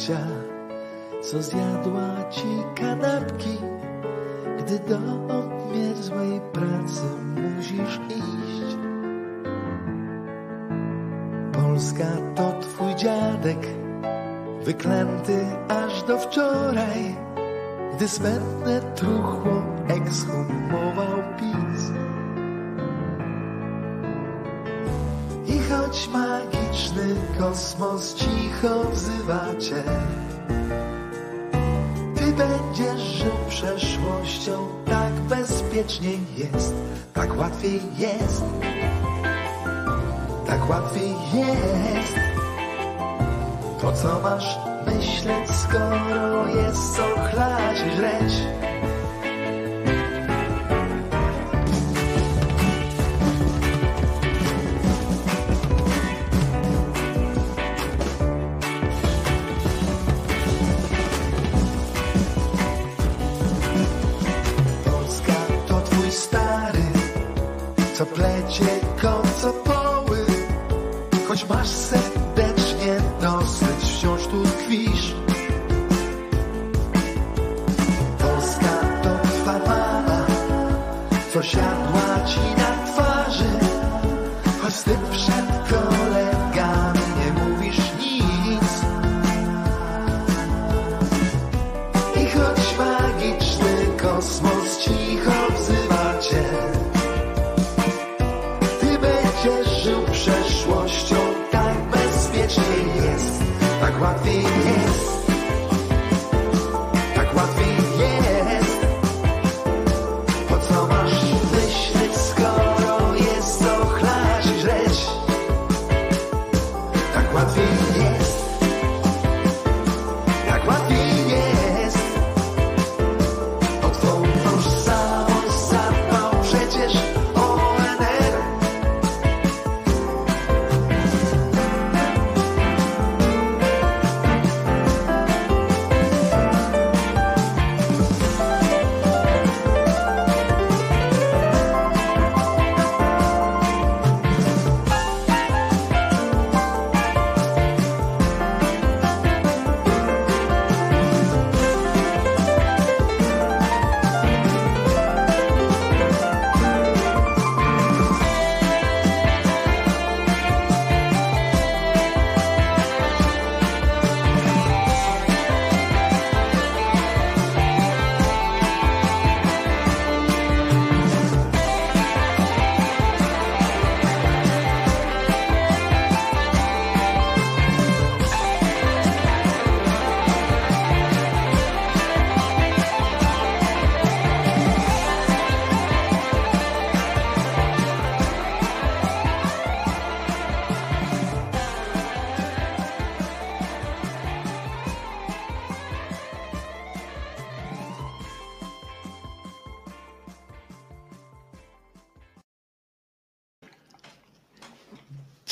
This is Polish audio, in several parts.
babcia, co zjadła ci kanapki, gdy do obmierzłej pracy musisz iść. Polska to twój dziadek, wyklęty aż do wczoraj, gdy smętne truchło ekshumował choć magiczny kosmos cicho wzywa cię, ty będziesz żył przeszłością, tak bezpiecznie jest, tak łatwiej jest, tak łatwiej jest. To co masz myśleć, skoro jest co chlać i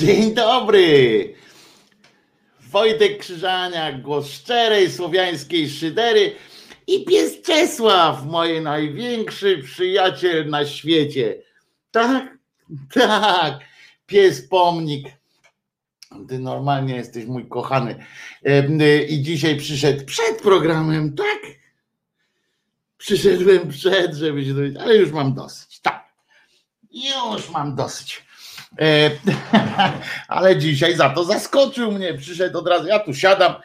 Dzień dobry! Wojtek Krzyżaniak, głos szczerej słowiańskiej szydery i pies Czesław, mój największy przyjaciel na świecie. Tak, tak, pies pomnik. Ty normalnie jesteś mój kochany. Y, I dzisiaj przyszedł przed programem, tak? Przyszedłem przed, żeby się dowiedzieć, ale już mam dosyć. Tak, już mam dosyć. E, ale dzisiaj za to zaskoczył mnie, przyszedł od razu, ja tu siadam, e,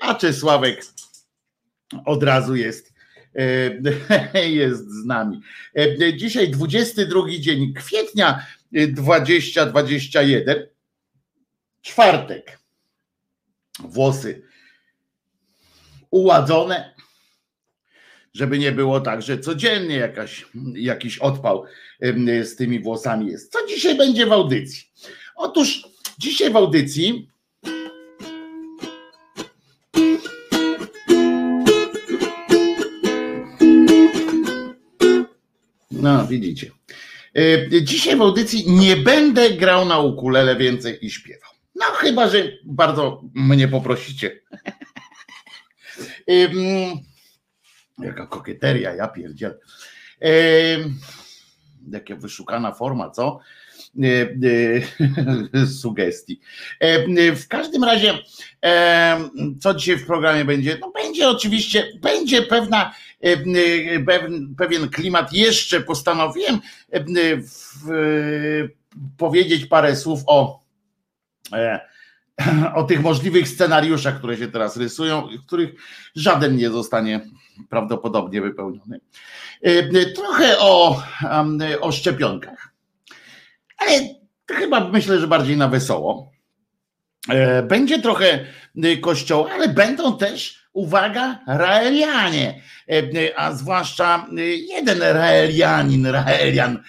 a Czesławek od razu jest, e, jest z nami. Dzisiaj 22 dzień kwietnia e, 2021, czwartek. Włosy uładzone, żeby nie było tak, że codziennie jakaś, jakiś odpał z tymi włosami jest. Co dzisiaj będzie w audycji? Otóż dzisiaj w audycji No, widzicie. E, Dzisiaj w audycji nie będę grał na ukulele więcej i śpiewał. No, chyba, że bardzo mnie poprosicie. Jaka kokieteria, ja pierdziel. Jaka wyszukana forma, co? sugestii. W każdym razie, co dzisiaj w programie będzie? No będzie oczywiście, będzie pewna, pewien klimat. Jeszcze postanowiłem powiedzieć parę słów o o tych możliwych scenariuszach, które się teraz rysują, których żaden nie zostanie prawdopodobnie wypełniony. E, trochę o, o szczepionkach, ale chyba myślę, że bardziej na wesoło. E, będzie trochę kościoła, ale będą też, uwaga, Raelianie, e, a zwłaszcza jeden Raelianin, Raelian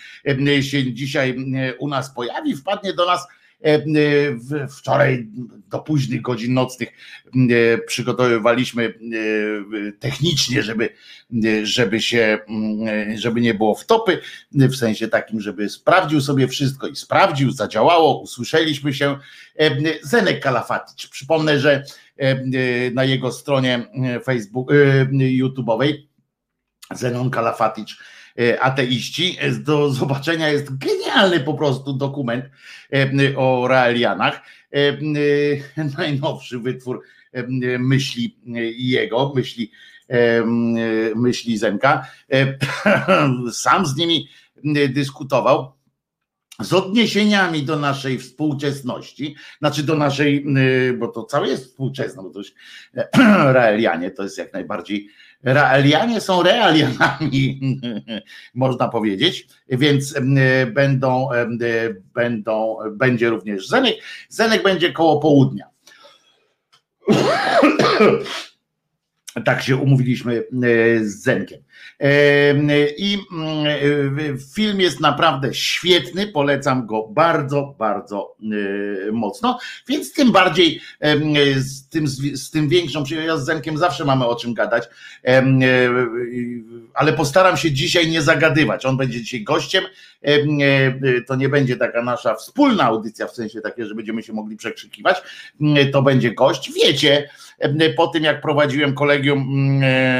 się dzisiaj u nas pojawi, wpadnie do nas E, e, wczoraj do późnych godzin nocnych e, przygotowywaliśmy technicznie, żeby, żeby się, żeby nie było wtopy, w sensie takim, żeby sprawdził sobie wszystko i sprawdził, zadziałało, usłyszeliśmy się. Zenek Kalafaticz, przypomnę, że na jego stronie Facebook, YouTube'owej Zenon Kalafaticz E, ateiści. E, do zobaczenia jest genialny po prostu dokument e, o Raelianach. Najnowszy wytwór myśli jego, myśli, myśli Zenka. Sam z nimi dyskutował z odniesieniami do naszej współczesności, znaczy do naszej, bo to całe jest współczesne, bo to już Raelianie to jest jak najbardziej Realianie są realianami, można powiedzieć, więc będą, będą, będzie również Zenek. Zenek będzie koło południa. Tak się umówiliśmy e, z Zenkiem. I mm, film jest naprawdę świetny, polecam go bardzo, bardzo e, mocno, więc tym bardziej z tym, z tym większą ja z Zenkiem zawsze mamy o czym gadać, e, ale postaram się dzisiaj nie zagadywać. On będzie dzisiaj gościem, to nie będzie taka nasza wspólna audycja, w sensie takie, że będziemy się mogli przekrzykiwać, to będzie gość. Wiecie, po tym jak prowadziłem kolegium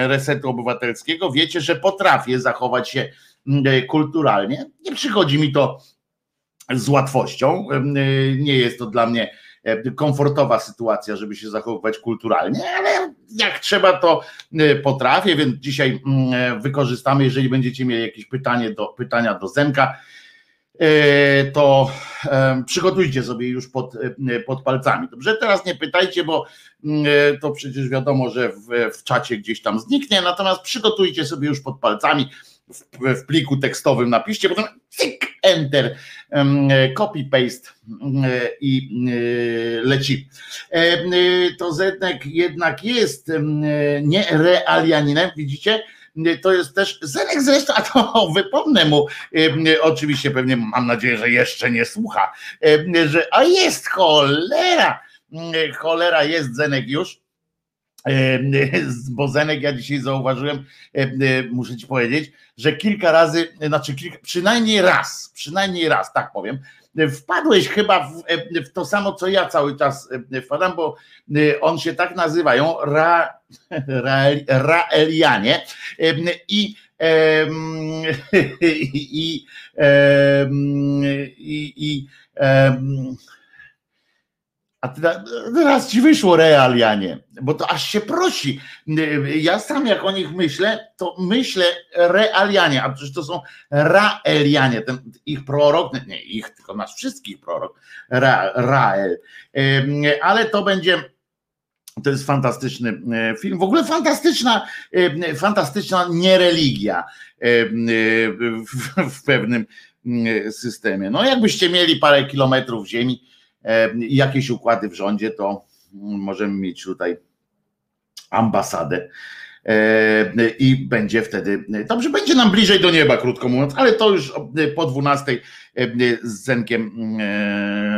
Resetu Obywatelskiego, wiecie, że potrafię zachować się kulturalnie. Nie przychodzi mi to z łatwością. Nie jest to dla mnie komfortowa sytuacja, żeby się zachowywać kulturalnie, ale jak trzeba, to potrafię, więc dzisiaj wykorzystamy, jeżeli będziecie mieli jakieś pytanie do, pytania do Zenka, E, to e, przygotujcie sobie już pod, e, pod palcami. Dobrze, teraz nie pytajcie, bo mm, to przecież wiadomo, że w, w czacie gdzieś tam zniknie, natomiast przygotujcie sobie już pod palcami w, w pliku tekstowym napiszcie, potem cyk, enter, copy, paste i leci. To Zenek jednak jest nie realianinem, widzicie? To jest też Zenek zresztą, a to wypomnę mu, oczywiście pewnie mam nadzieję, że jeszcze nie słucha, że a jest cholera, cholera jest Zenek już, bo Zenek ja dzisiaj zauważyłem, muszę ci powiedzieć, że kilka razy, znaczy kilka, przynajmniej raz, przynajmniej raz, tak powiem, wpadłeś chyba w, w, to samo, co ja cały czas wpadam, bo on się tak nazywają, Ra, Ra, Raelianie i i, i, i, i a teraz ci wyszło realianie, bo to aż się prosi. Ja sam jak o nich myślę, to myślę realianie, a przecież to są raelianie, ten ich prorok, nie ich, tylko nasz wszystkich prorok, Ra, Rael. Ale to będzie, to jest fantastyczny e, film, w ogóle fantastyczna, e, fantastyczna niereligia e, w pewnym systemie. No jakbyście mieli parę kilometrów ziemi, E, jakieś układy w rządzie, to możemy mieć tutaj ambasadę e, i będzie wtedy, dobrze, będzie nam bliżej do nieba, krótko mówiąc, ale to już po 12 e, z Zenkiem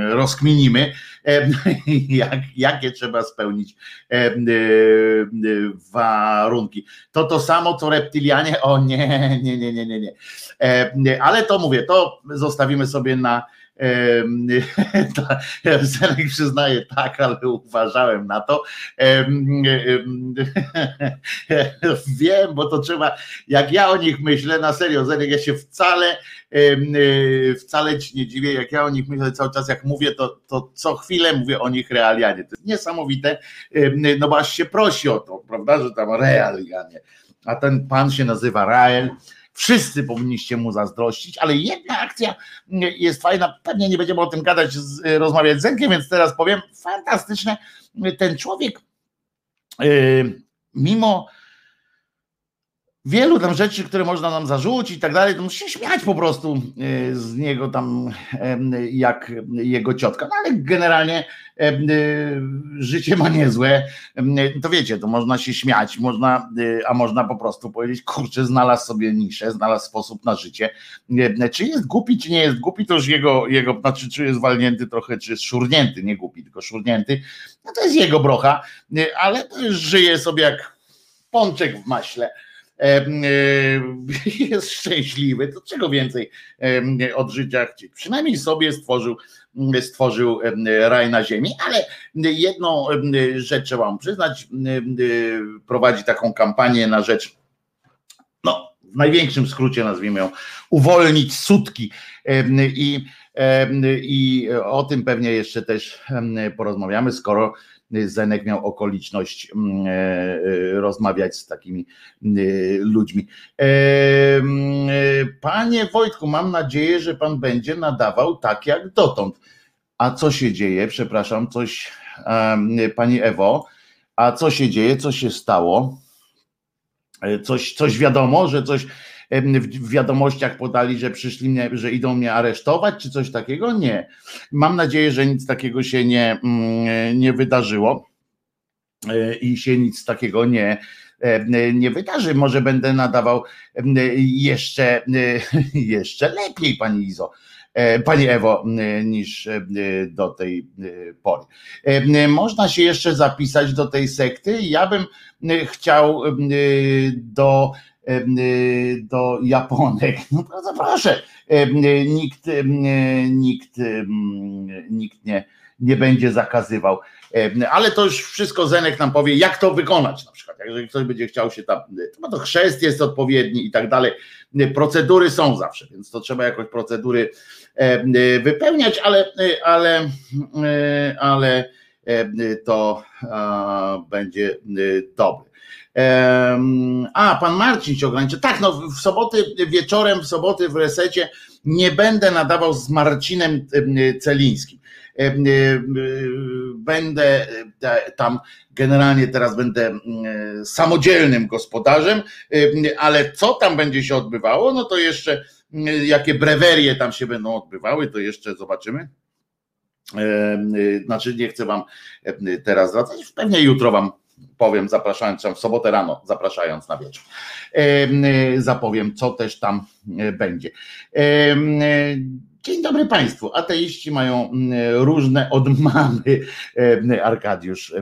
rozkminimy, jak, jakie trzeba spełnić warunki. To to samo, co reptilianie, o nie, nie, nie, nie, nie, nie. Ale to mówię, to zostawimy sobie na Zenek przyznaje tak, ale uważałem na to. Wiem, bo to trzeba, jak ja o nich myślę, na serio, Zenek, ja się wcale wcale ci nie dziwię, jak ja o nich myślę cały czas, jak mówię, to, to co chwilę mówię o nich realianie. To jest niesamowite, no bo aż się prosi o to, prawda, że tam realianie. A ten pan się nazywa Rael, Wszyscy powinniście mu zazdrościć, ale jedna akcja jest fajna. Pewnie nie będziemy o tym gadać, rozmawiać z Zenkiem, więc teraz powiem, fantastyczne. Ten człowiek, yy, mimo wielu tam rzeczy, które można nam zarzucić i tak dalej, to musi się śmiać po prostu e, z niego tam jak jego ciotka. No ale generalnie e, życie ma niezłe. To wiecie, to można się śmiać, można, e, a można po prostu powiedzieć, kurczę, znalazł sobie niszę, znalazł sposób na życie. Czy jest głupi, czy nie jest głupi, to już jego, jego znaczy czy jest walnięty trochę, czy jest szurnięty, nie głupi, tylko szurnięty, no to jest jego brocha, ale żyje sobie jak pączek w maśle jest szczęśliwy, to czego więcej od życia chcieć. Przynajmniej sobie stworzył, stworzył raj na ziemi, ale jedną rzecz trzeba mu przyznać, prowadzi taką kampanię na rzecz, no w największym skrócie nazwijmy ją, uwolnić sutki i, i o tym pewnie jeszcze też porozmawiamy, skoro Zenek miał okoliczność mm, e, e, rozmawiać z takimi e, ludźmi. Panie Wojtku, mam nadzieję, że pan będzie nadawał tak jak dotąd. A co się dzieje? Przepraszam, coś, pani Ewo, a co się dzieje? Co się stało? Coś, coś wiadomo, że coś w wiadomościach podali, że przyszli mnie, że idą mnie aresztować, czy coś takiego? Nie. Mam nadzieję, że nic takiego się nie, mm, nie wydarzyło e, i się nic takiego nie, e, nie wydarzy. Może będę nadawał jeszcze, jeszcze lepiej, pani Izo. E, pani Ewo, niż do tej pory. Można się jeszcze zapisać do tej sekty. Ja bym chciał do do Japonek. No bardzo proszę, nikt, nikt, nikt nie, nie będzie zakazywał. Ale to już wszystko Zenek nam powie, jak to wykonać na przykład. Jeżeli ktoś będzie chciał się tam, to, to chrzest jest odpowiedni i tak dalej. Procedury są zawsze, więc to trzeba jakoś procedury wypełniać, ale, ale, ale to będzie dobre. A, pan Marcin się ograniczy. Tak, no w soboty wieczorem, w soboty w resecie nie będę nadawał z Marcinem Celińskim. Będę tam generalnie teraz będę samodzielnym gospodarzem, ale co tam będzie się odbywało, no to jeszcze jakie brewerie tam się będą odbywały, to jeszcze zobaczymy. Znaczy nie chcę wam teraz zwracać, pewnie jutro wam powiem, zapraszając w sobotę rano, zapraszając na wieczór. Zapowiem, co też tam e, będzie. Dzień dobry Państwu. Ateiści mają różne odmamy, Arkadiusz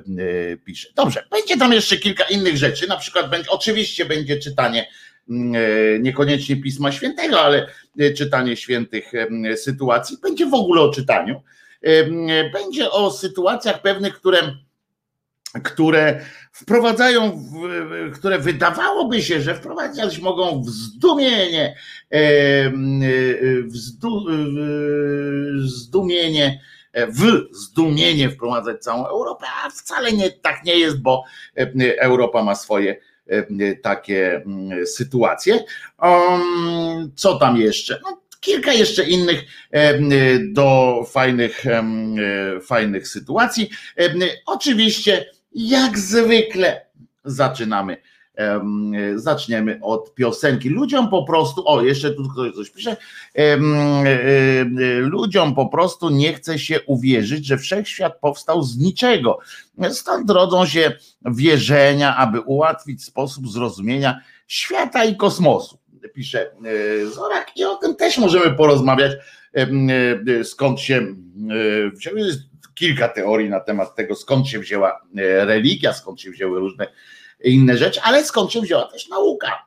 pisze. Dobrze, będzie tam jeszcze kilka innych rzeczy. Na przykład, będzie, oczywiście będzie czytanie e, niekoniecznie Pisma Świętego, ale e, czytanie świętych sytuacji. Będzie w ogóle o czytaniu. Będzie o sytuacjach pewnych, które które wprowadzają, w, które wydawałoby się, że wprowadzać mogą w zdumienie, w zdu, zdumienie, w zdumienie wprowadzać całą Europę, a wcale nie tak nie jest, bo Europa ma swoje takie sytuacje. Co tam jeszcze? No, kilka jeszcze innych do fajnych, fajnych sytuacji. Oczywiście jak zwykle zaczynamy. Zaczniemy od piosenki. Ludziom po prostu, o jeszcze tu ktoś coś pisze, ludziom po prostu nie chce się uwierzyć, że wszechświat powstał z niczego. Stąd rodzą się wierzenia, aby ułatwić sposób zrozumienia świata i kosmosu. Pisze e, Zorak i o tym też możemy porozmawiać, e, skąd się e, wziął kilka teorii na temat tego, skąd się wzięła e, religia, skąd się wzięły różne inne rzeczy, ale skąd się wzięła też nauka.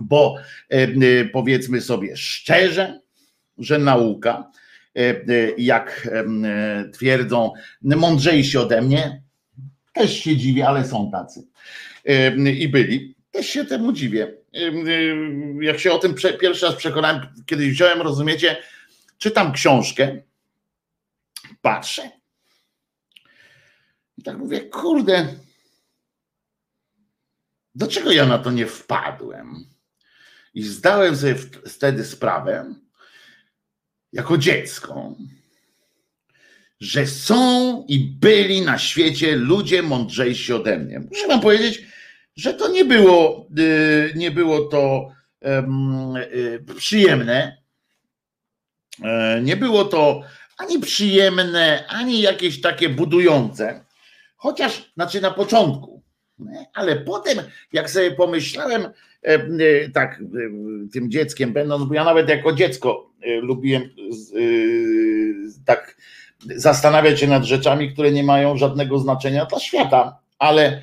Bo e, e, powiedzmy sobie szczerze, że nauka jak twierdzą, mądrzejsi ode mnie. Też się dziwię, ale są tacy. I byli. Też się temu dziwię. Jak się o tym pierwszy raz przekonałem, kiedy wziąłem, rozumiecie, czytam książkę, patrzę i tak mówię, kurde, dlaczego ja na to nie wpadłem? I zdałem sobie wtedy sprawę, jako dziecko, że są i byli na świecie ludzie mądrzejsi ode mnie. Muszę wam powiedzieć, że to nie było, y, nie było to y, przyjemne. E, nie było to ani przyjemne, ani jakieś takie budujące. Chociaż, znaczy na początku, ale potem, jak sobie pomyślałem, e, e, tak, tym dzieckiem będąc, bo ja nawet jako dziecko lubiłem tak zastanawiać się nad rzeczami, które nie mają żadnego znaczenia dla świata, ale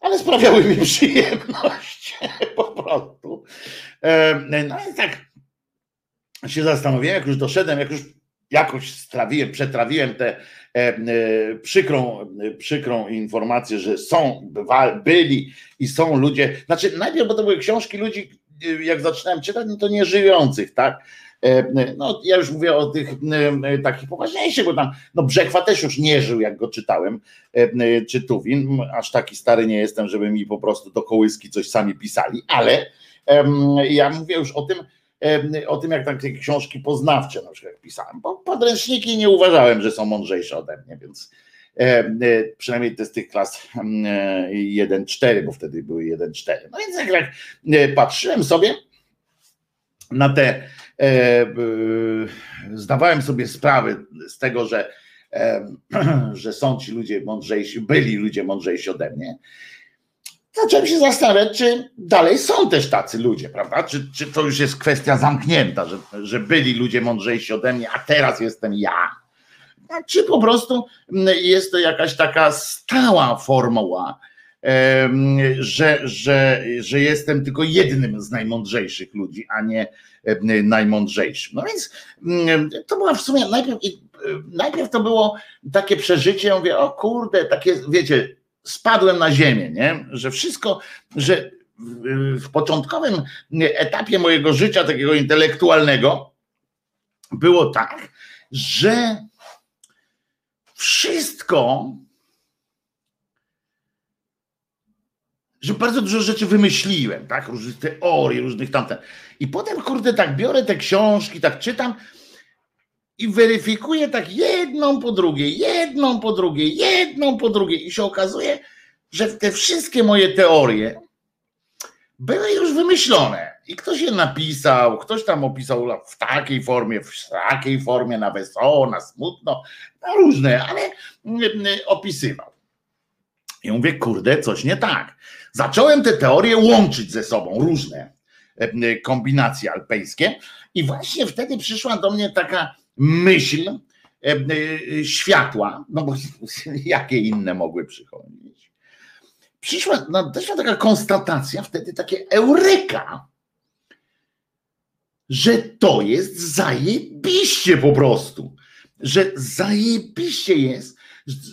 ale sprawiały mi przyjemność po prostu. No i tak się zastanowiłem, jak już doszedłem, jak już jakoś strawiłem, przetrawiłem tę e, przykrą, przykrą informację, że są, byli i są ludzie, znaczy najpierw, bo to były książki ludzi, jak zaczynałem czytać, no to nieżyjących, tak? E, no, ja już mówię o tych e, takich poważniejszych, bo tam no Brzechwa też już nie żył, jak go czytałem, e, czy Tuwin, aż taki stary nie jestem, żeby mi po prostu do kołyski coś sami pisali, ale ja mówię już o tym, o tym, jak takie książki poznawcze na przykład pisałem, bo podręczniki nie uważałem, że są mądrzejsze ode mnie, więc przynajmniej te z tych klas 1-4, bo wtedy były 1-4. No więc jak patrzyłem sobie na te E, e, zdawałem sobie sprawę z tego, że, e, że są ci ludzie mądrzejsi, byli ludzie mądrzejsi ode mnie. Zacząłem się zastanawiać, czy dalej są też tacy ludzie, prawda? Czy, czy to już jest kwestia zamknięta, że, że byli ludzie mądrzejsi ode mnie, a teraz jestem ja. Czy po prostu jest to jakaś taka stała formuła, że, że, że jestem tylko jednym z najmądrzejszych ludzi, a nie najmądrzejszym. No więc to była w sumie najpierw, najpierw to było takie przeżycie, ja mówię, o kurde, takie, wiecie, spadłem na ziemię, nie? że wszystko, że w początkowym etapie mojego życia takiego intelektualnego było tak, że wszystko że bardzo dużo rzeczy wymyśliłem, tak? Różnych teorii, różnych tamten. I potem, kurde, tak biorę te książki, tak czytam i weryfikuję tak jedną po drugiej, jedną po drugiej, jedną po drugiej. I się okazuje, że te wszystkie moje teorie były już wymyślone. I ktoś je napisał, ktoś tam opisał w takiej formie, w takiej formie, na wesoło, na smutno, na różne, ale mm, mm, opisywał. I mówię, kurde, coś nie tak. Zacząłem te teorie łączyć ze sobą, różne e, kombinacje alpejskie, i właśnie wtedy przyszła do mnie taka myśl e, e, światła, no bo jakie inne mogły przychodzić. Przyszła, no, taka konstatacja, wtedy takie eureka, że to jest zajebiście po prostu, że zajebiście jest,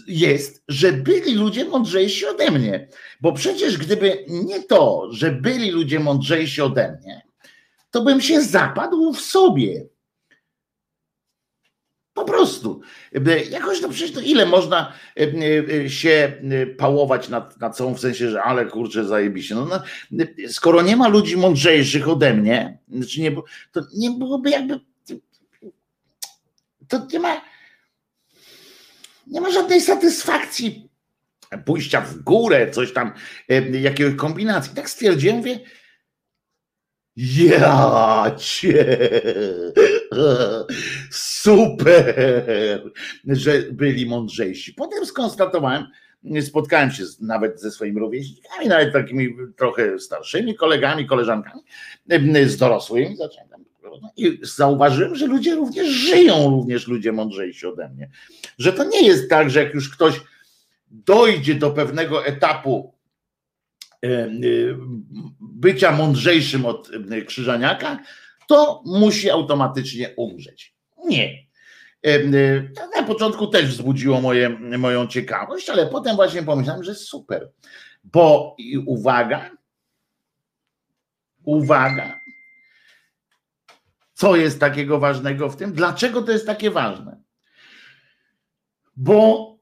jest, że byli ludzie mądrzejsi ode mnie. Bo przecież gdyby nie to, że byli ludzie mądrzejsi ode mnie, to bym się zapadł w sobie. Po prostu. Jakoś to przecież to ile można e, się e, pałować nad, nad sobą w sensie, że ale kurczę zajebiście. No, no, skoro nie ma ludzi mądrzejszych ode mnie, znaczy nie, to nie byłoby jakby to nie ma nie ma żadnej satysfakcji pójścia w górę, coś tam, e, jakiegoś kombinacji. Tak stwierdziłem, mówię, ja cię, super, że byli mądrzejsi. Potem skonstatowałem, spotkałem się nawet ze swoimi rówieśnikami, nawet takimi trochę starszymi kolegami, koleżankami, z dorosłymi, zacząłem i zauważyłem, że ludzie również żyją, również ludzie mądrzejsi ode mnie. Że to nie jest tak, że jak już ktoś dojdzie do pewnego etapu bycia mądrzejszym od e, Krzyżaniaka, to musi automatycznie umrzeć. Nie. Na początku też wzbudziło moje, moją ciekawość, ale potem właśnie pomyślałem, że super. Bo uwaga, uwaga, co jest takiego ważnego w tym? Dlaczego to jest takie ważne? Bo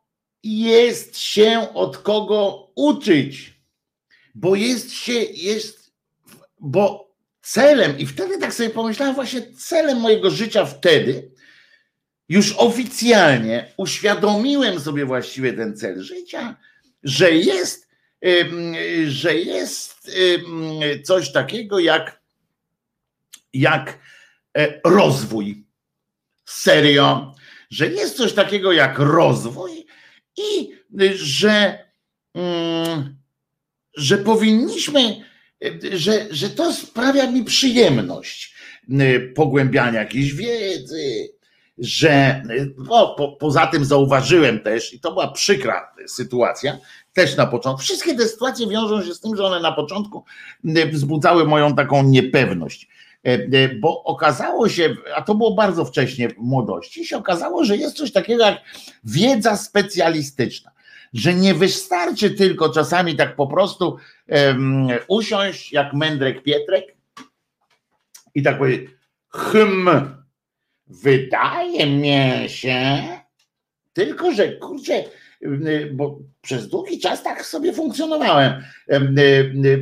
jest się od kogo uczyć, bo jest się, jest, bo celem, i wtedy tak sobie pomyślałem, właśnie celem mojego życia wtedy, już oficjalnie uświadomiłem sobie właściwie ten cel życia, że jest, że jest coś takiego jak, jak e, rozwój. Serio, że jest coś takiego jak rozwój i że, mm, że powinniśmy, że, że to sprawia mi przyjemność pogłębiania jakiejś wiedzy, że no, po, poza tym zauważyłem też, i to była przykra sytuacja, też na początku. Wszystkie te sytuacje wiążą się z tym, że one na początku wzbudzały moją taką niepewność. Bo okazało się, a to było bardzo wcześnie w młodości, się okazało, że jest coś takiego jak wiedza specjalistyczna. Że nie wystarczy tylko czasami tak po prostu um, usiąść jak mędrek Pietrek i tak powiedzieć, hm, Wydaje mi się, tylko że kurczę, bo przez długi czas tak sobie funkcjonowałem.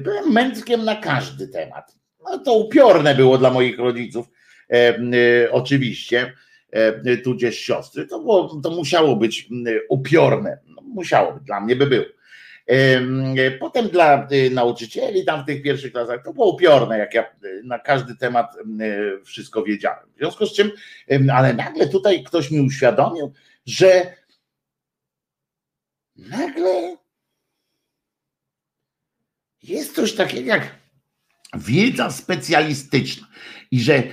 Byłem mędrkiem na każdy temat. No to upiorne było dla moich rodziców, oczywiście, tudzież siostry. To, było, to musiało być upiorne. Musiało dla mnie by było. Potem dla y, nauczycieli tam w tych pierwszych klasach to było upiorne, jak ja y, na każdy temat y, wszystko wiedziałem. W związku z czym, ale nagle tutaj ktoś mi uświadomił, że nagle jest coś takiego jak wiedza specjalistyczna i że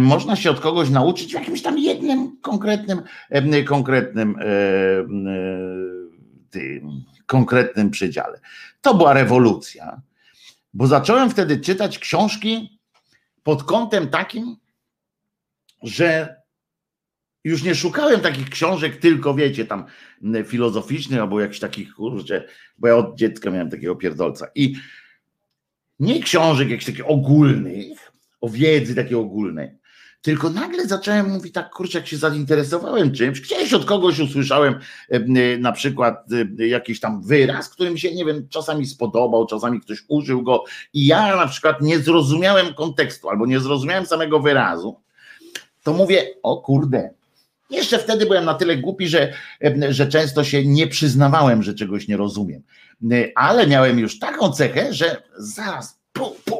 można się od kogoś nauczyć w jakimś tam jednym konkretnym, konkretnym tym konkretnym przedziale. To była rewolucja, bo zacząłem wtedy czytać książki pod kątem takim, że już nie szukałem takich książek tylko, wiecie, tam filozoficznych albo jakichś takich, kurczę, bo ja od dziecka miałem takiego pierdolca. I nie książek jakichś takich ogólnych, o wiedzy takiej ogólnej, tylko nagle zacząłem mówić tak, kurczę, jak się zainteresowałem czymś, gdzieś od kogoś usłyszałem e, na przykład e, jakiś tam wyraz, który mi się, nie wiem, czasami spodobał, czasami ktoś użył go i ja na przykład nie zrozumiałem kontekstu albo nie zrozumiałem samego wyrazu, to mówię, o kurde, jeszcze wtedy byłem na tyle głupi, że, że często się nie przyznawałem, że czegoś nie rozumiem. Ale miałem już taką cechę, że zaraz pu, pu,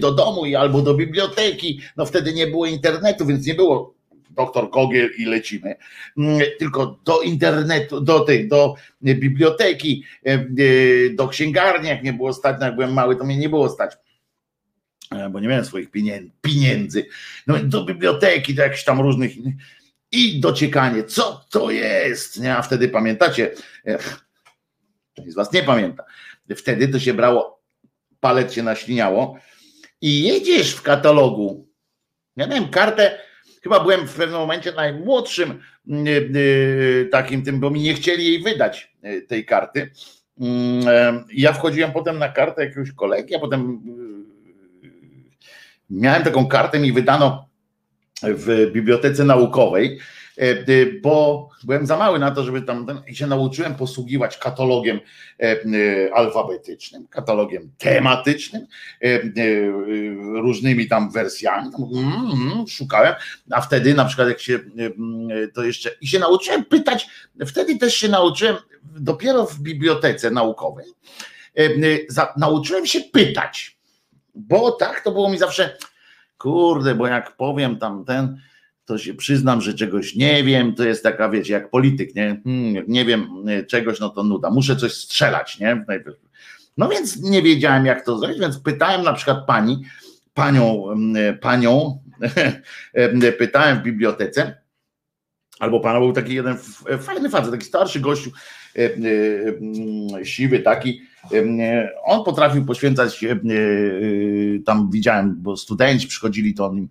do domu albo do biblioteki. No wtedy nie było internetu, więc nie było doktor Kogiel i lecimy, tylko do internetu, do tej, do biblioteki, e, do księgarni, jak nie było stać, no jak byłem mały, to mnie nie było stać. E, bo nie miałem swoich pieniędzy, no do biblioteki, do jakichś tam różnych i dociekanie, co to jest, nie? a wtedy pamiętacie, część z was nie pamięta, wtedy to się brało, palet się naśliniało i jedziesz w katalogu. Ja miałem kartę, chyba byłem w pewnym momencie najmłodszym mm, y, y, takim tym, bo mi nie chcieli jej wydać, y, tej karty. Mm, ja wchodziłem potem na kartę jakiegoś kolegi, a potem miałem taką kartę, mi wydano w bibliotece naukowej E, bo byłem za mały na to, żeby tam i się nauczyłem posługiwać katalogiem e, e, alfabetycznym, katalogiem tematycznym, różnymi tam wersjami. Mm, mm, szukałem, a wtedy na przykład jak się to jeszcze i się nauczyłem pytać, wtedy też się nauczyłem dopiero w bibliotece naukowej. Nauczyłem się pytać, bo tak to było mi zawsze kurde, bo jak powiem tam ten, to się przyznam, że czegoś nie wiem, to jest taka, wiecie, jak polityk, nie? Hmm, nie wiem e, czegoś, no to nuda, muszę coś strzelać, nie? No więc nie wiedziałem, jak to zrobić, więc pytałem na przykład pani, panią, e, panią, e, pytałem w bibliotece, albo pana był taki jeden fajny facet, taki starszy gościu, siwy taki, On potrafił poświęcać, tam widziałem, bo studenci przychodzili, to on im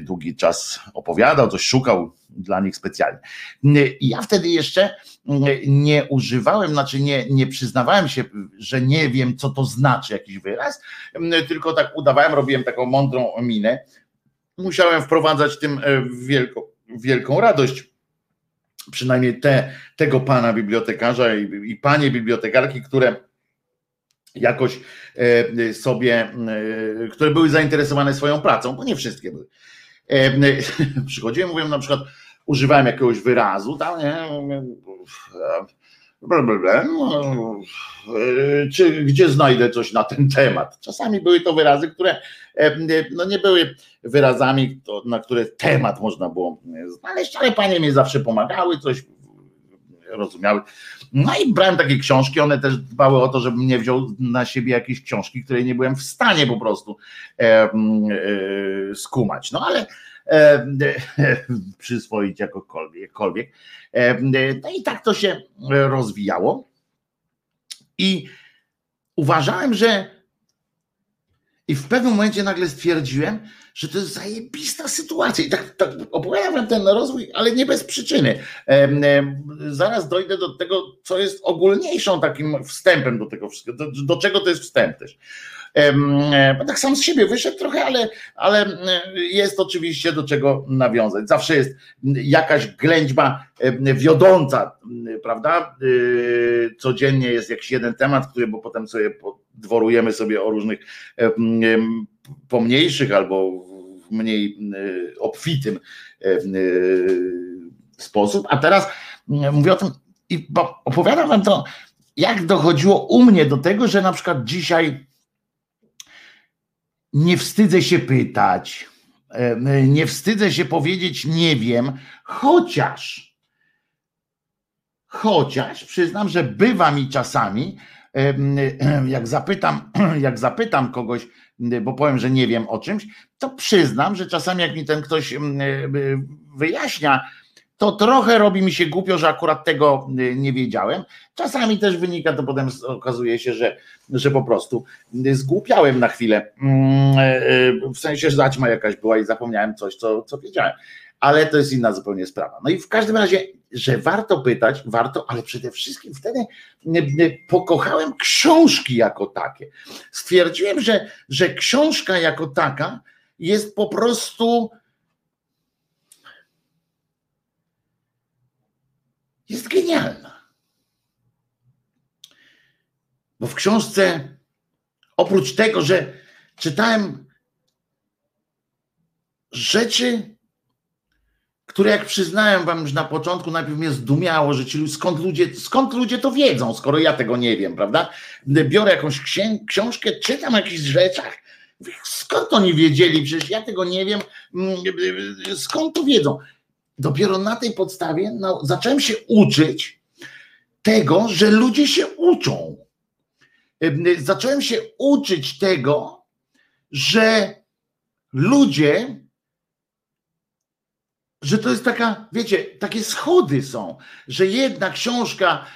długi czas opowiadał, coś szukał dla nich specjalnie. Ja wtedy jeszcze nie używałem, znaczy nie, nie przyznawałem się, że nie wiem, co to znaczy jakiś wyraz, tylko tak udawałem, robiłem taką mądrą minę. Musiałem wprowadzać tym wielką, wielką radość przynajmniej te, tego pana bibliotekarza i, i panie bibliotekarki, które jakoś e, sobie, e, które były zainteresowane swoją pracą, bo nie wszystkie były. E, przychodziłem, mówiłem na przykład, używałem jakiegoś wyrazu, tam, nie, no, czy gdzie znajdę coś na ten temat. Czasami były to wyrazy, które no nie były wyrazami, na które temat można było znaleźć, ale panie mi zawsze pomagały, coś rozumiały. No i brałem takie książki, one też dbały o to, żebym nie wziął na siebie jakieś książki, które nie byłem w stanie po prostu e, e, skumać. No ale e, przyswoić jakokolwiek. E, no i tak to się rozwijało. I uważałem, że i w pewnym momencie nagle stwierdziłem, że to jest zajebista sytuacja. I tak, tak opowiadam ten rozwój, ale nie bez przyczyny. Zaraz dojdę do tego, co jest ogólniejszą takim wstępem do tego wszystkiego, do, do czego to jest wstęp też. Bo tak sam z siebie wyszedł trochę, ale, ale jest oczywiście do czego nawiązać. Zawsze jest jakaś ględźba wiodąca, prawda? Y, codziennie jest jakiś jeden temat, który, bo potem sobie dworujemy sobie o różnych pomniejszych albo mniej obfitym sposób. A teraz mówię o tym i opowiadam wam to, jak dochodziło u mnie do tego, że na przykład dzisiaj nie wstydzę się pytać, nie wstydzę się powiedzieć nie wiem, chociaż, chociaż przyznam, że bywa mi czasami, jak zapytam, jak zapytam kogoś, bo powiem, że nie wiem o czymś, to przyznam, że czasami jak mi ten ktoś wyjaśnia, to trochę robi mi się głupio, że akurat tego y, nie wiedziałem. Czasami też wynika to potem okazuje się, że, że po prostu zgłupiałem na chwilę. Mm, y, w sensie, że zaćma jakaś była i zapomniałem coś, co, co wiedziałem. Ale to jest inna zupełnie sprawa. No i w każdym razie, że warto pytać, warto, ale przede wszystkim wtedy pokochałem książki jako takie. Stwierdziłem, że, że książka jako taka jest po prostu jest genialna. Bo w książce, oprócz tego, że czytałem rzeczy, które jak przyznałem wam już na początku, najpierw mnie zdumiało, że ci skąd ludzie, skąd ludzie to wiedzą, skoro ja tego nie wiem, prawda? Biorę jakąś książkę, czytam o jakichś rzeczach, skąd oni wiedzieli, przecież ja tego nie wiem, mm, skąd to wiedzą dopiero na tej podstawie no, zacząłem się uczyć tego, że ludzie się uczą. Zacząłem się uczyć tego, że ludzie, że to jest taka, wiecie, takie schody są, że jedna książka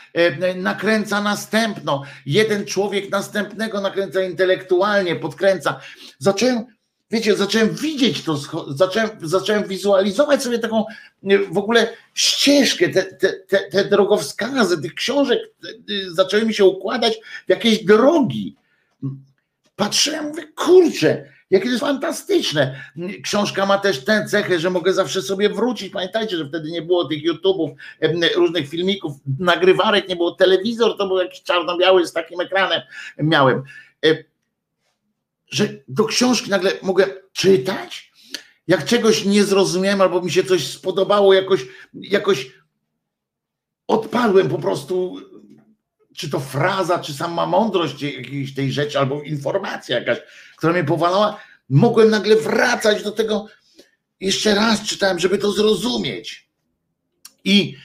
nakręca następną, jeden człowiek następnego nakręca intelektualnie, podkręca. Zacząłem wiecie, zacząłem widzieć to, zacząłem, zacząłem wizualizować sobie taką w ogóle ścieżkę, te, te, te, te drogowskazy, tych książek zaczęły mi się układać w jakieś drogi. Patrzyłem, mówię, kurczę, jakie to jest fantastyczne. Książka ma też tę cechę, że mogę zawsze sobie wrócić. Pamiętajcie, że wtedy nie było tych YouTube'ów, różnych filmików, nagrywarek, nie było telewizor, to był jakiś czarno-biały z takim ekranem miałem że do książki nagle mogę czytać, jak czegoś nie zrozumiałem albo mi się coś spodobało, jakoś, jakoś odpadłem po prostu, czy to fraza, czy sama mądrość jakiejś tej rzeczy, albo informacja jakaś, która mnie powalała, mogłem nagle wracać do tego, jeszcze raz czytałem, żeby to zrozumieć. I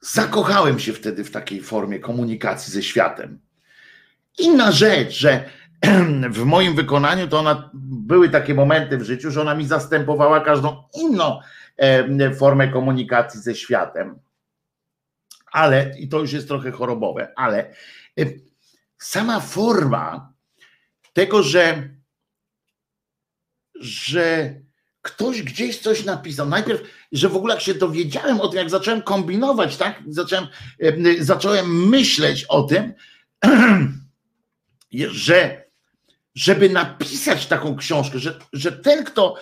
zakochałem się wtedy w takiej formie komunikacji ze światem. Inna rzecz, że w moim wykonaniu to ona były takie momenty w życiu, że ona mi zastępowała każdą inną e, formę komunikacji ze światem. Ale, i to już jest trochę chorobowe, ale e, sama forma tego, że, że ktoś gdzieś coś napisał. Najpierw, że w ogóle jak się dowiedziałem o tym, jak zacząłem kombinować, tak? Zacząłem, zacząłem myśleć o tym, że żeby napisać taką książkę, że, że ten, kto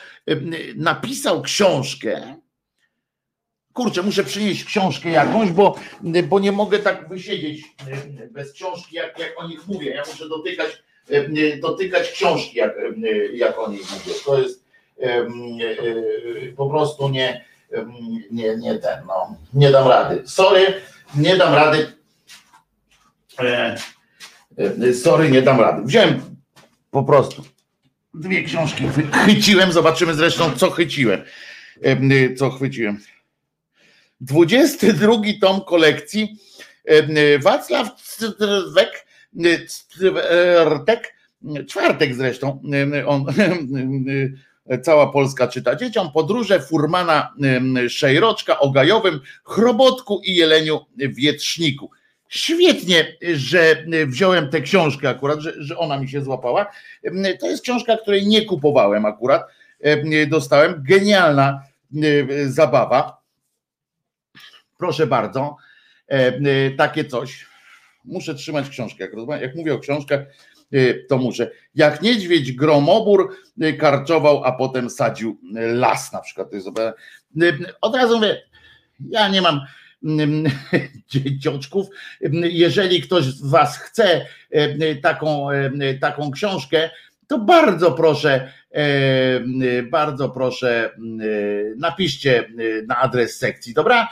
napisał książkę, kurczę, muszę przynieść książkę jakąś, bo, bo nie mogę tak wysiedzieć bez książki, jak, jak o nich mówię. Ja muszę dotykać, dotykać książki, jak, jak o nich mówię. To jest po prostu nie, nie, nie ten, no, nie dam rady. Sorry, nie dam rady. E, e, sorry, nie dam rady. Wziąłem po prostu dwie książki, chyciłem, zobaczymy zresztą, co chyciłem. Co chwyciłem. 22 tom kolekcji Wacław Cwek, czwartek zresztą, on, cała Polska czyta dzieciom, podróże Furmana Szejroczka o gajowym chrobotku i jeleniu wietrzniku. Świetnie, że wziąłem tę książkę akurat, że, że ona mi się złapała. To jest książka, której nie kupowałem akurat. Dostałem. Genialna zabawa. Proszę bardzo. Takie coś. Muszę trzymać książkę. Jak, jak mówię o książkach, to muszę. Jak niedźwiedź gromobór karczował, a potem sadził las na przykład. To jest, od razu mówię, ja nie mam dzieciączków. Jeżeli ktoś z Was chce taką, taką książkę, to bardzo proszę, bardzo proszę, napiszcie na adres sekcji, dobra?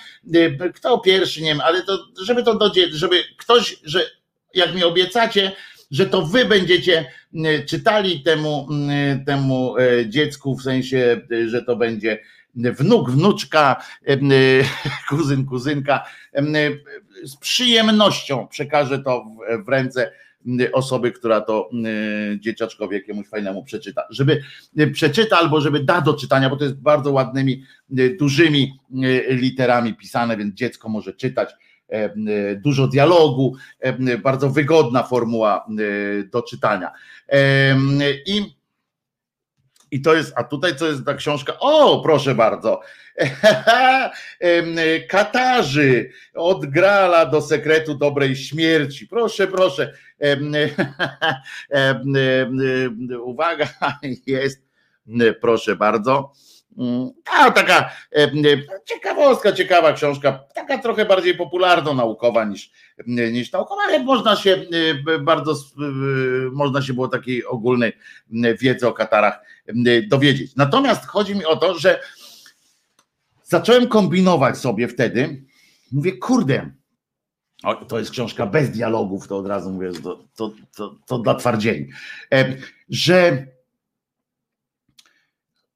Kto pierwszy, nie wiem, ale to, żeby to do, żeby ktoś, że jak mi obiecacie, że to wy będziecie czytali temu, temu dziecku, w sensie, że to będzie wnuk, wnuczka, kuzyn, kuzynka, z przyjemnością przekażę to w ręce osoby, która to dzieciaczkowi jakiemuś fajnemu przeczyta. Żeby przeczyta albo żeby da do czytania, bo to jest bardzo ładnymi, dużymi literami pisane, więc dziecko może czytać. Dużo dialogu, bardzo wygodna formuła do czytania. I i to jest, a tutaj co jest ta książka? O, proszę bardzo. Katarzy od grala do sekretu dobrej śmierci. Proszę, proszę. Uwaga, jest, proszę bardzo. A, taka ciekawostka, ciekawa książka, taka trochę bardziej popularno-naukowa niż, niż naukowa, ale można się bardzo, można się było takiej ogólnej wiedzy o Katarach dowiedzieć. Natomiast chodzi mi o to, że zacząłem kombinować sobie wtedy, mówię, kurde, o, to jest książka bez dialogów, to od razu mówię, to, to, to, to dla twardzieli, że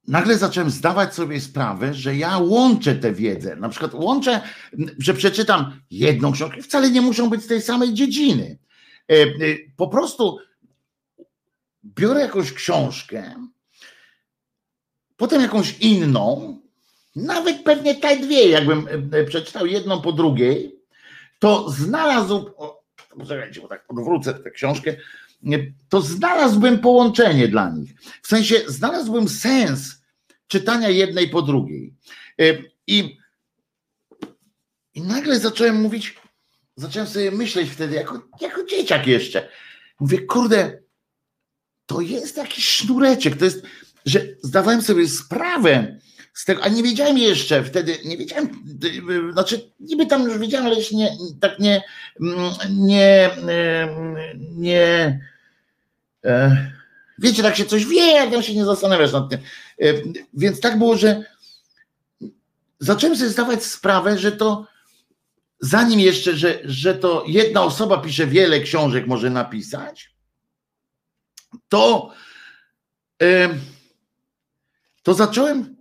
nagle zacząłem zdawać sobie sprawę, że ja łączę tę wiedzę. Na przykład łączę, że przeczytam jedną książkę, wcale nie muszą być z tej samej dziedziny. E, po prostu biorę jakąś książkę, potem jakąś inną, nawet pewnie te dwie, jakbym przeczytał jedną po drugiej, to znalazł, poczekajcie, bo tak odwrócę tę książkę, to znalazłbym połączenie dla nich. W sensie znalazłbym sens czytania jednej po drugiej. E, I, i nagle zacząłem mówić, zacząłem sobie myśleć wtedy, jako, jako dzieciak jeszcze. Mówię, kurde, to jest jakiś sznureczek, to jest, że zdawałem sobie sprawę z tego, a nie wiedziałem jeszcze wtedy, nie wiedziałem, znaczy niby tam już wiedziałem, ale jeszcze nie, tak nie, nie, nie, nie E, wiecie, tak się coś wie, jak tam się nie zastanawiasz nad tym. Więc tak było, że zacząłem sobie zdawać sprawę, że to zanim jeszcze, że, że to jedna osoba pisze wiele książek, może napisać, to, to zacząłem,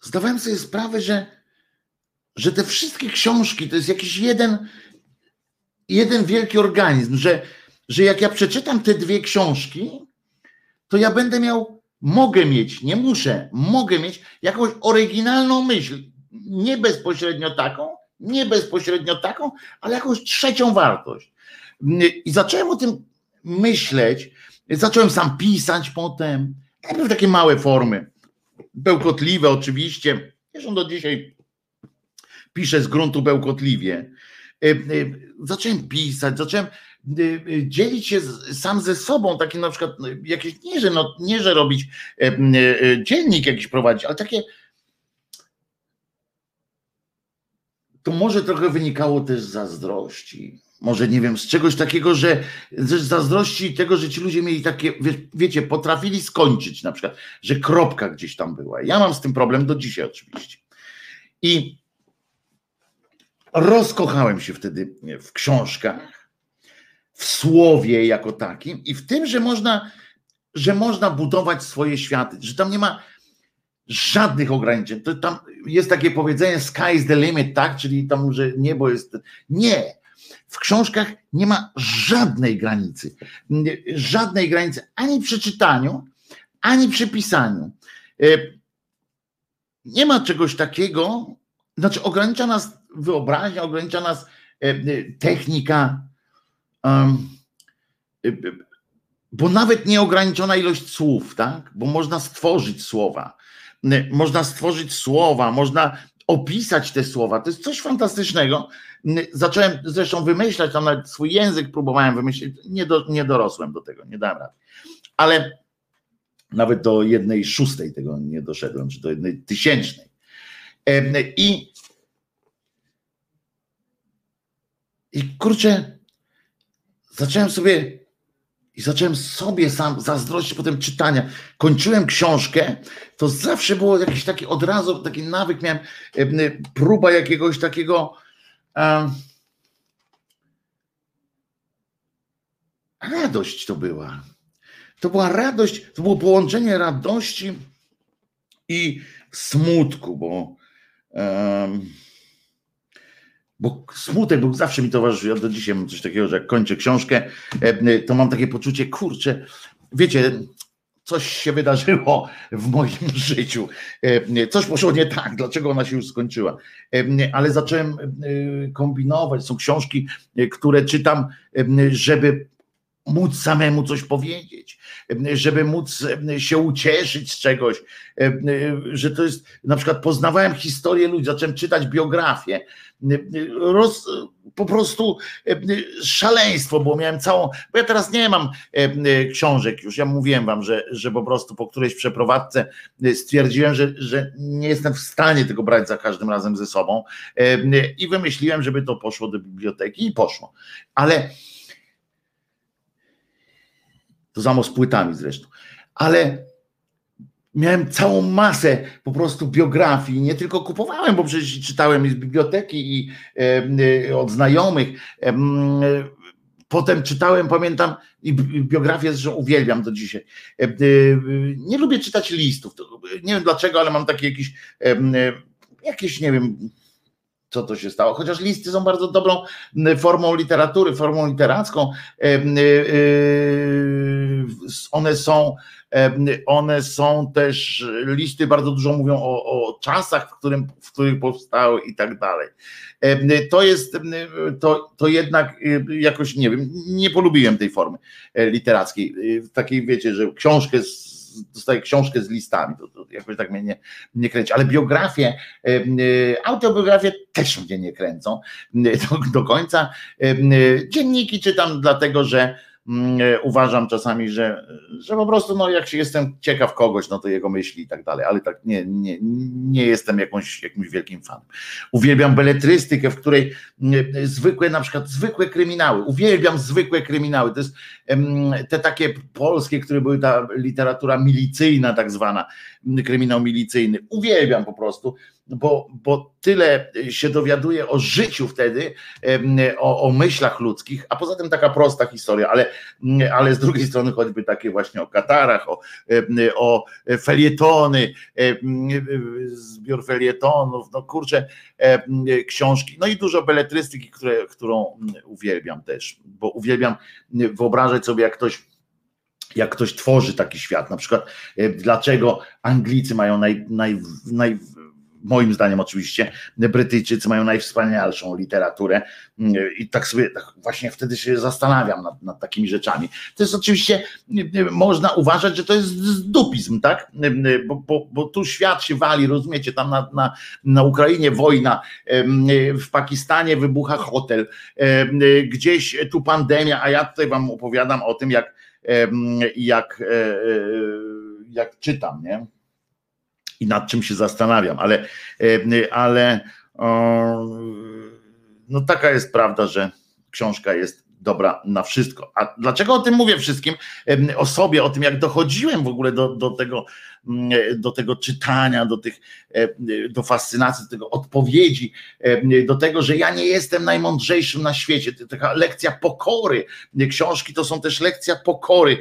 zdawałem sobie sprawę, że, że te wszystkie książki to jest jakiś jeden, jeden wielki organizm, że że jak ja przeczytam te dwie książki, to ja będę miał, mogę mieć, nie muszę, mogę mieć jakąś oryginalną myśl. Nie bezpośrednio taką, nie bezpośrednio taką, ale jakąś trzecią wartość. I zacząłem o tym myśleć, zacząłem sam pisać potem, najpierw takie małe formy, bełkotliwe oczywiście, zresztą do dzisiaj piszę z gruntu bełkotliwie. E, e, zacząłem pisać, zacząłem e, dzielić się sam ze sobą, takie na przykład jakieś, nie że, no, nie, że robić dziennik jakiś prowadzić, ale takie to może trochę wynikało też z zazdrości. Może nie wiem, z czegoś takiego, że z zazdrości tego, że ci ludzie mieli takie, wie, wiecie, potrafili skończyć na przykład, że kropka gdzieś tam była. Ja mam z tym problem do dzisiaj oczywiście. I rozkochałem się wtedy w książkach, w słowie jako takim i w tym, że można, że można budować swoje światy, że tam nie ma żadnych ograniczeń. To tam jest takie powiedzenie sky is the limit, tak? Czyli tam, że niebo jest. Nie. W książkach nie ma żadnej granicy. Żadnej granicy ani przy czytaniu, ani przy pisaniu. E, nie ma czegoś takiego, znaczy ogranicza nas wyobraźnia, ogranicza nas e, e, technika, bo nawet nieograniczona ilość słów, tak? Bo można stworzyć słowa można stworzyć słowa, można opisać te słowa. To jest coś fantastycznego. Zacząłem zresztą wymyślać, tam nawet swój język próbowałem wymyślić, nie, do, nie dorosłem do tego, nie dałem rady. Ale nawet do jednej szóstej tego nie doszedłem, czy do jednej tysięcznej. I, i kurczę, zacząłem sobie i zacząłem sobie sam zazdrościć potem czytania. Kończyłem książkę, to zawsze było jakiś taki od razu, taki nawyk miałem, próba jakiegoś takiego radość to była. To była radość, to było połączenie radości i smutku, bo um, bo smutek był zawsze mi towarzyszył. Ja do dzisiaj mam coś takiego, że jak kończę książkę, to mam takie poczucie, kurczę, wiecie, coś się wydarzyło w moim życiu. E, coś poszło nie tak, dlaczego ona się już skończyła. E, ale zacząłem kombinować. Są książki, które czytam, żeby móc samemu coś powiedzieć, żeby móc się ucieszyć z czegoś, że to jest, na przykład poznawałem historię ludzi, zacząłem czytać biografię, roz, po prostu szaleństwo, bo miałem całą, bo ja teraz nie mam książek już, ja mówiłem wam, że, że po prostu po którejś przeprowadzce stwierdziłem, że, że nie jestem w stanie tego brać za każdym razem ze sobą i wymyśliłem, żeby to poszło do biblioteki i poszło, ale to samo z płytami zresztą. Ale miałem całą masę po prostu biografii, nie tylko kupowałem, bo przecież czytałem z biblioteki i e, od znajomych. E, potem czytałem, pamiętam, i biografię zresztą uwielbiam do dzisiaj. E, nie lubię czytać listów. Nie wiem dlaczego, ale mam takie jakieś, jakieś nie wiem, co to się stało. Chociaż listy są bardzo dobrą formą literatury, formą literacką. One są, one są też, listy bardzo dużo mówią o, o czasach, w, którym, w których powstały i tak dalej. To jest, to, to jednak jakoś, nie wiem, nie polubiłem tej formy e, literackiej. Takiej, wiecie, że książkę z dostaję książkę z listami, to, to jakoś tak mnie nie, nie kręci, ale biografie, autobiografie też mnie nie kręcą do, do końca. Dzienniki czytam dlatego, że e, uważam czasami, że, że po prostu no, jak się jestem ciekaw kogoś, no to jego myśli i tak dalej, ale tak nie, nie, nie jestem jakąś, jakimś wielkim fanem. Uwielbiam beletrystykę, w której mm, zwykłe, na przykład zwykłe kryminały, uwielbiam zwykłe kryminały, to jest te takie polskie, które były ta literatura milicyjna tak zwana, kryminał milicyjny, uwielbiam po prostu, bo, bo tyle się dowiaduje o życiu wtedy, o, o, myślach ludzkich, a poza tym taka prosta historia, ale, ale z drugiej strony choćby takie właśnie o Katarach, o, o felietony, zbiór felietonów, no kurczę, książki, no i dużo beletrystyki, które, którą uwielbiam też, bo uwielbiam wyobrażać sobie, jak ktoś jak ktoś tworzy taki świat, na przykład dlaczego Anglicy mają naj, naj, naj moim zdaniem oczywiście, Brytyjczycy mają najwspanialszą literaturę i tak sobie tak właśnie wtedy się zastanawiam nad, nad, takimi rzeczami. To jest oczywiście, można uważać, że to jest dupizm, tak? Bo, bo, bo tu świat się wali, rozumiecie, tam na, na, na Ukrainie wojna, w Pakistanie wybucha hotel, gdzieś tu pandemia, a ja tutaj wam opowiadam o tym, jak jak, e, e, jak czytam, nie? I nad czym się zastanawiam, ale, ale no taka jest prawda, że książka jest dobra na wszystko. A dlaczego o tym mówię wszystkim? O sobie, o tym, jak dochodziłem w ogóle do, do, tego, mm, do tego czytania, do tych, do fascynacji, do tego odpowiedzi, do tego, że ja nie jestem najmądrzejszym na świecie. Taka lekcja pokory. Książki to są też lekcja pokory.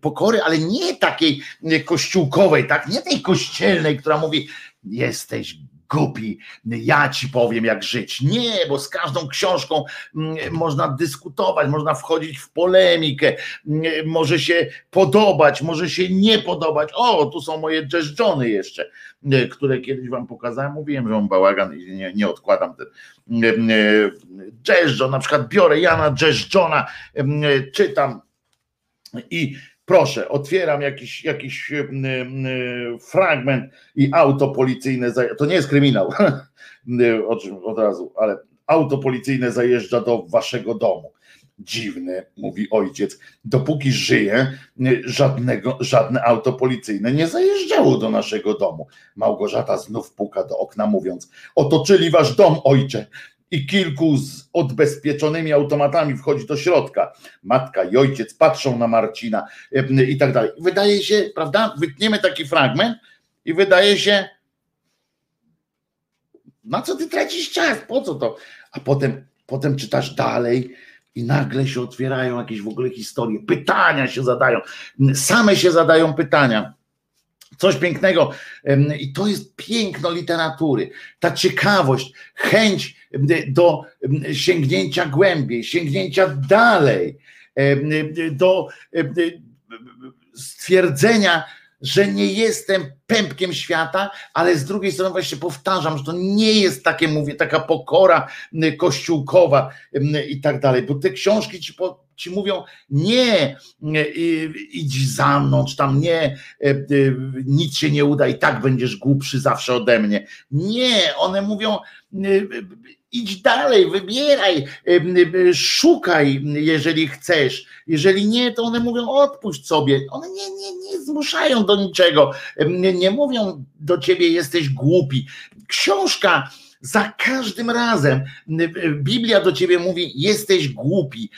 Pokory, ale nie takiej kościółkowej, tak? Nie tej kościelnej, która mówi, jesteś głupi, ja ci powiem jak żyć. Nie, bo z każdą książką mm, można dyskutować, można wchodzić w polemikę, mm, może się podobać, może się nie podobać. O, tu są moje jazzjony jeszcze, mm, które kiedyś wam pokazałem, mówiłem, że mam bałagan i nie, nie odkładam ten jazz na przykład biorę Jana jazz czytam i Proszę, otwieram jakiś, jakiś e, e, fragment i auto policyjne, to nie jest kryminał, od, od razu, ale auto policyjne zajeżdża do waszego domu. Dziwne, mówi ojciec, dopóki żyje, żadnego, żadne auto policyjne nie zajeżdżało do naszego domu. Małgorzata znów puka do okna, mówiąc: Otoczyli wasz dom, ojcze i kilku z odbezpieczonymi automatami wchodzi do środka. Matka i ojciec patrzą na Marcina i tak dalej. Wydaje się, prawda? Wytniemy taki fragment i wydaje się, na co ty tracisz czas? Po co to? A potem, potem czytasz dalej i nagle się otwierają jakieś w ogóle historie, pytania się zadają, same się zadają pytania. Coś pięknego i to jest piękno literatury, ta ciekawość, chęć do sięgnięcia głębiej, sięgnięcia dalej, do stwierdzenia, że nie jestem pępkiem świata, ale z drugiej strony właśnie powtarzam, że to nie jest takie, mówię, taka pokora kościółkowa i tak dalej, bo te książki ci po, ci mówią, nie, idź za mną, czy tam nie, e, e, nic się nie uda i tak będziesz głupszy zawsze ode mnie. Nie, one mówią, e, idź dalej, wybieraj, szukaj, jeżeli chcesz. Jeżeli nie, to one mówią, odpuść sobie. One nie, nie, nie zmuszają do niczego. Nie, nie mówią do ciebie, jesteś głupi. Książka za każdym razem Biblia do ciebie mówi: jesteś głupi,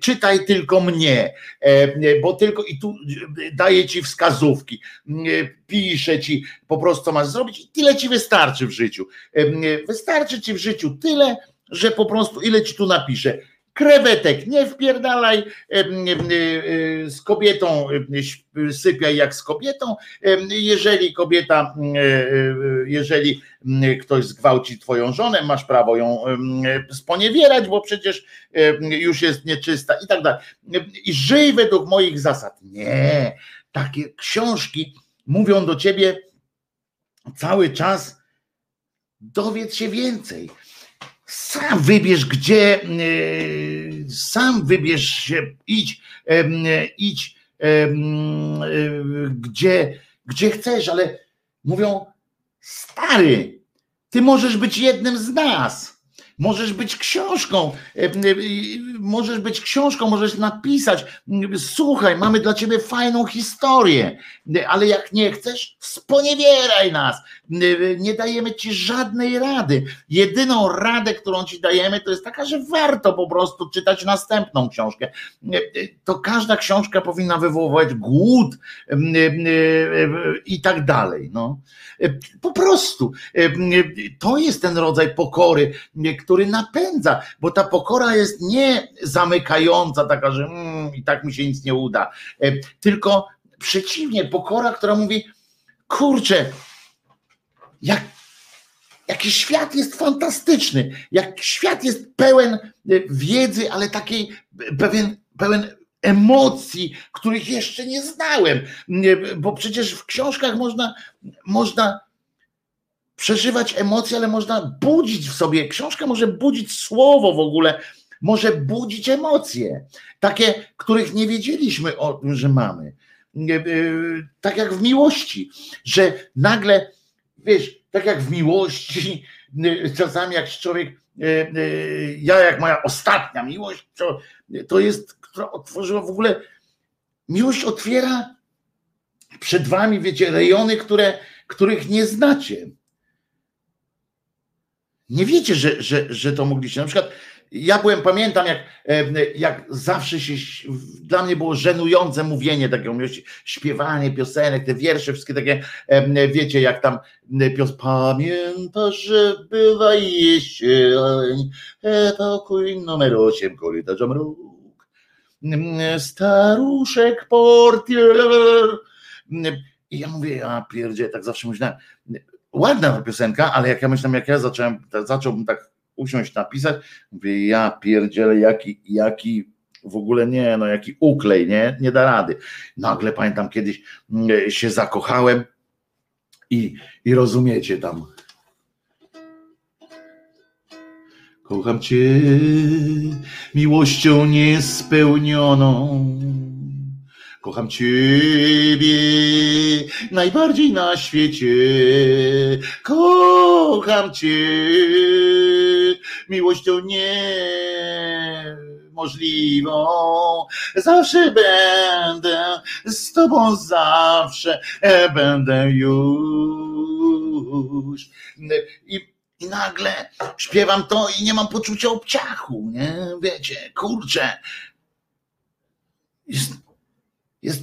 czytaj tylko mnie, bo tylko i tu daje ci wskazówki, pisze ci po prostu, co masz zrobić, i tyle ci wystarczy w życiu. Wystarczy ci w życiu tyle, że po prostu ile ci tu napiszę krewetek nie wpierdalaj, z kobietą sypiaj jak z kobietą. Jeżeli kobieta, jeżeli ktoś zgwałci twoją żonę, masz prawo ją sponiewierać, bo przecież już jest nieczysta i tak dalej. I żyj według moich zasad. Nie, takie książki mówią do ciebie cały czas, dowiedz się więcej sam wybierz gdzie, e, sam wybierz się, idź, idź e, gdzie, gdzie chcesz, ale mówią, stary, ty możesz być jednym z nas. Możesz być książką, e, e, możesz być książką, możesz napisać. Słuchaj, mamy dla ciebie fajną historię, ale jak nie chcesz, sponiewieraj nas. Nie dajemy ci żadnej rady. Jedyną radę, którą ci dajemy, to jest taka, że warto po prostu czytać następną książkę. To każda książka powinna wywoływać głód i tak dalej. No. Po prostu to jest ten rodzaj pokory, który napędza, bo ta pokora jest nie zamykająca, taka, że mm, i tak mi się nic nie uda, e, tylko przeciwnie, pokora, która mówi, kurczę, jak, jaki świat jest fantastyczny, jak świat jest pełen e, wiedzy, ale takiej pewien, pełen emocji, których jeszcze nie znałem, bo przecież w książkach można, można przeżywać emocje, ale można budzić w sobie. Książka może budzić słowo w ogóle, może budzić emocje, takie, których nie wiedzieliśmy o tym, że mamy. Tak jak w miłości, że nagle, wiesz, tak jak w miłości, czasami jak człowiek, ja jak moja ostatnia miłość, to, to jest, która otworzyła w ogóle, miłość otwiera przed wami, wiecie, rejony, które, których nie znacie. Nie wiecie, że, że, że to mogliście. Na przykład ja byłem, pamiętam, jak, jak zawsze się, dla mnie było żenujące mówienie takiego śpiewanie piosenek, te wiersze, wszystkie takie, wiecie, jak tam pios, pamiętasz, że była jesień, pokój numer 8, korytarza mruk, staruszek portier, i ja mówię, ja pierdzie, tak zawsze myślałem, ładna ta piosenka, ale jak ja myślałem, jak ja zacząłem, zacząłbym tak usiąść, napisać, mówię, ja pierdzielę, jaki, jaki w ogóle nie, no jaki uklej, nie, nie da rady. Nagle pamiętam kiedyś mm, się zakochałem i, i rozumiecie tam. Kocham cię miłością niespełnioną Kocham Ciebie najbardziej na świecie. Kocham Cię miłością niemożliwą. Zawsze będę z Tobą, zawsze będę już. I i nagle śpiewam to i nie mam poczucia obciachu, nie? Wiecie, kurczę. Jest,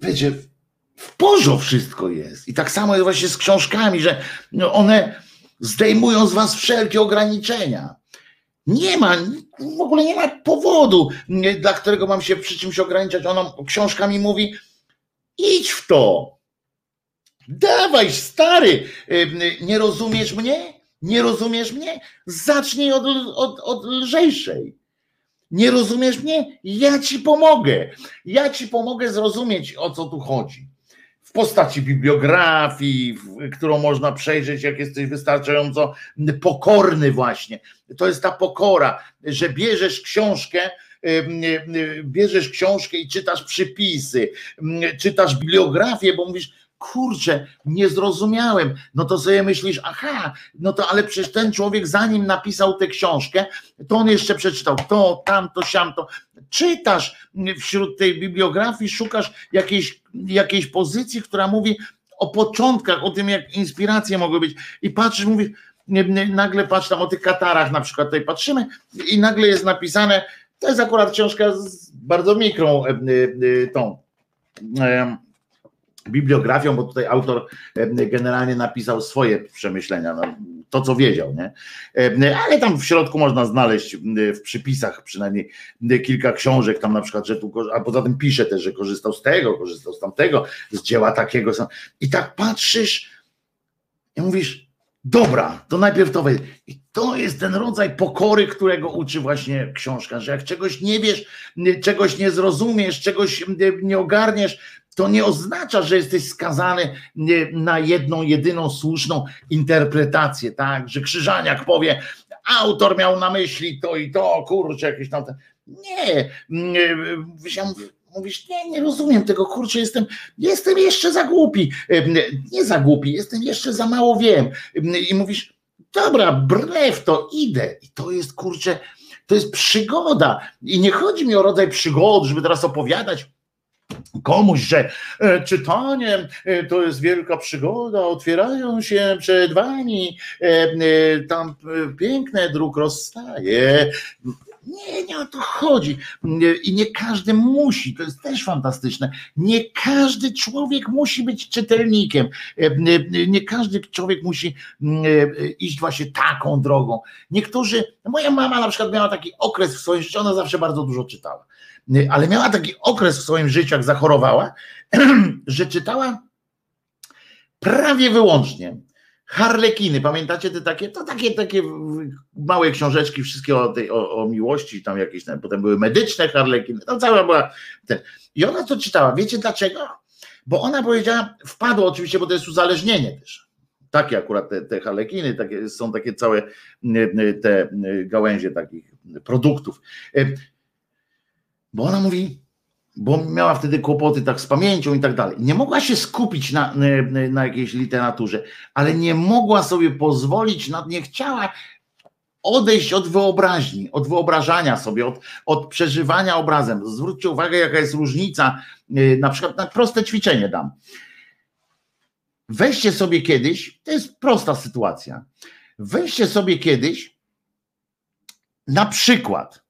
wiecie, w porządku wszystko jest. I tak samo jest właśnie z książkami, że no, one zdejmują z was wszelkie ograniczenia. Nie ma, w ogóle nie ma powodu, dla którego mam się przy czymś ograniczać. Ona książka mi mówi, idź w to. Dawaj, stary, nie rozumiesz mnie? Nie rozumiesz mnie? Zacznij od, od, od lżejszej. Nie rozumiesz mnie? Ja ci pomogę. Ja ci pomogę zrozumieć, o co tu chodzi. W postaci bibliografii, którą można przejrzeć, jak jesteś wystarczająco pokorny, właśnie. To jest ta pokora, że bierzesz książkę, bierzesz książkę i czytasz przypisy, czytasz bibliografię, bo mówisz, kurczę, nie zrozumiałem. No to sobie myślisz, aha, no to ale przecież ten człowiek zanim napisał tę książkę, to on jeszcze przeczytał to, tamto, siamto. Czytasz wśród tej bibliografii, szukasz jakiejś, jakiejś pozycji, która mówi o początkach, o tym, jak inspiracje mogły być i patrzysz, mówisz, nagle patrz tam o tych katarach na przykład, tutaj patrzymy i nagle jest napisane, to jest akurat książka z bardzo mikrą e, e, tą bibliografią, bo tutaj autor generalnie napisał swoje przemyślenia, no, to co wiedział, nie? Ale tam w środku można znaleźć w przypisach przynajmniej kilka książek, tam na przykład, że tu, a poza tym pisze też, że korzystał z tego, korzystał z tamtego, z dzieła takiego. I tak patrzysz i mówisz, dobra, to najpierw to weź. I to jest ten rodzaj pokory, którego uczy właśnie książka, że jak czegoś nie wiesz, czegoś nie zrozumiesz, czegoś nie ogarniesz, to nie oznacza, że jesteś skazany na jedną, jedyną słuszną interpretację, tak? Że Krzyżaniak powie, autor miał na myśli to i to, kurczę, jakieś tam. Nie, mówisz, nie, nie rozumiem tego, kurczę, jestem, jestem jeszcze za głupi. Nie za głupi, jestem jeszcze za mało wiem. I mówisz, dobra, brew to idę. I to jest, kurczę, to jest przygoda. I nie chodzi mi o rodzaj przygody, żeby teraz opowiadać komuś, że e, czytanie e, to jest wielka przygoda, otwierają się przed wami, e, tam piękny dróg rozstaje. Nie, nie o to chodzi. I nie każdy musi, to jest też fantastyczne. Nie każdy człowiek musi być czytelnikiem. Nie każdy człowiek musi iść właśnie taką drogą. Niektórzy, moja mama na przykład miała taki okres w swoim życiu, ona zawsze bardzo dużo czytała ale miała taki okres w swoim życiu, jak zachorowała, że czytała prawie wyłącznie Harlekiny, pamiętacie te takie? To takie, takie małe książeczki, wszystkie o, tej, o, o miłości, tam jakieś, tam, potem były medyczne Harlekiny, to cała była. Ten. I ona to czytała. Wiecie dlaczego? Bo ona powiedziała, wpadła oczywiście, bo to jest uzależnienie też takie akurat te, te halekiny, takie, są takie całe te gałęzie takich produktów. Bo ona mówi, bo miała wtedy kłopoty tak z pamięcią i tak dalej. Nie mogła się skupić na, na jakiejś literaturze, ale nie mogła sobie pozwolić, nie chciała odejść od wyobraźni, od wyobrażania sobie, od, od przeżywania obrazem. Zwróćcie uwagę, jaka jest różnica, y, na przykład na proste ćwiczenie dam. Weźcie sobie kiedyś, to jest prosta sytuacja, weźcie sobie kiedyś na przykład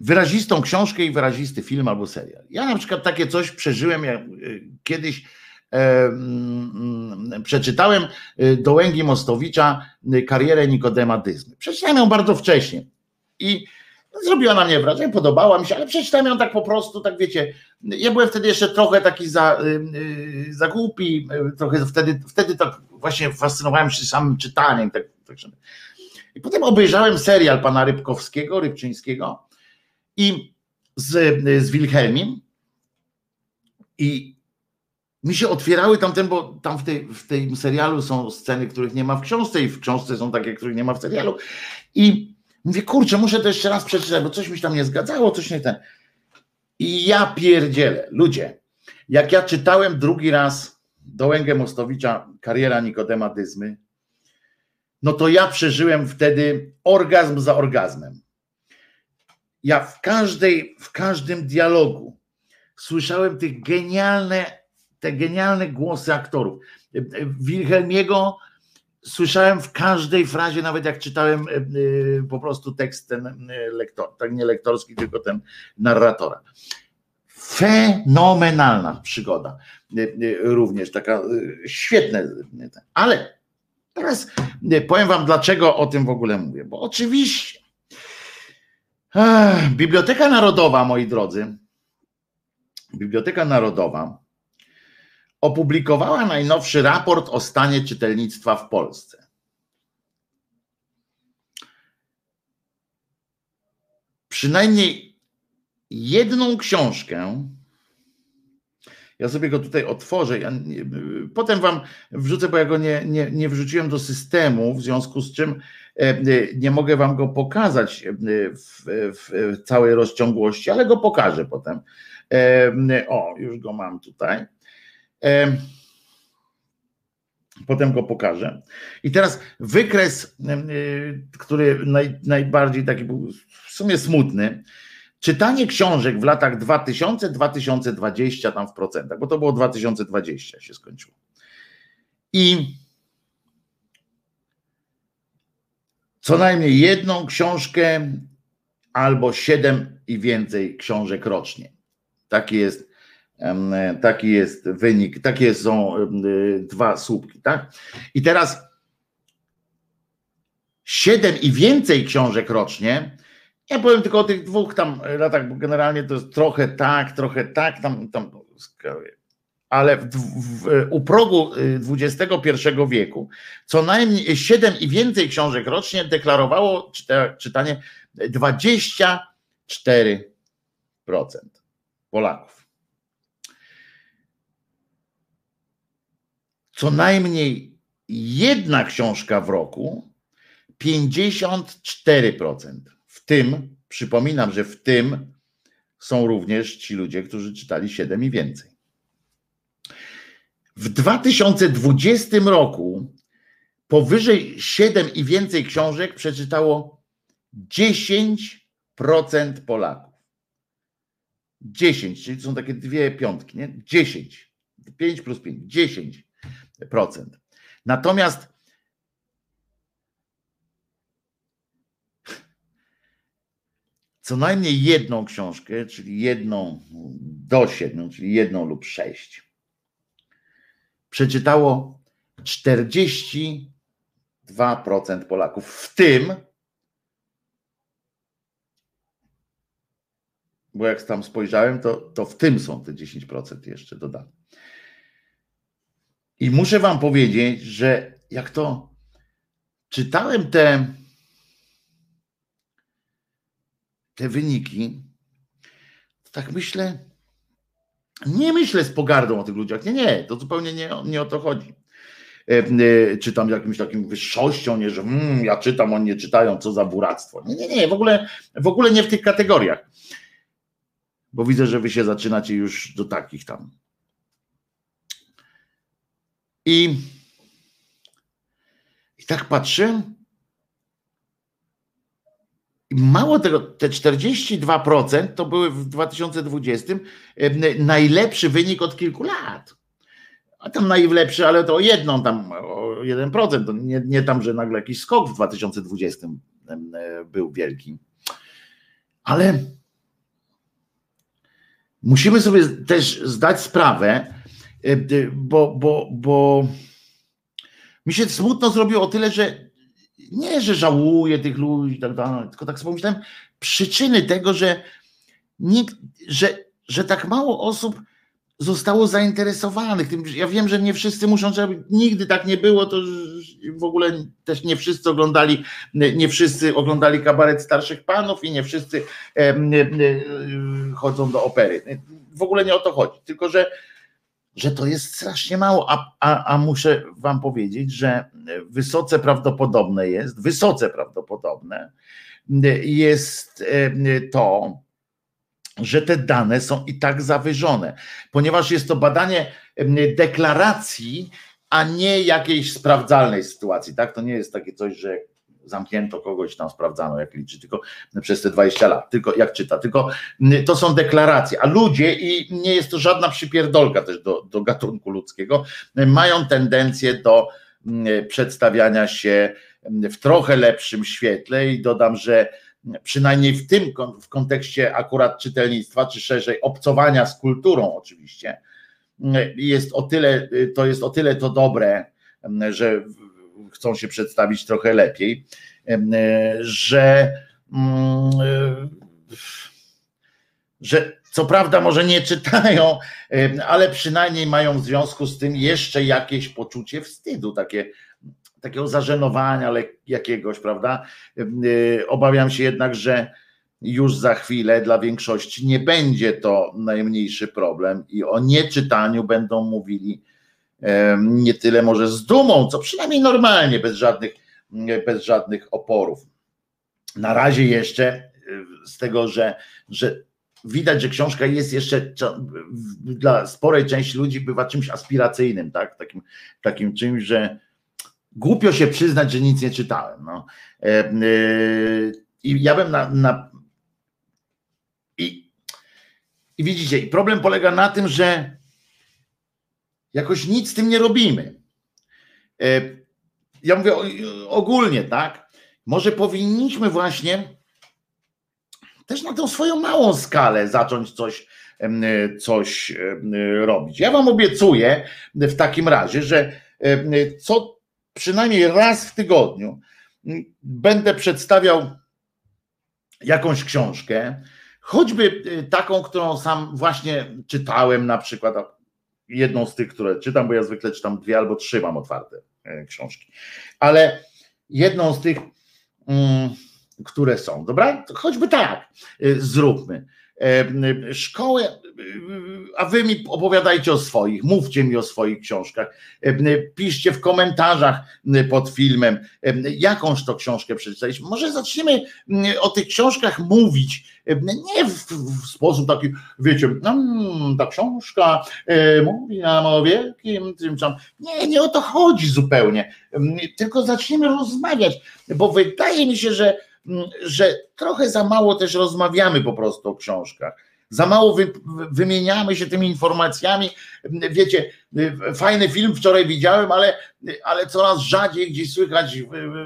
wyrazistą książkę i wyrazisty film albo serial. Ja na przykład takie coś przeżyłem jak y, kiedyś e, mm, przeczytałem y, Dołęgi Mostowicza y, karierę Nikodema Dyzmy. Przeczytałem ją bardzo wcześnie i zrobiła na mnie wrażenie, podobała mi się, ale przeczytałem ją tak po prostu, tak wiecie, ja byłem wtedy jeszcze trochę taki za, za głupi, trochę wtedy, wtedy tak właśnie fascynowałem się samym czytaniem. Tak, tak, I potem obejrzałem serial pana Rybkowskiego, Rybczyńskiego, i z, z i mi się otwierały tamten, bo tam w, tej, w tym serialu są sceny, których nie ma w książce i w książce są takie, których nie ma w serialu. I mówię, kurczę, muszę to jeszcze raz przeczytać, bo coś mi się tam nie zgadzało, coś nie ten. I ja pierdzielę, ludzie, jak ja czytałem drugi raz Dołęgę Mostowicza, kariera Nikodema Dyzmy, no to ja przeżyłem wtedy orgazm za orgazmem ja w każdej, w każdym dialogu słyszałem genialne, te genialne głosy aktorów. Wilhelmiego słyszałem w każdej frazie, nawet jak czytałem e, e, po prostu tekst ten e, lektor, tak nie lektorski, tylko ten narratora. Fenomenalna przygoda. Również taka świetne. Ale teraz powiem wam, dlaczego o tym w ogóle mówię. Bo oczywiście Biblioteka Narodowa, moi drodzy, Biblioteka Narodowa opublikowała najnowszy raport o stanie czytelnictwa w Polsce. Przynajmniej jedną książkę, ja sobie go tutaj otworzę, ja nie, potem wam wrzucę, bo ja go nie, nie, nie wrzuciłem do systemu, w związku z czym nie mogę wam go pokazać e, w, w całej rozciągłości, ale go pokażę potem. O, już go mam tutaj. Potem go pokażę. I teraz wykres, który naj, najbardziej taki był w sumie smutny. Czytanie książek w latach 2000-2020 tam w procentach, bo to było 2020 się skończyło. I co najmniej jedną książkę albo siedem i więcej książek rocznie. Taki jest, taki jest wynik, takie są dwa słupki, tak? I teraz siedem i więcej książek rocznie. Ja powiem tylko o tych dwóch tam latach, bo generalnie to jest trochę tak, trochę tak, tam, tam ale w, w, u progu XXI y, wieku co najmniej 7 i więcej książek rocznie deklarowało czyta, czytanie 24% Polaków. Co najmniej jedna książka w roku 54%. W tym, przypominam, że w tym są również ci ludzie, którzy czytali 7 i więcej. W 2020 roku powyżej 7 i więcej książek przeczytało 10% Polaków. 10, czyli to są takie dwie piątki, nie? 10. 5 plus 5, 10%. Natomiast co najmniej jedną książkę, czyli jedną do siedmiu, czyli jedną lub sześć przeczytało 42% Polaków, w tym, bo jak tam spojrzałem, to, to w tym są te 10% jeszcze dodane. I muszę Wam powiedzieć, że jak to czytałem te, te wyniki, tak myślę, nie myślę z pogardą o tych ludziach. Nie, nie, to zupełnie nie, nie o to chodzi. czy tam jakimś takim wyższością, nie, że mm, ja czytam, oni nie czytają, co za buractwo. Nie, nie, nie, w ogóle, w ogóle nie w tych kategoriach. Bo widzę, że wy się zaczynacie już do takich tam. I, i tak patrzę, Mało tego, te 42% to były w 2020 najlepszy wynik od kilku lat. A tam najlepszy, ale to o jedną tam, o 1%. To nie, nie tam, że nagle jakiś skok w 2020 był wielki. Ale musimy sobie też zdać sprawę, bo, bo, bo mi się smutno zrobiło o tyle, że nie, że żałuję tych ludzi, tak dalej, tylko tak sobie pomyślałem, przyczyny tego, że, nikt, że, że tak mało osób zostało zainteresowanych tym. Ja wiem, że nie wszyscy muszą, żeby nigdy tak nie było, to w ogóle też nie wszyscy oglądali, nie wszyscy oglądali kabaret starszych panów i nie wszyscy chodzą do opery. W ogóle nie o to chodzi, tylko że że to jest strasznie mało, a, a, a muszę wam powiedzieć, że wysoce prawdopodobne jest, wysoce prawdopodobne jest e, to, że te dane są i tak zawyżone, ponieważ jest to badanie deklaracji, a nie jakiejś sprawdzalnej sytuacji. Tak? To nie jest takie coś, że zamknięto kogoś, tam sprawdzano jak liczy, tylko przez te 20 lat, tylko jak czyta, tylko to są deklaracje, a ludzie i nie jest to żadna przypierdolka też do, do gatunku ludzkiego, mają tendencję do przedstawiania się w trochę lepszym świetle i dodam, że przynajmniej w tym w kontekście akurat czytelnictwa, czy szerzej obcowania z kulturą oczywiście, jest o tyle, to jest o tyle to dobre, że chcą się przedstawić trochę lepiej, że, mm, że co prawda może nie czytają, ale przynajmniej mają w związku z tym jeszcze jakieś poczucie wstydu, takie, takiego zażenowania jakiegoś, prawda? Obawiam się jednak, że już za chwilę dla większości nie będzie to najmniejszy problem i o nieczytaniu będą mówili nie tyle może z dumą, co przynajmniej normalnie, bez żadnych, bez żadnych oporów. Na razie jeszcze z tego, że, że widać, że książka jest jeszcze dla sporej części ludzi bywa czymś aspiracyjnym, tak? takim, takim czymś, że głupio się przyznać, że nic nie czytałem. No. E, I ja bym na, na i, i widzicie, problem polega na tym, że Jakoś nic z tym nie robimy. E, ja mówię ogólnie, tak? Może powinniśmy właśnie też na tą swoją małą skalę zacząć coś, coś robić. Ja Wam obiecuję w takim razie, że co przynajmniej raz w tygodniu będę przedstawiał jakąś książkę, choćby e, taką, którą sam właśnie czytałem, na przykład jedną z tych, które czytam, bo ja zwykle czytam dwie albo trzy mam otwarte e, książki. Ale jedną z tych, mm, które są, dobra? Choćby tak, e, zróbmy. E, szkołę, a wy mi opowiadajcie o swoich, mówcie mi o swoich książkach, piszcie w komentarzach pod filmem, jakąż to książkę przeczytaliśmy. Może zaczniemy o tych książkach mówić, nie w, w sposób taki, wiecie, mm, ta książka mówi nam o wielkim tym, nie, nie o to chodzi zupełnie, tylko zaczniemy rozmawiać, bo wydaje mi się, że że trochę za mało też rozmawiamy po prostu o książkach. Za mało wy, wymieniamy się tymi informacjami. Wiecie, fajny film wczoraj widziałem, ale, ale coraz rzadziej gdzieś słychać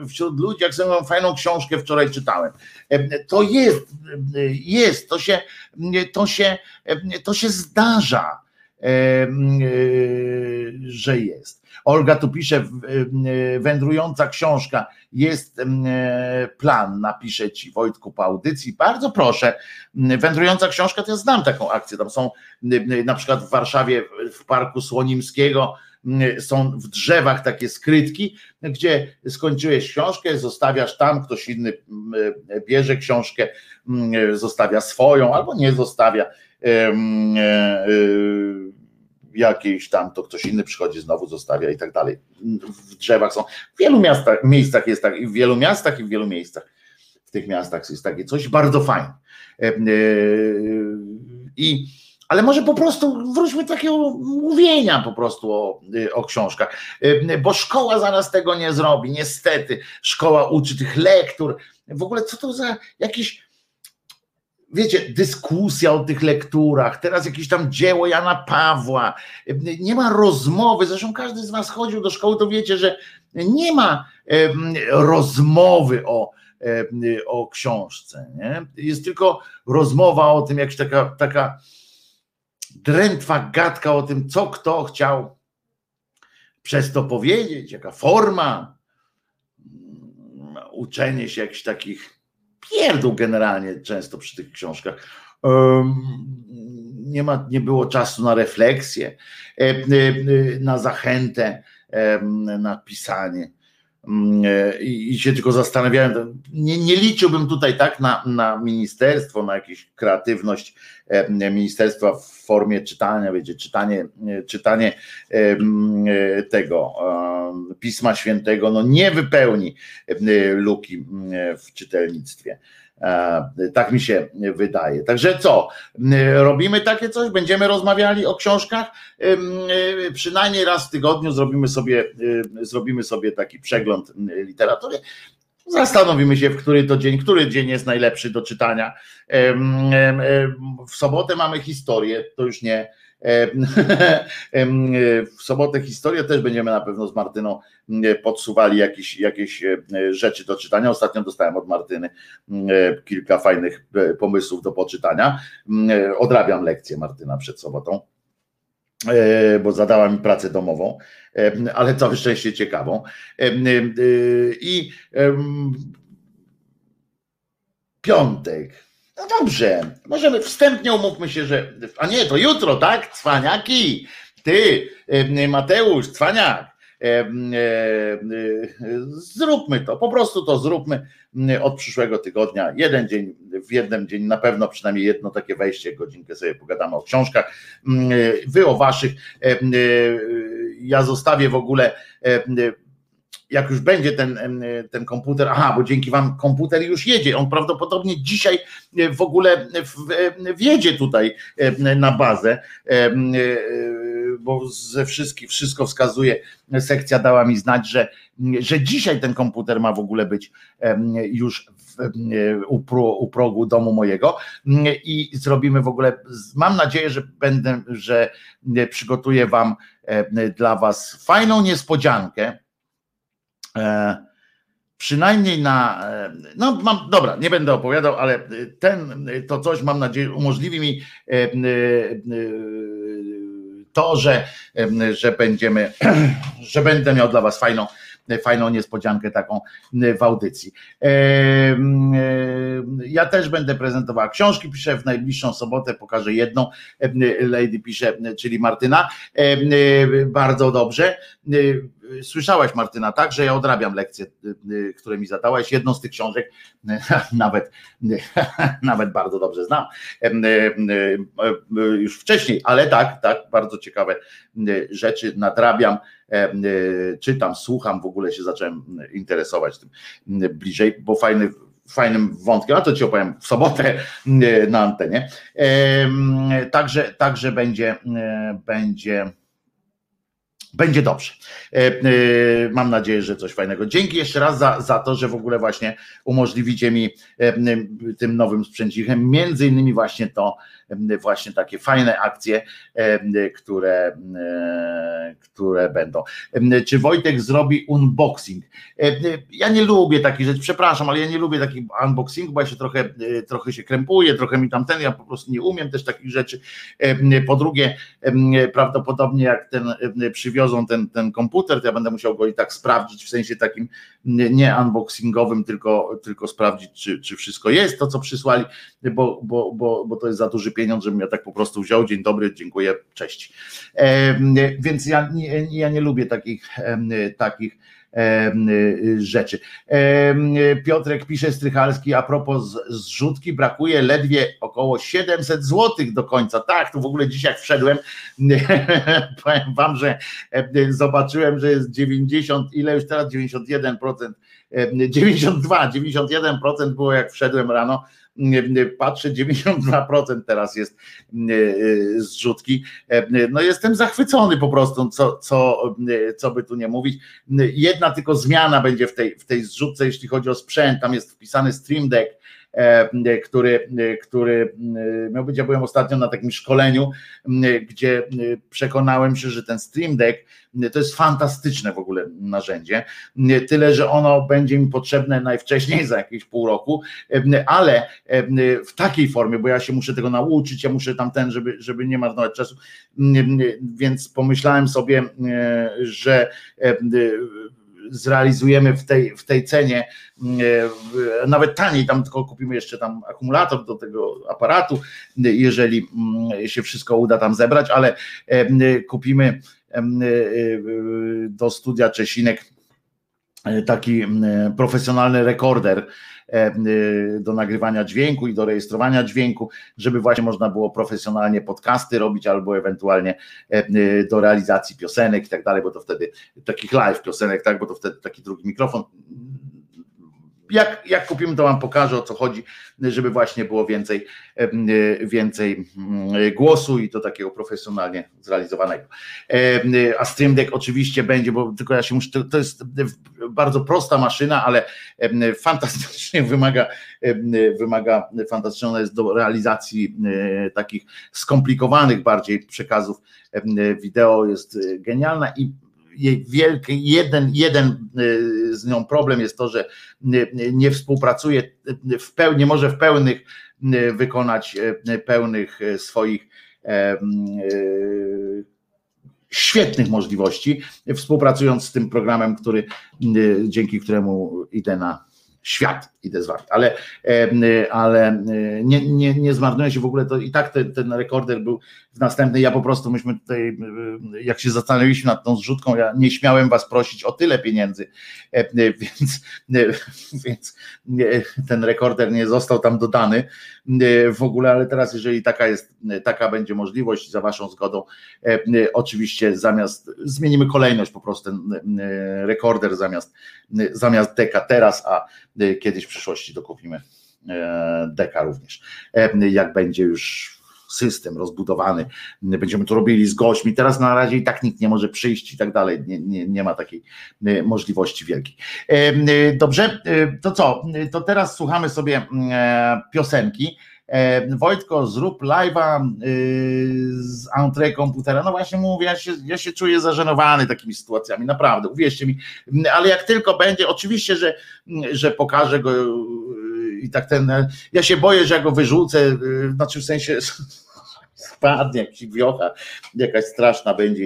wśród ludzi, jak sobie fajną książkę wczoraj czytałem. To jest, jest, to się, to się, to się zdarza, że jest. Olga tu pisze, wędrująca książka, jest plan, napiszę ci Wojtku po audycji. Bardzo proszę, wędrująca książka, to ja znam taką akcję. Tam są na przykład w Warszawie, w Parku Słonimskiego, są w drzewach takie skrytki, gdzie skończyłeś książkę, zostawiasz tam, ktoś inny bierze książkę, zostawia swoją albo nie zostawia. E, jakiejś tam, to ktoś inny przychodzi, znowu zostawia i tak dalej. W drzewach są, w wielu miastach, miejscach jest tak, i w wielu miastach, i w wielu miejscach w tych miastach jest takie coś bardzo fajne. E, I ale może po prostu wróćmy do takiego mówienia po prostu o, o książkach, bo szkoła zaraz tego nie zrobi, niestety. Szkoła uczy tych lektur. W ogóle co to za jakiś wiecie, dyskusja o tych lekturach, teraz jakieś tam dzieło Jana Pawła, nie ma rozmowy, zresztą każdy z was chodził do szkoły, to wiecie, że nie ma rozmowy o, o książce, nie? jest tylko rozmowa o tym, jak taka, taka drętwa gadka o tym, co kto chciał przez to powiedzieć, jaka forma, uczenie się jakichś takich pierdół generalnie często przy tych książkach. Nie, ma, nie było czasu na refleksję, na zachętę, na pisanie. Mm, e, I, się tylko zastanawiałem, nie, nie liczyłbym tutaj tak na, na ministerstwo, na jakąś kreatywność ministerstwa w formie czytania, wiecie, czytanie, czytanie tego Pisma Świętego no nie wypełni luki w czytelnictwie. Tak mi się wydaje. Także co? Robimy takie coś? Będziemy rozmawiali o książkach? Przynajmniej raz w tygodniu zrobimy sobie, zrobimy sobie taki przegląd literatury. Zastanowimy się, w który to dzień, który dzień jest najlepszy do czytania. W sobotę mamy historię, to już nie. W sobotę historię też będziemy na pewno z Martyną podsuwali jakieś, jakieś e, rzeczy do czytania. Ostatnio dostałem od Martyny kilka fajnych e, pomysłów do poczytania. Odrabiam lekcję Martyna przed sobotą E, bo zadała mi pracę domową, e, ale całe szczęście ciekawą. E, I piątek. No dobrze, możemy wstępnie umówmy się, że. A nie, to jutro, tak? Cwaniaki. Ty, Mateusz, cwaniak. Zróbmy to, po prostu to zróbmy od przyszłego tygodnia. Jeden dzień, w jednym dzień na pewno przynajmniej jedno takie wejście, godzinkę sobie pogadamy o książkach. Wy o waszych. Ja zostawię w ogóle jak już będzie ten, ten komputer, aha, bo dzięki Wam komputer już jedzie, on prawdopodobnie dzisiaj w ogóle wjedzie tutaj na bazę bo ze wszystkich, wszystko wskazuje, sekcja dała mi znać, że, że dzisiaj ten komputer ma w ogóle być już u, u progu domu mojego. I zrobimy w ogóle, mam nadzieję, że będę, że przygotuję wam dla was fajną niespodziankę, e, przynajmniej na, no mam, dobra, nie będę opowiadał, ale ten, to coś mam nadzieję umożliwi mi to, że, że będziemy, że będę miał dla Was fajną, fajną niespodziankę taką w audycji. Ja też będę prezentowała książki, piszę w najbliższą sobotę, pokażę jedną, Lady pisze, czyli Martyna, bardzo dobrze. Słyszałaś Martyna, tak, że ja odrabiam lekcje, które mi zadałaś, jedną z tych książek, nawet, nawet bardzo dobrze znam, już wcześniej, ale tak, tak, bardzo ciekawe rzeczy nadrabiam, czytam, słucham, w ogóle się zacząłem interesować tym bliżej, bo fajny, fajnym wątkiem, a to ci opowiem w sobotę na antenie. Także, także będzie, będzie będzie dobrze. E, e, mam nadzieję, że coś fajnego. Dzięki jeszcze raz za, za to, że w ogóle właśnie umożliwicie mi e, tym nowym sprzęcichem, między innymi właśnie to, właśnie takie fajne akcje, które, które będą. Czy Wojtek zrobi unboxing? Ja nie lubię takich rzeczy, przepraszam, ale ja nie lubię takich unboxing, bo ja się trochę, trochę się krępuję, trochę mi tamten, ja po prostu nie umiem też takich rzeczy. Po drugie, prawdopodobnie jak ten przywiozą ten, ten komputer, to ja będę musiał go i tak sprawdzić w sensie takim nie unboxingowym, tylko, tylko sprawdzić, czy, czy wszystko jest to, co przysłali, bo, bo, bo, bo to jest za duży pieniądz, żebym ja tak po prostu wziął, dzień dobry, dziękuję, cześć. Więc ja, ja nie lubię takich, takich rzeczy. Piotrek pisze Strychalski a propos zrzutki, brakuje ledwie około 700 złotych do końca. Tak, tu w ogóle dzisiaj wszedłem, powiem wam, że zobaczyłem, że jest 90, ile już teraz 91%, 92, 91% było jak wszedłem rano, patrzę, 92% teraz jest zrzutki. No jestem zachwycony po prostu, co, co, co by tu nie mówić. Jedna tylko zmiana będzie w tej, w tej zrzutce, jeśli chodzi o sprzęt, tam jest wpisany Stream Deck, E, który, który e, miał być. Ja byłem ostatnio na takim szkoleniu, gdzie przekonałem się, że ten Stream Deck to jest fantastyczne w ogóle narzędzie. Tyle, że ono będzie mi potrzebne najwcześniej za jakieś pół roku, ale w takiej formie, bo ja się muszę tego nauczyć, ja muszę tamten, żeby, żeby nie marnować czasu. Więc pomyślałem sobie, że zrealizujemy w tej, w tej cenie, mm, e, nawet taniej, tam tylko kupimy jeszcze tam akumulator do tego aparatu, jeżeli mm, się wszystko uda tam zebrać, ale e, kupimy e, do studia Czesinek taki profesjonalny rekorder do nagrywania dźwięku i do rejestrowania dźwięku, żeby właśnie można było profesjonalnie podcasty robić albo ewentualnie do realizacji piosenek i tak dalej, bo to wtedy takich live piosenek, tak, bo to wtedy taki drugi mikrofon jak, jak kupimy, to Wam pokażę o co chodzi, żeby właśnie było więcej, więcej mm, głosu i to takiego profesjonalnie zrealizowanego. A Stream Deck oczywiście będzie, bo tylko ja się muszę, to jest bardzo prosta maszyna, ale fantastycznie wymaga, wymaga fantastyczna jest do realizacji takich skomplikowanych bardziej przekazów wideo jest genialna i jej wielki, jeden, jeden y, z nią problem jest to, że nie współpracuje w pełni, może w pełnych y, wykonać y, pełnych swoich świetnych możliwości, współpracując z tym programem, który dzięki któremu idę na świat idę zwart, ale, ale nie, nie, nie zmarnuje się w ogóle to i tak ten, ten rekorder był w następnej, ja po prostu myśmy tutaj, jak się zastanowiliśmy nad tą zrzutką, ja nie śmiałem was prosić o tyle pieniędzy, więc, więc ten rekorder nie został tam dodany w ogóle, ale teraz jeżeli taka jest, taka będzie możliwość za waszą zgodą, oczywiście zamiast, zmienimy kolejność po prostu ten rekorder zamiast, zamiast deka teraz, a kiedyś przyszłości dokupimy e, deka również. E, jak będzie już system rozbudowany, będziemy to robili z gośćmi. Teraz na razie i tak nikt nie może przyjść i tak dalej. Nie, nie, nie ma takiej e, możliwości wielkiej. Dobrze, to co? To teraz słuchamy sobie piosenki. Wojtko, zrób live'a z entrée komputera. No właśnie mówię, ja się, ja się czuję zażenowany takimi sytuacjami, naprawdę, uwierzcie mi. Ale jak tylko będzie, oczywiście, że, że pokażę go i tak ten. Ja się boję, że ja go wyrzucę, znaczy w sensie spadnie jakiś wiocha, jakaś straszna będzie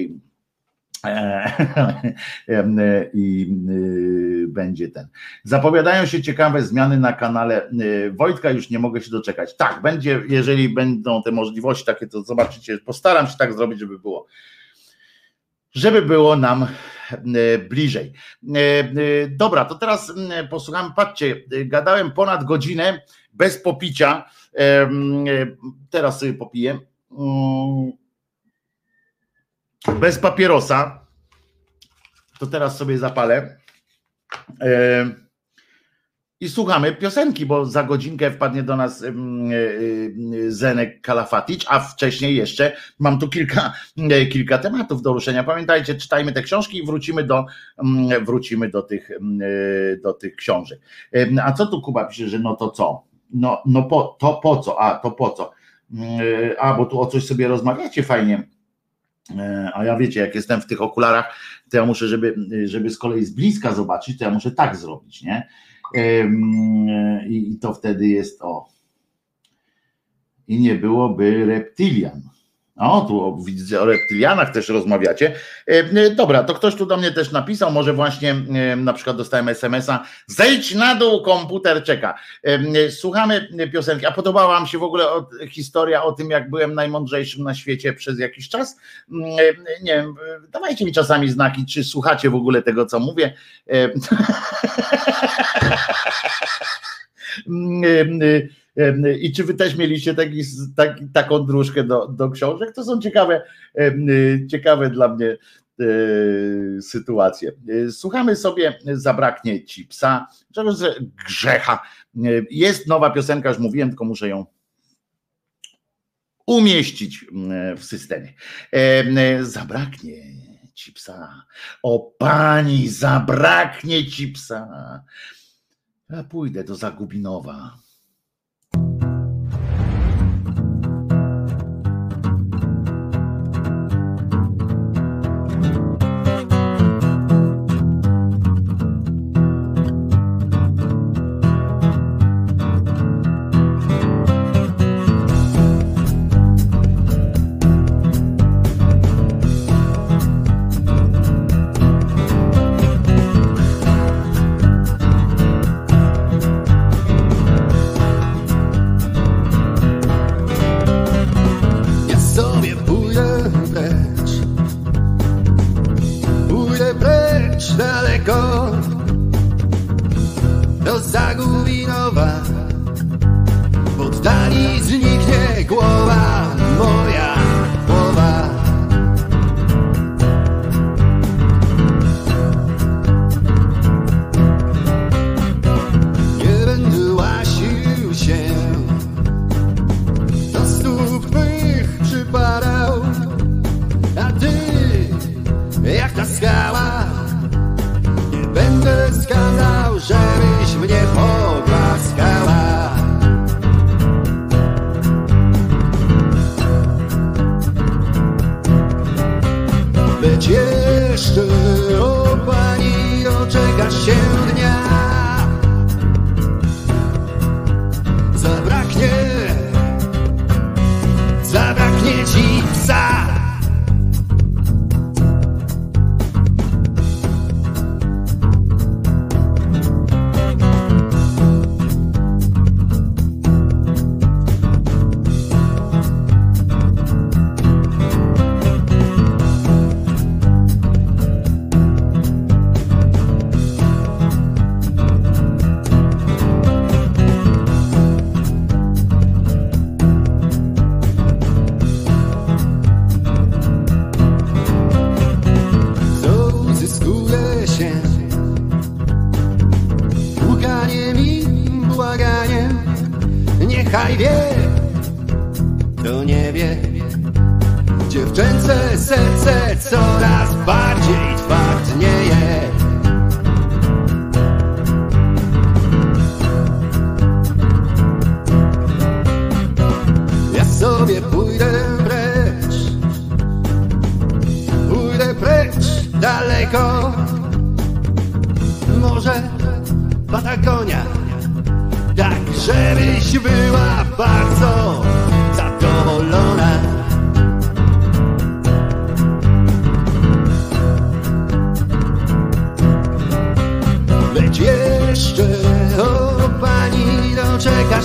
i y, będzie ten. Zapowiadają się ciekawe zmiany na kanale y, Wojtka, już nie mogę się doczekać. Tak, będzie, jeżeli będą te możliwości takie, to zobaczycie, postaram się tak zrobić, żeby było żeby było nam y, bliżej. Dobra, to teraz posłuchamy, patrzcie, gadałem ponad godzinę bez popicia, teraz sobie popiję mm, bez papierosa, to teraz sobie zapalę. I słuchamy piosenki, bo za godzinkę wpadnie do nas Zenek Kalafatic, a wcześniej jeszcze mam tu kilka, kilka tematów do ruszenia. Pamiętajcie, czytajmy te książki i wrócimy do, wrócimy do, tych, do tych książek. A co tu Kuba pisze, że no to co? No, no po, to po co? A, to po co? A, bo tu o coś sobie rozmawiacie fajnie a ja wiecie, jak jestem w tych okularach, to ja muszę, żeby, żeby z kolei z bliska zobaczyć, to ja muszę tak zrobić, nie? I to wtedy jest o. I nie byłoby reptilian. O, tu widzę o reptylianach też rozmawiacie. E, dobra, to ktoś tu do mnie też napisał, może właśnie na przykład dostałem SMS-a, zejdź na dół, komputer czeka. Słuchamy piosenki, a podobała wam się w ogóle historia o tym, jak byłem najmądrzejszym na świecie przez jakiś czas? Nie wiem, dawajcie mi czasami znaki, czy słuchacie w ogóle tego, co mówię. I czy wy też mieliście taki, tak, taką dróżkę do, do książek? To są ciekawe, ciekawe dla mnie e, sytuacje. Słuchamy sobie, zabraknie ci psa, grzecha. Jest nowa piosenka, już mówiłem, tylko muszę ją umieścić w systemie. Zabraknie ci psa. O pani, zabraknie ci psa. Ja pójdę do Zagubinowa.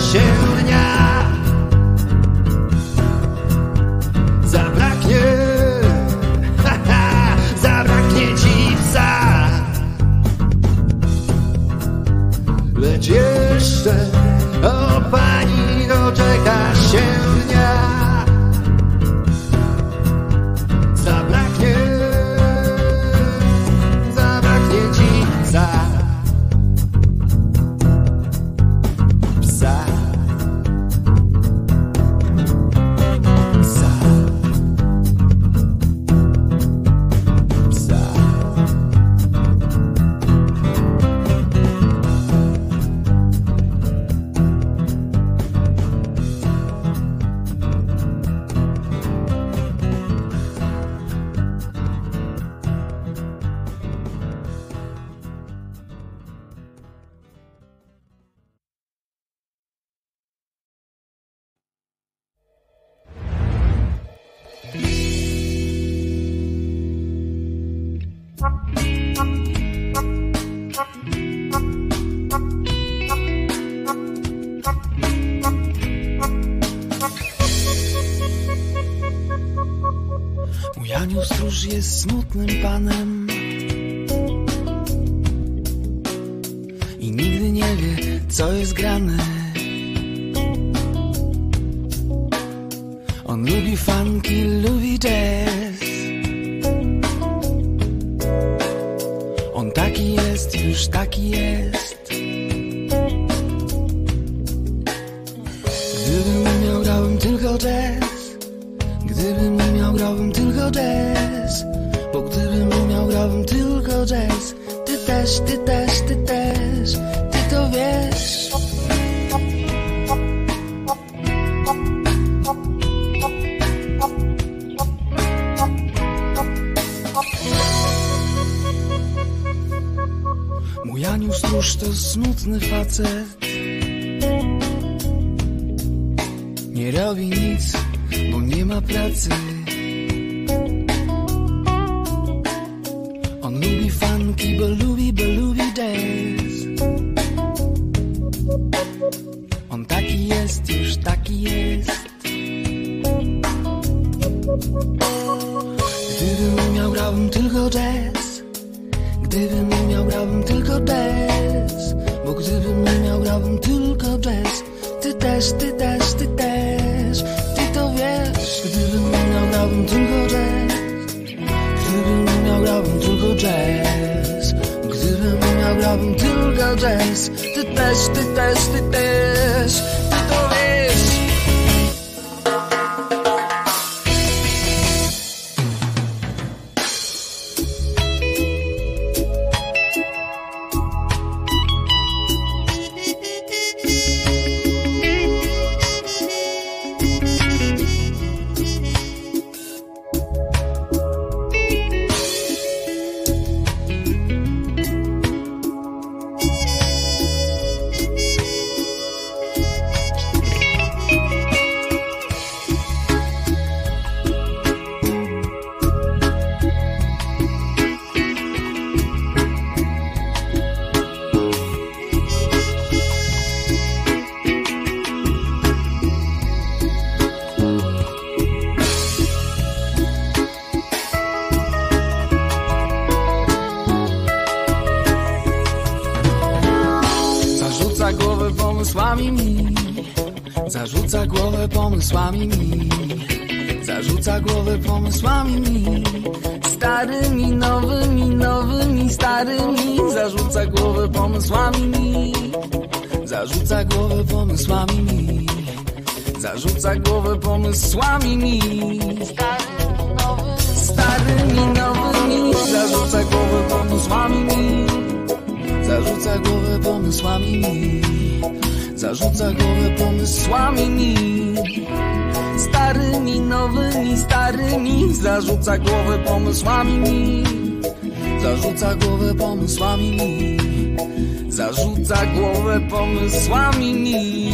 Σιγουριά za głowę pomysłami mi. Starymi, nowymi, starymi Zarzuca głowę pomysłami mi. Zarzuca głowę pomysłami mi. Zarzuca głowę pomysłami mi.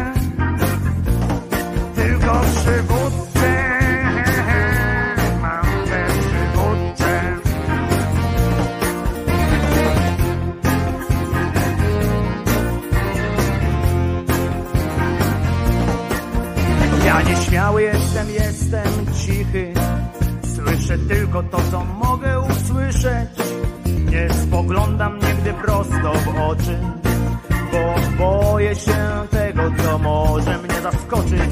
Słyszę tylko to, co mogę usłyszeć. Nie spoglądam nigdy prosto w oczy, bo boję się tego, co może mnie zaskoczyć.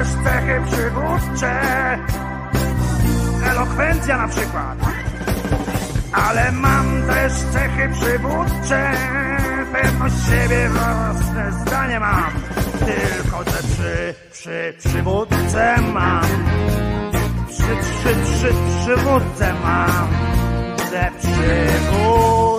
Też cechy przywódcze. Elokwencja na przykład. Ale mam też cechy przywódcze. Pewność siebie, własne zdanie mam. Tylko, że przy, przy przywódce mam. Przy, przy, przy przywódce mam te przywódcze.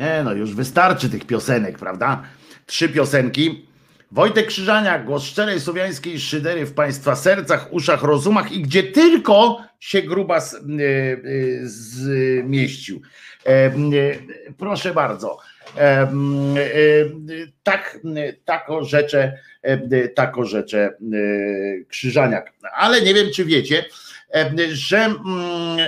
Nie no, już wystarczy tych piosenek, prawda? Trzy piosenki. Wojtek Krzyżaniak, głos szczerej słowiańskiej szydery w Państwa sercach, uszach, rozumach i gdzie tylko się grubas y, y, zmieścił. E, e, proszę bardzo. E, tak, tako rzecze, e, tako rzecze e, Krzyżaniak. Ale nie wiem, czy wiecie, że mm,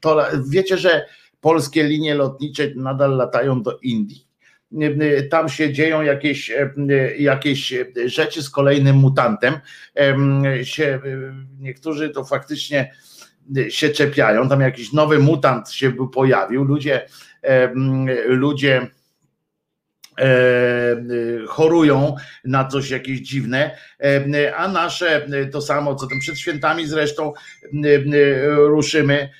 to wiecie, że polskie linie lotnicze nadal latają do Indii. Tam się dzieją jakieś, jakieś rzeczy z kolejnym mutantem. Się, niektórzy to faktycznie się czepiają. Tam jakiś nowy mutant się pojawił. Ludzie, ludzie chorują na coś jakieś dziwne, a nasze to samo, co tam przed świętami zresztą ruszymy,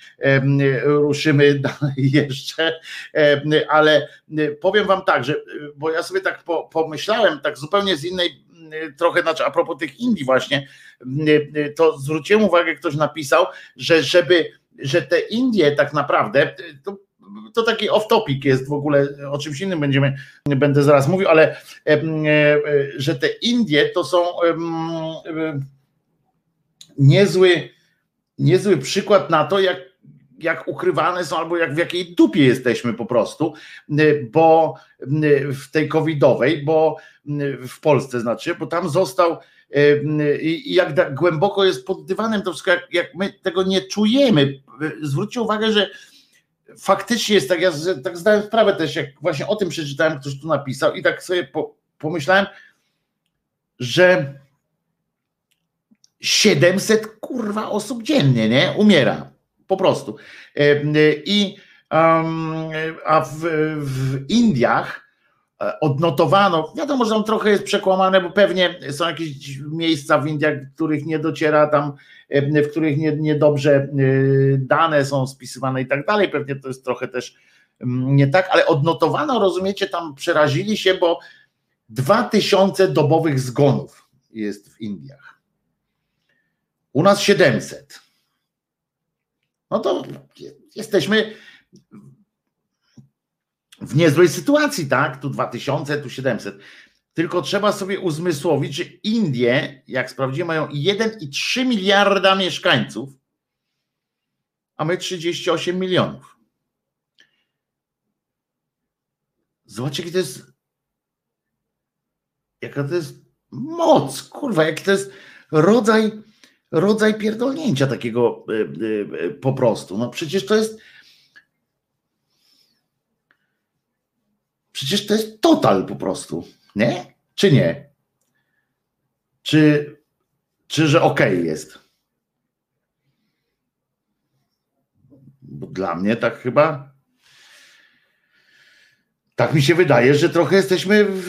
ruszymy dalej jeszcze, ale powiem wam tak, że bo ja sobie tak pomyślałem, tak zupełnie z innej trochę, znaczy a propos tych Indii właśnie, to zwróciłem uwagę, ktoś napisał, że żeby, że te Indie tak naprawdę, to to taki off-topic jest w ogóle, o czymś innym będziemy, będę zaraz mówił, ale że te Indie to są niezły, niezły przykład na to, jak, jak ukrywane są, albo jak w jakiej dupie jesteśmy po prostu, bo w tej covidowej, bo w Polsce znaczy, bo tam został i jak głęboko jest pod dywanem to wszystko, jak, jak my tego nie czujemy. Zwróćcie uwagę, że faktycznie jest tak, ja tak zdałem sprawę też, jak właśnie o tym przeczytałem, ktoś tu napisał i tak sobie po, pomyślałem, że 700 kurwa osób dziennie, nie? Umiera. Po prostu. I um, a w, w Indiach odnotowano, wiadomo, że tam trochę jest przekłamane, bo pewnie są jakieś miejsca w Indiach, w których nie dociera tam, w których nie, niedobrze dane są spisywane i tak dalej, pewnie to jest trochę też nie tak, ale odnotowano, rozumiecie, tam przerazili się, bo 2000 dobowych zgonów jest w Indiach. U nas 700. No to jesteśmy w niezłej sytuacji, tak? Tu 2000, tu 700. Tylko trzeba sobie uzmysłowić, że Indie, jak sprawdziłem, mają 1,3 miliarda mieszkańców, a my 38 milionów. Zobaczcie, jaki to jest. Jaka to jest moc, kurwa, jaki to jest rodzaj, rodzaj pierdolnięcia takiego y, y, po prostu. No przecież to jest. Przecież to jest total po prostu, nie? Czy nie? Czy, czy że okej okay jest? Bo dla mnie tak chyba tak mi się wydaje, że trochę jesteśmy w,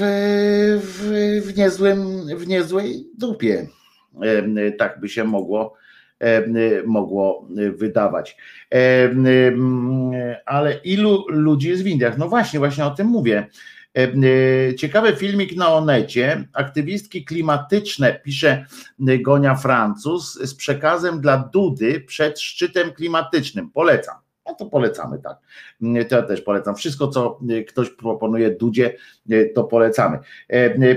w, w, niezłym, w niezłej dupie. Tak by się mogło, mogło wydawać. Ale ilu ludzi jest w Indiach? No właśnie, właśnie o tym mówię. Ciekawy filmik na Onecie. Aktywistki klimatyczne, pisze Gonia Francuz, z przekazem dla Dudy przed szczytem klimatycznym. Polecam. No to polecamy, tak. To ja też polecam. Wszystko, co ktoś proponuje Dudzie, to polecamy.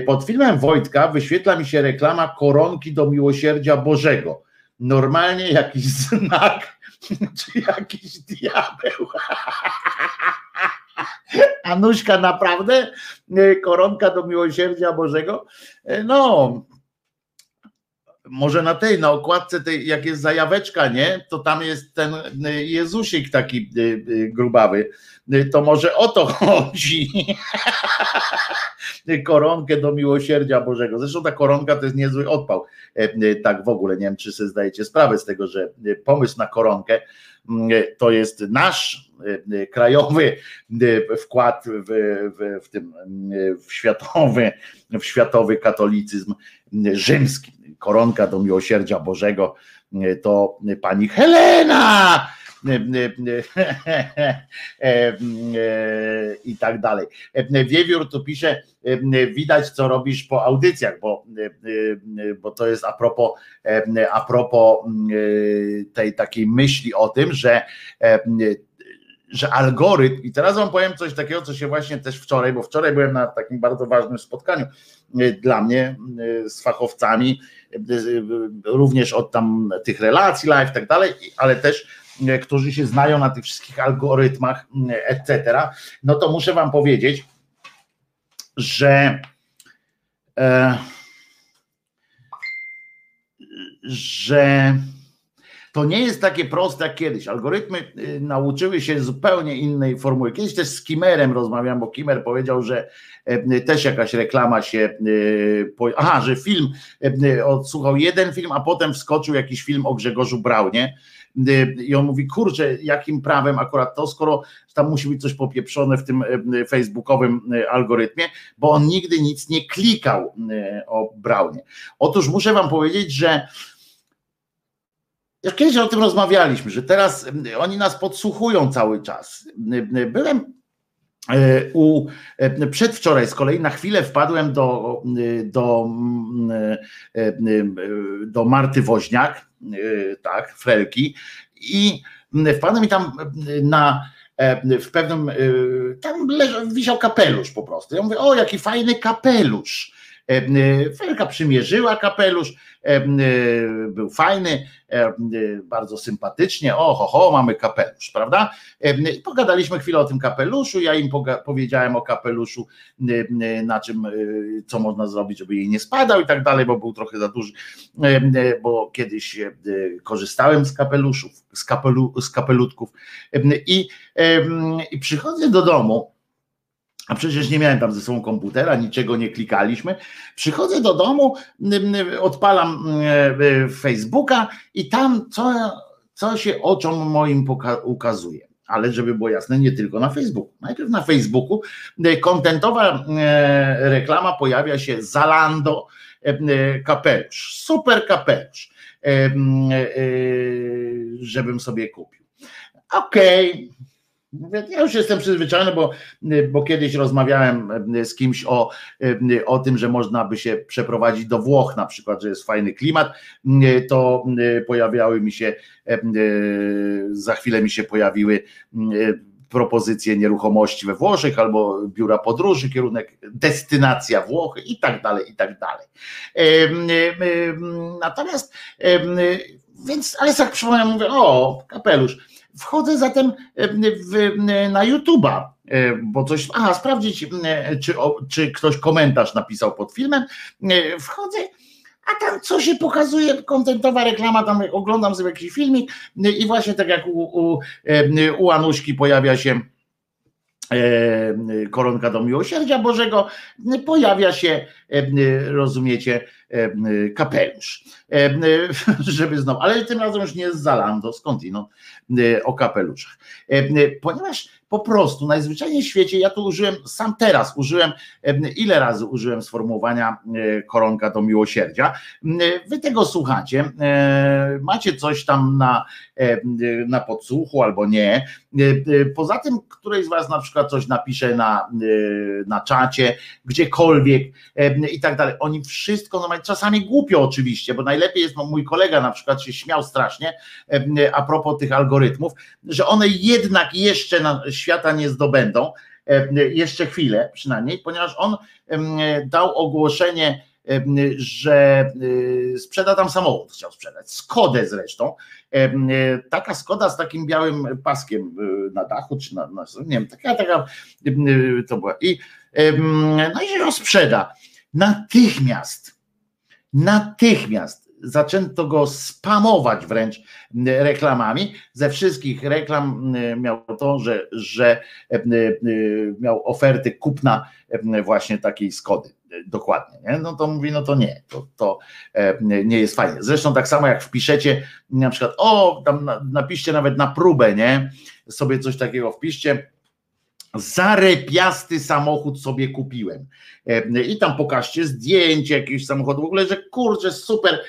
Pod filmem Wojtka wyświetla mi się reklama koronki do miłosierdzia Bożego. Normalnie jakiś znak, czy jakiś diabeł. Anuśka, naprawdę? Koronka do miłosierdzia Bożego? No, może na tej, na okładce tej, jak jest zajaweczka, nie, to tam jest ten y, Jezusik taki y, y, grubawy, to może o to chodzi. Koronkę do miłosierdzia Bożego. Zresztą ta koronka to jest niezły odpał. Tak w ogóle, nie wiem, czy sobie zdajecie sprawę z tego, że pomysł na koronkę to jest nasz krajowy wkład w, w, w tym w światowy, w światowy katolicyzm rzymski. Koronka do miłosierdzia Bożego, to pani Helena i tak dalej. Wiewiór tu pisze, widać co robisz po audycjach, bo, bo to jest a propos, a propos tej takiej myśli o tym, że że algorytm, i teraz wam powiem coś takiego, co się właśnie też wczoraj, bo wczoraj byłem na takim bardzo ważnym spotkaniu dla mnie z fachowcami, również od tam tych relacji live, tak dalej, ale też e, którzy się znają na tych wszystkich algorytmach, etc., no to muszę Wam powiedzieć, że e, że to nie jest takie proste jak kiedyś. Algorytmy y, nauczyły się zupełnie innej formuły. Kiedyś też z Kimerem rozmawiam, bo Kimer powiedział, że e, też jakaś reklama się. Aha, że film e, odsłuchał jeden film, a potem wskoczył jakiś film o Grzegorzu Braunie. Y, I on mówi, kurczę, jakim prawem akurat to, skoro tam musi być coś popieprzone w tym e, facebookowym algorytmie, bo on nigdy nic nie klikał o Braunie. Otóż muszę wam powiedzieć, że już kiedyś o tym rozmawialiśmy, że teraz oni nas podsłuchują cały czas. Byłem u, przedwczoraj z kolei na chwilę wpadłem do, do, e, do Marty Woźniak, tak, Frelki i wpadłem mi tam na w pewnym, tam leżał, wisiał kapelusz po prostu. Ja mówię, o jaki fajny kapelusz. Felka przymierzyła kapelusz, był fajny, bardzo sympatycznie, o ho, ho mamy kapelusz, prawda? Pogadaliśmy chwilę o tym kapeluszu, ja im powiedziałem o kapeluszu, na czym, co można zrobić, żeby jej nie spadał i tak dalej, bo był trochę za duży, bo kiedyś korzystałem z kapeluszów, z, kapelu, z kapelutków. I, i przychodzę do domu, a przecież nie miałem tam ze sobą komputera, niczego nie klikaliśmy. Przychodzę do domu, odpalam Facebooka i tam co, co się oczom moim ukazuje. Ale żeby było jasne, nie tylko na Facebooku. Najpierw na Facebooku kontentowa reklama pojawia się Zalando kapelusz. Super kapelusz, żebym sobie kupił. Okej. Okay Ja już jestem przyzwyczajony, bo, bo kiedyś rozmawiałem z kimś o, o tym, że można by się przeprowadzić do Włoch, na przykład, że jest fajny klimat. To pojawiały mi się, za chwilę mi się pojawiły propozycje nieruchomości we Włoszech albo biura podróży, kierunek, destynacja Włochy i tak dalej, i tak dalej. Natomiast, więc, ale tak przypomniałem, mówię, o, kapelusz, wchodzę zatem w, na YouTube'a, bo coś, aha, sprawdzić, czy, czy ktoś komentarz napisał pod filmem, wchodzę, a tam co się pokazuje, kontentowa reklama, tam oglądam sobie jakiś filmik i właśnie tak jak u, u, u Anuśki pojawia się e, koronka do miłosierdzia Bożego, pojawia się, rozumiecie, kapelusz, żeby znowu, ale tym razem już nie z Zalando, skądinąd o kapeluszach, ponieważ po prostu najzwyczajniej w świecie, ja tu użyłem, sam teraz użyłem, ile razy użyłem sformułowania e, koronka do miłosierdzia. Wy tego słuchacie, e, macie coś tam na, na podsłuchu albo nie. E, poza tym, któryś z Was na przykład coś napisze na, na czacie, gdziekolwiek i tak dalej. Oni wszystko, no czasami głupio oczywiście, bo najlepiej jest, no mój kolega na przykład się śmiał strasznie a propos tych algorytmów, że one jednak jeszcze na świata nie zdobędą, jeszcze chwilę przynajmniej, ponieważ on dał ogłoszenie, że y, sprzeda tam samochód, chciał sprzedać, Skodę zresztą, taka Skoda z takim białym paskiem y, na dachu, czy na, na nie wiem, taka, taka to była i no i się ją sprzeda. Natychmiast, natychmiast zaczęto go spamować wręcz reklamami. Ze wszystkich reklam miał to, że, że miał oferty kupna właśnie takiej Skody. Dokładnie, nie? no to mówi, no to nie, to, to nie jest fajnie. Zresztą tak samo jak wpiszecie na przykład, o, tam napiszcie nawet na próbę, nie? Sobie coś takiego wpiszcie, zarepiasty samochód sobie kupiłem. E, I tam pokażcie zdjęcie jakiegoś samochodu, w ogóle, że kurczę, super,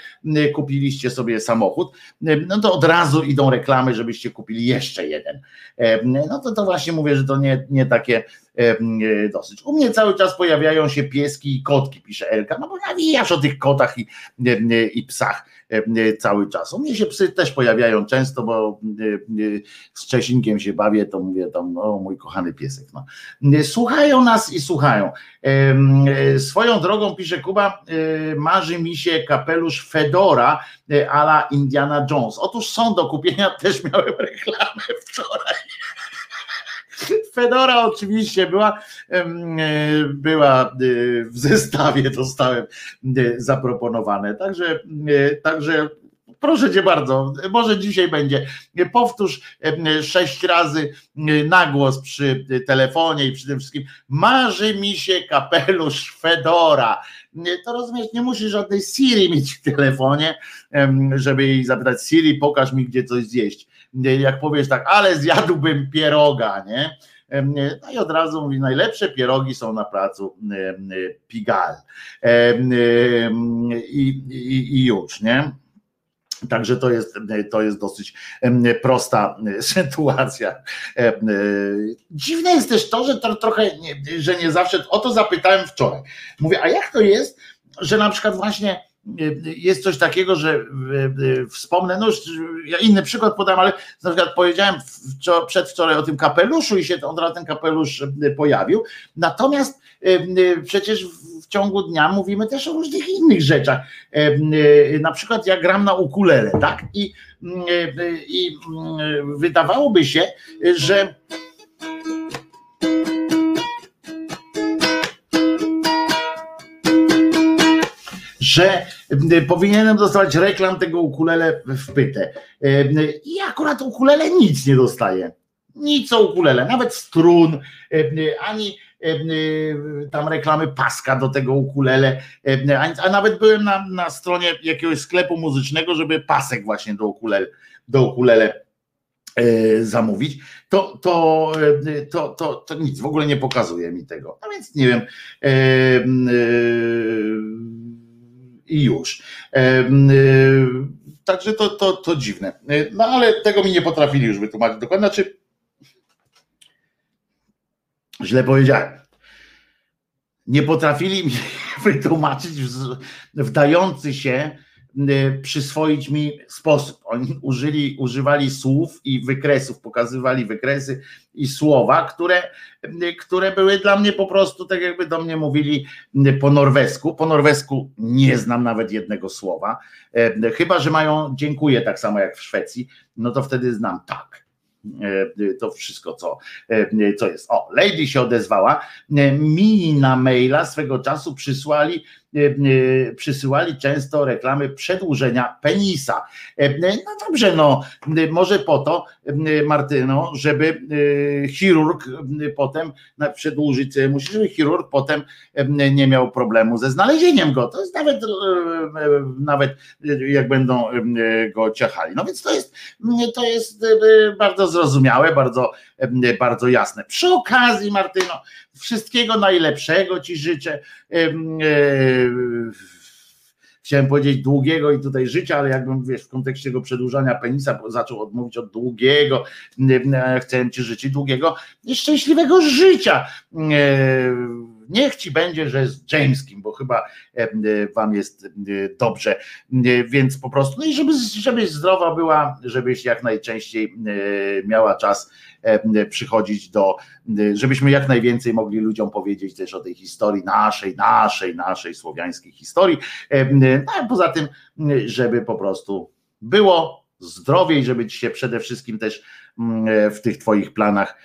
kupiliście sobie samochód, e, no to od razu idą reklamy, żebyście kupili jeszcze jeden. E, no to, to właśnie mówię, że to nie, nie takie dosyć. U mnie cały czas pojawiają się pieski i kotki, pisze Elka, no bo nawijasz o tych kotach i, i psach cały czas. U mnie się psy też pojawiają często, bo z Czesinkiem się bawię, to mówię tam, o mój kochany piesek. No. Słuchają nas i słuchają. Swoją drogą, pisze Kuba, marzy mi się kapelusz Fedora ala Indiana Jones. Otóż są do kupienia, też miałem reklamę wczoraj. Fedora oczywiście była, e, była e, w zestawie, dostałem e, zaproponowane. Także, także proszę cię bardzo, może dzisiaj będzie. Powtórz sześć razy na głos przy telefonie i przy tym wszystkim. Marzy mi się kapelusz Fedora. To rozumiesz, nie musisz żadnej Siri mieć w telefonie, żeby jej zapytać Siri, pokaż mi gdzie coś zjeść jak powiesz tak, ale zjadłbym pieroga, nie? No i od razu mówi, najlepsze pierogi są na placu Pigal. I, i, i już, nie? Także to jest, to jest dosyć prosta sytuacja. Dziwne jest też to, że to trochę, że nie zawsze, o to zapytałem wczoraj. Mówię, a jak to jest, że na przykład właśnie jest coś takiego, że wspomnę, no już ja inny przykład podam, ale na przykład powiedziałem przedwczoraj o tym kapeluszu i się od razu ten kapelusz pojawił. Natomiast przecież w ciągu dnia mówimy też o różnych innych rzeczach. Na przykład ja gram na ukulele, tak? I, i wydawałoby się, że że powinienem dostawać reklam tego ukulele w pytę. I akurat ukulele nic nie dostaje. Nic o ukulele, nawet strun, ani tam reklamy paska do tego ukulele, a nawet byłem na, na stronie jakiegoś sklepu muzycznego, żeby pasek właśnie do ukulele, do ukulele zamówić, to, to, to, to, to nic w ogóle nie pokazuje mi tego. No więc nie wiem i już. Y, także to, to, to dziwne. No ale tego mi nie potrafili już wytłumaczyć dokładnie. Znaczy, źle powiedziałem. Nie potrafili mi wytłumaczyć wdający się Y, przyswoić mi sposób. Oni użyli, używali słów i wykresów, pokazywali wykresy i słowa, które, y, które były dla mnie po prostu tak jakby do mnie mówili y, po norwesku. Po norwesku nie znam nawet jednego słowa. Chyba, że mają dziękuję tak samo jak w Szwecji, no to wtedy znam tak to wszystko, co, co jest. O, Lady się odezwała. Mi na maila swego czasu przysłali przysyłali często reklamy przedłużenia penisa. E, no dobrze, no może po to, Martyno, żeby chirurg potem przedłużyć musi, żeby chirurg potem nie miał problemu ze znalezieniem go. To jest nawet, nawet jak będą go ciachali. No więc to jest, to jest bardzo zrozumiałe, bardzo, bardzo jasne. Przy okazji, Martyno, wszystkiego najlepszego Ci życzę. E, chciałem powiedzieć długiego i tutaj życia, ale jakbym wiesz, w kontekście tego przedłużania penisa zaczął odmówić od długiego, chcę Ci życzyć długiego i szczęśliwego życia. E, niech ci będzie, że z Jameskim, bo chyba wam jest dobrze, więc po prostu, no i żeby, żebyś zdrowa była, żebyś jak najczęściej miała czas przychodzić do, żebyśmy jak najwięcej mogli ludziom powiedzieć też o tej historii naszej, naszej, naszej słowiańskiej historii, no a poza tym, żeby po prostu było zdrowiej, żeby ci się przede wszystkim też w tych twoich planach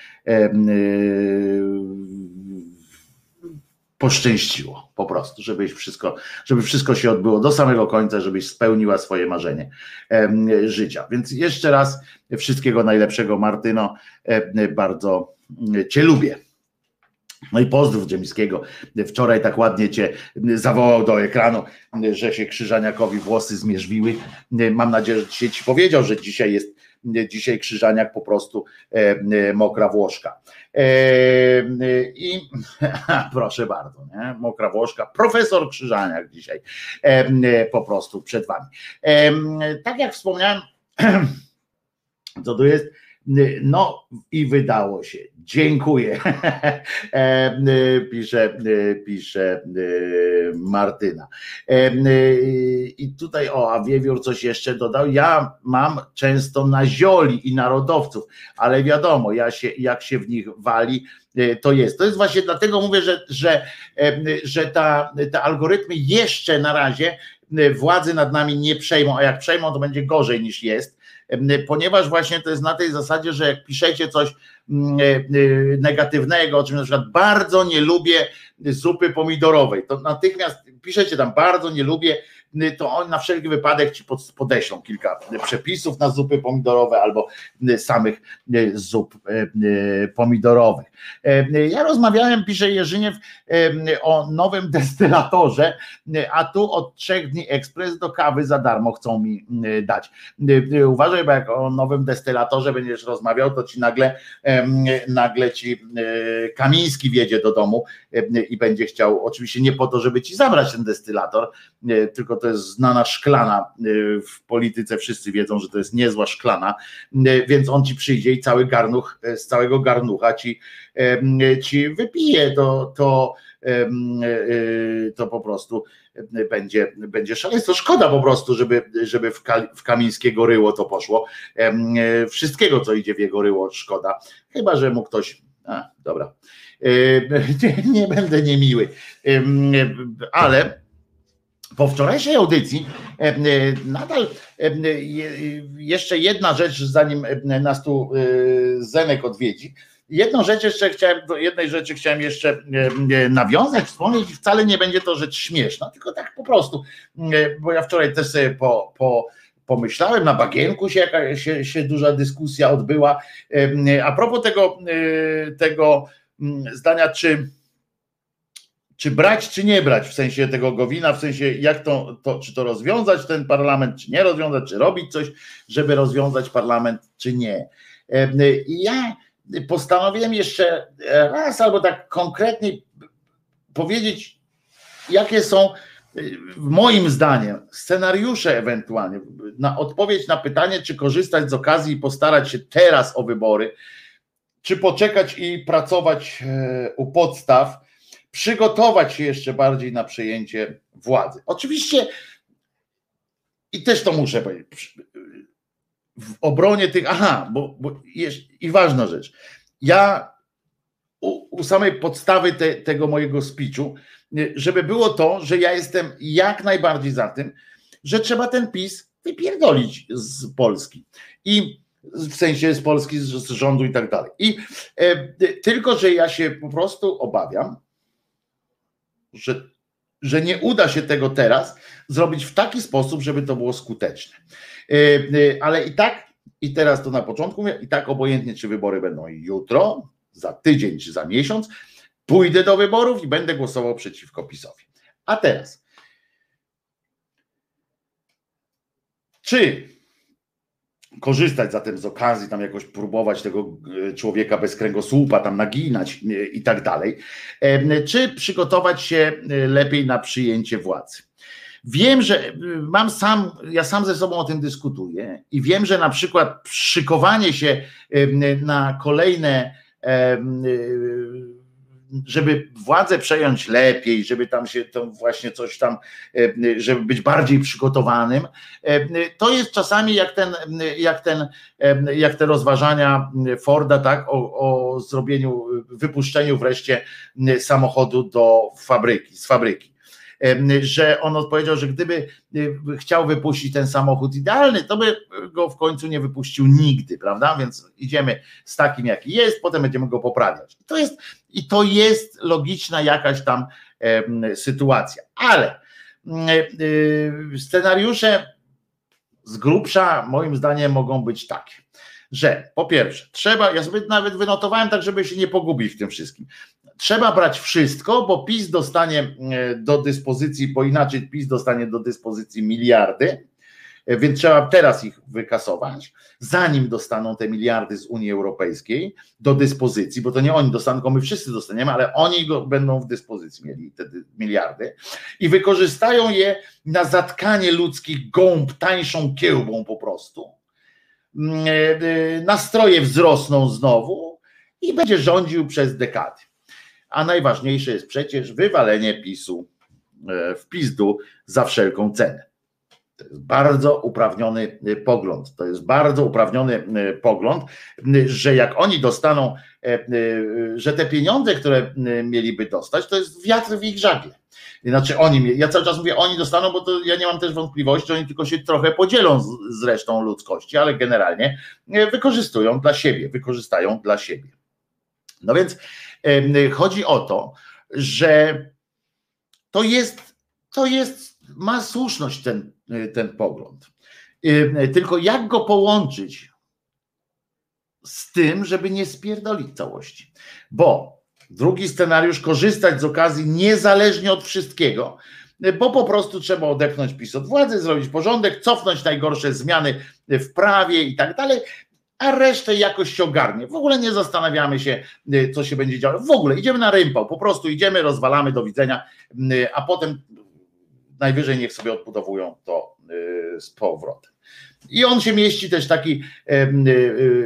poszczęściło po prostu, żebyś wszystko, żeby wszystko się odbyło do samego końca, żebyś spełniła swoje marzenie życia. Więc jeszcze raz wszystkiego najlepszego Martyno, bardzo Cię lubię. No i pozdrów Dziemiskiego. Wczoraj tak ładnie cię zawołał do ekranu, że się Krzyżaniakowi włosy zmierzwiły. Mam nadzieję, że dzisiaj ci powiedział, że dzisiaj jest dzisiaj Krzyżaniak po prostu mokra Włoszka. I proszę bardzo, nie? mokra Włoszka, profesor Krzyżaniak dzisiaj po prostu przed wami. Tak jak wspomniałem, co tu jest? No i wydało się. Dziękuję. pisze, pisze Martyna. I tutaj, o, a Wiewiór coś jeszcze dodał. Ja mam często na zioli i narodowców, ale wiadomo, ja się, jak się w nich wali, to jest. To jest właśnie dlatego mówię, że, że, że ta, te algorytmy jeszcze na razie władzy nad nami nie przejmą, a jak przejmą, to będzie gorzej niż jest ponieważ właśnie to jest na tej zasadzie, że jak piszecie coś mm, e, e, negatywnego, o czym na przykład bardzo nie lubię zupy pomidorowej, to natychmiast piszecie tam bardzo nie lubię to on na wszelki wypadek ci podeślą kilka przepisów na zupy pomidorowe albo samych zup pomidorowych. Ja rozmawiałem, pisze Jerzyniew, o nowym destylatorze, a tu od trzech dni ekspres do kawy za darmo chcą mi dać. Uważaj, bo jak o nowym destylatorze będziesz rozmawiał, to ci nagle, nagle ci Kamiński wjedzie do domu i będzie chciał, oczywiście nie po to, żeby ci zabrać ten destylator, tylko to jest znana szklana y, w polityce, wszyscy wiedzą, że to jest niezła szklana, y, więc on ci przyjdzie i cały garnuch, y, z całego garnucha ci, ci wypije, to, to, to po prostu będzie, będzie szaleństwo. Szkoda po prostu, żeby, żeby w, w Kamińskiego ryło to poszło. Wszystkiego, co idzie w jego ryło, szkoda. Chyba, że mu ktoś. A, dobra. Nie, nie będę niemiły, ale po wczorajszej audycji e, e, nadal e, jeszcze jedna rzecz, zanim nas tu Zenek odwiedzi. Jedną rzecz jeszcze chciałem, do jednej rzeczy chciałem jeszcze nawiązać, wspomnieć i wcale nie będzie to rzecz śmieszna, tylko tak po prostu, bo ja wczoraj też sobie po, po pomyślałem, na bagienku się, jaka, się, się duża dyskusja odbyła. A propos tego, tego zdania, czy czy brać, czy nie brać, w sensie tego Gowina, w sensie jak to, to, czy to rozwiązać ten parlament, czy nie rozwiązać, czy robić coś, żeby rozwiązać parlament, czy nie. I ja postanowiłem jeszcze raz albo tak konkretnie powiedzieć, jakie są moim zdaniem scenariusze ewentualnie na odpowiedź na pytanie, czy korzystać z okazji i postarać się teraz o wybory, czy poczekać i pracować e, u podstaw, przygotować się jeszcze bardziej na przejęcie władzy. Oczywiście, i też to muszę powiedzieć, w obronie tych, aha, bo, bo jest, i ważna rzecz, ja u, u samej podstawy te, tego mojego speechu, żeby było to, że ja jestem jak najbardziej za tym, że trzeba ten PiS wypierdolić z Polski. I w sensie z Polski, z, rządu i tak dalej. I e, tylko, że ja się po prostu obawiam, że, że nie uda się tego teraz zrobić w taki sposób, żeby to było skuteczne. E, e, ale i tak, i teraz to na początku mówię, i tak obojętnie, czy wybory będą jutro, za tydzień, czy za miesiąc, pójdę do wyborów i będę głosował przeciwko PiSowi. A teraz, czy korzystać zatem z okazji, tam jakoś próbować tego e, człowieka bez kręgosłupa tam naginać e, i tak dalej, e, czy przygotować się lepiej na przyjęcie władzy. Wiem, że mam sam, ja sam ze sobą o tym dyskutuję i wiem, że na przykład szykowanie się na kolejne żeby władzę przejąć lepiej, żeby tam się to właśnie coś tam, e, żeby być bardziej przygotowanym, e, to jest czasami jak ten, jak ten, e, jak te rozważania Forda, tak, o, o zrobieniu, wypuszczeniu wreszcie samochodu do fabryki, z fabryki że on odpowiedział, że gdyby chciał wypuścić ten samochód idealny, to by go w końcu nie wypuścił nigdy, prawda? Więc idziemy z takim, jaki jest, potem będziemy go poprawiać. I to jest, i to jest logiczna jakaś tam sytuacja. Ale y, scenariusze z grubsza, moim zdaniem, mogą być takie że po pierwsze, trzeba, ja sobie nawet wynotowałem tak, żeby się nie pogubić w tym wszystkim. Trzeba brać wszystko, bo PiS dostanie e, do dyspozycji, bo inaczej PiS dostanie do dyspozycji miliardy, e, więc trzeba teraz ich wykasować, zanim dostaną te miliardy z Unii Europejskiej do dyspozycji, bo to nie oni dostaną, tylko my wszyscy dostaniemy, ale oni go będą w dyspozycji mieli te miliardy i wykorzystają je na zatkanie ludzkich gąb tańszą kiełbą po prostu. Mm, e, nastroje wzrosną znowu i będzie rządził przez dekady a najważniejsze jest przecież wywalenie PiSu e, w pizdu za wszelką cenę. To jest bardzo uprawniony e, pogląd. To jest bardzo uprawniony e, pogląd, że jak oni dostaną, że te pieniądze, które mieliby dostać, to jest wiatr w ich żagle. Znaczy oni, ja cały czas mówię, oni dostaną, bo to ja nie mam też wątpliwości, że oni tylko się trochę podzielą z, z resztą ludzkości, ale generalnie wykorzystują dla siebie, wykorzystają dla siebie. No więc Chodzi o to, że to jest, to jest, ma słuszność ten, ten pogląd. Tylko jak go połączyć z tym, żeby nie spierdolić całości? Bo drugi scenariusz, korzystać z okazji niezależnie od wszystkiego, bo po prostu trzeba odepchnąć PiS od władzy, zrobić porządek, cofnąć najgorsze zmiany w prawie i tak dalej a resztę jakoś się ogarnie. W ogóle nie zastanawiamy się, y, co się będzie działo. W ogóle idziemy na rympał, po prostu idziemy, rozwalamy, do widzenia, y, a potem najwyżej niech sobie odbudowują to y, z powrotem. I on się mieści też taki,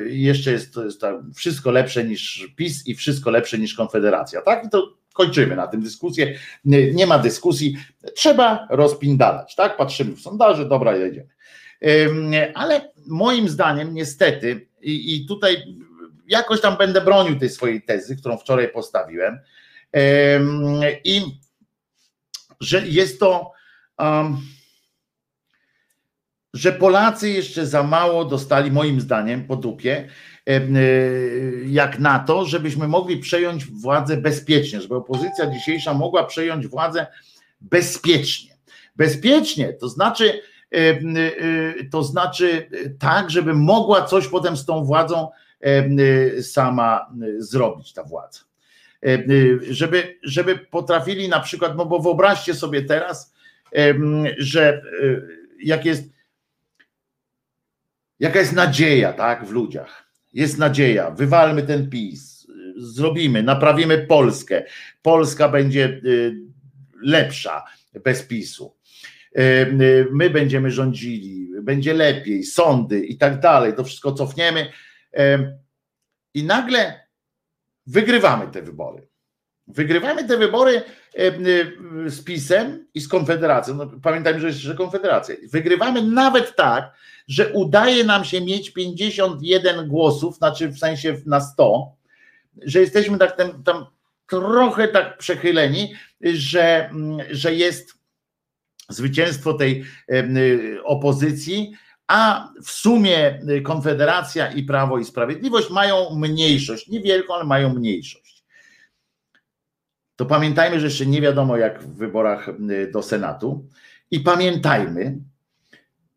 jeszcze jest, jest wszystko lepsze niż PiS i wszystko lepsze niż Konfederacja. Tak? I to kończymy na tym dyskusję. Nie ma dyskusji, trzeba rozpindalać. Tak? Patrzymy w sondaże, dobra, jedziemy. Ale moim zdaniem, niestety, i, i tutaj jakoś tam będę bronił tej swojej tezy, którą wczoraj postawiłem, i że jest to, um, że Polacy jeszcze za mało dostali, moim zdaniem, po dupie, jak na to, żebyśmy mogli przejąć władzę bezpiecznie, żeby opozycja dzisiejsza mogła przejąć władzę bezpiecznie. Bezpiecznie, to znaczy, E, e, to znaczy tak, żeby mogła coś potem z tą władzą e, sama zrobić ta władza. Żeby, żeby potrafili na przykład, no bo wyobraźcie sobie teraz, że jak jest, jaka jest nadzieja tak, w ludziach. Jest nadzieja, wywalmy ten PiS, zrobimy, naprawimy Polskę. Polska będzie lepsza bez PiSu my będziemy rządzili, będzie lepiej, sądy i tak dalej, to wszystko cofniemy. I nagle wygrywamy te wybory. Wygrywamy te wybory z PiSem i z Konfederacją. No, pamiętajmy, że jeszcze Konfederacja. Wygrywamy nawet tak, że udaje nam się mieć 51 głosów, znaczy w sensie na 100, że jesteśmy tak tam, trochę tak przechyleni, że, że jest zwycięstwo tej opozycji, a w sumie Konfederacja i Prawo i Sprawiedliwość mają mniejszość, niewielką, ale mają mniejszość. To pamiętajmy, że jeszcze nie wiadomo jak w wyborach do Senatu i pamiętajmy,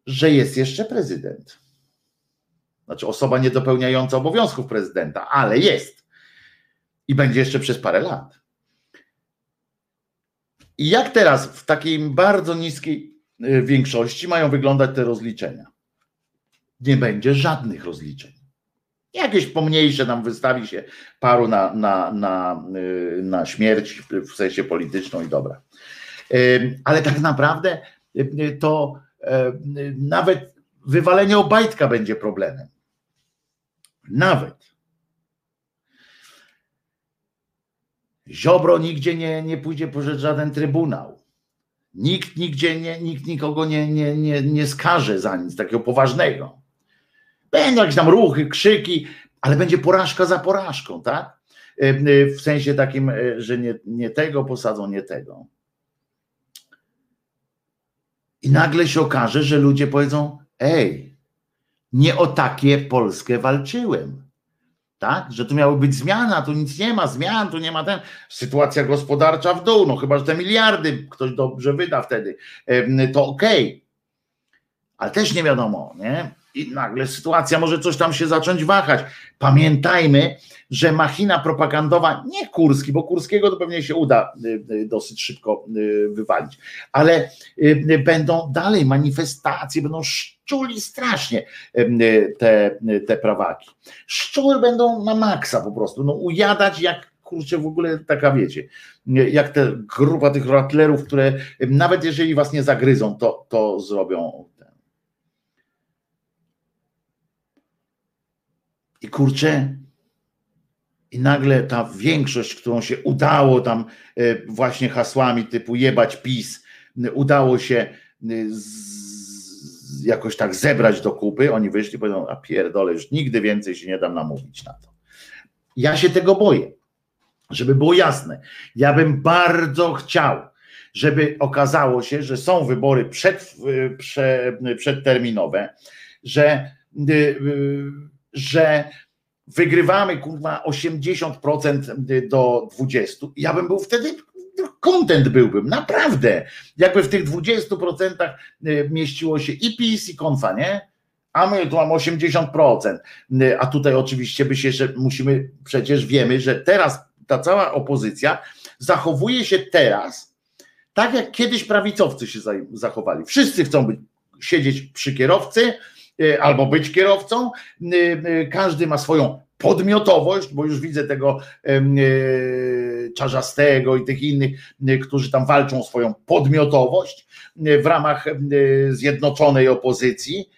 że jest jeszcze prezydent. Znaczy osoba niedopełniająca obowiązków prezydenta, ale jest. I będzie jeszcze przez parę lat. I jak teraz w takiej bardzo niskiej y, większości mają wyglądać te rozliczenia? Nie będzie żadnych rozliczeń. Jakieś pomniejsze nam wystawi się paru na, na, na, y, na śmierć w sensie polityczną i dobra. Ale tak naprawdę y, to nawet wywalenie Obajtka będzie problemem. Nawet. Ziobro nigdzie nie, nie pójdzie pożeć żaden trybunał. Nikt nigdzie nie, nikt nikogo nie, nie, nie, nie skaże za nic takiego poważnego. Będą jakieś tam ruchy, krzyki, ale będzie porażka za porażką, tak? E, e, w sensie takim, e, że nie, nie tego posadzą, nie tego. I nagle się okaże, że ludzie powiedzą: Ej, nie o takie Polskę walczyłem tak? Że tu miały być zmiany, a tu nic nie ma, zmian, tu nie ma ten. Sytuacja gospodarcza w dół, no chyba, że te miliardy ktoś dobrze wyda wtedy, to okej. Okay. Ale też nie wiadomo, nie? I nagle sytuacja może coś tam się zacząć wahać. Pamiętajmy, że machina propagandowa, nie Kurski, bo Kurskiego to pewnie się uda y, y, dosyć szybko y, wywalić, ale będą dalej manifestacje, będą szczuli strasznie te, te prawaki. Szczuły będą na maksa po prostu, no ujadać jak kurczę w ogóle taka wiecie, jak te grupa tych ratlerów, które nawet jeżeli was nie zagryzą, to, to zrobią. I kurczę, i nagle ta większość, którą się udało tam e, właśnie hasłami typu jebać PiS, udało się z, jakoś tak zebrać do kupy, oni wyszli i powiedzą, a pierdolę, już nigdy więcej się nie dam namówić na to. Ja się tego boję, żeby było jasne. Ja bym bardzo chciał, żeby okazało się, że są wybory przed, przed, przedterminowe, że, że wygrywamy kurwa 80% do 20%. Ja bym był wtedy kontent byłbym, naprawdę. Jakby w tych 20% y, mieściło się i PiS i konfa, nie? A my tu mamy 80%. Y, a tutaj oczywiście by się jeszcze musimy, przecież wiemy, że teraz ta cała opozycja zachowuje się teraz tak, jak kiedyś prawicowcy się zachowali. Wszyscy chcą być, siedzieć przy kierowcy, albo być kierowcą. Y, y, każdy ma swoją podmiotowość, bo już widzę tego Czarzastego i tych innych, którzy tam walczą o swoją podmiotowość w ramach zjednoczonej opozycji.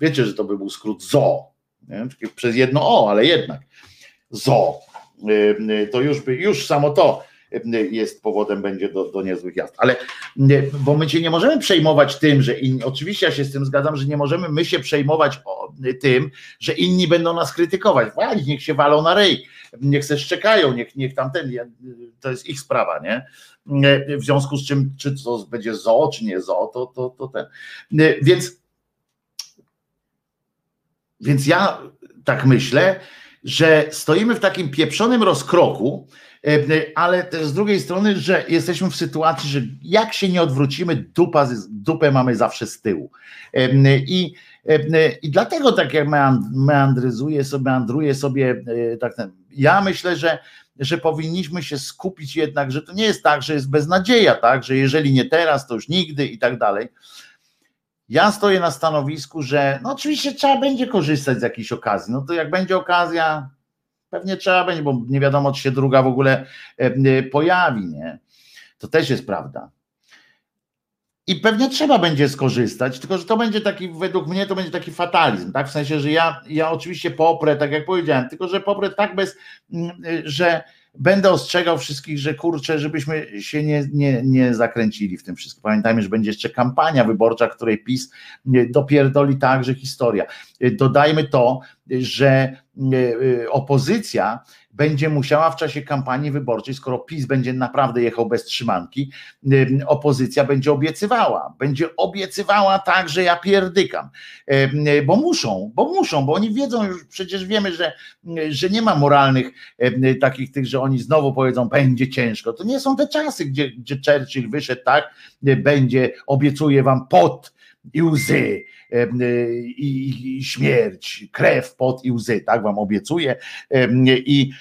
Wiecie, że to by był skrót ZO, nie? przez jedno O, ale jednak ZO. To już by, już samo to jest powodem będzie do, do niezłych jazd. Ale bo my się nie możemy przejmować tym, że inni, oczywiście ja się z tym zgadzam, że nie możemy my się przejmować tym, że inni będą nas krytykować. Walić, niech się walą na rej, niech se szczekają, niech, niech tamten, to jest ich sprawa, nie? W związku z czym, czy to będzie zo, czy nie zo, to, to, to ten. Więc więc ja tak myślę, że stoimy w takim pieprzonym rozkroku, ale też z drugiej strony, że jesteśmy w sytuacji, że jak się nie odwrócimy, dupa, dupę mamy zawsze z tyłu. I, i dlatego tak jak meandryzuje sobie, meandruje sobie tak ten. Ja myślę, że, że powinniśmy się skupić jednak, że to nie jest tak, że jest beznadzieja, tak, że jeżeli nie teraz, to już nigdy i tak dalej. Ja stoję na stanowisku, że no oczywiście trzeba będzie korzystać z jakiejś okazji. No to jak będzie okazja, Pewnie trzeba będzie, bo nie wiadomo, czy się druga w ogóle e, pojawi, nie? To też jest prawda. i pewnie trzeba będzie skorzystać, tylko że to będzie taki, według mnie to będzie taki fatalizm, tak? W sensie, że ja, ja oczywiście poprę, tak jak powiedziałem, tylko że poprę tak bez, mm, że będę ostrzegał wszystkich, że kurczę, żebyśmy się nie, nie, nie zakręcili w tym wszystkim. Pamiętajmy, że będzie jeszcze kampania wyborcza, której PiS dopierdoli także historia. Dodajmy to, że e, e, opozycja będzie musiała w czasie kampanii wyborczej, skoro PiS będzie naprawdę jechał bez trzymanki, opozycja będzie obiecywała, będzie obiecywała tak, że ja pierdykam, bo muszą, bo muszą, bo oni wiedzą już, przecież wiemy, że, że nie ma moralnych takich tych, że oni znowu powiedzą, będzie ciężko. To nie są te czasy, gdzie, gdzie Churchill wyszedł tak, będzie, obiecuję wam pot i łzy, i, i śmierć, krew, pot i łzy, tak wam obiecuję i,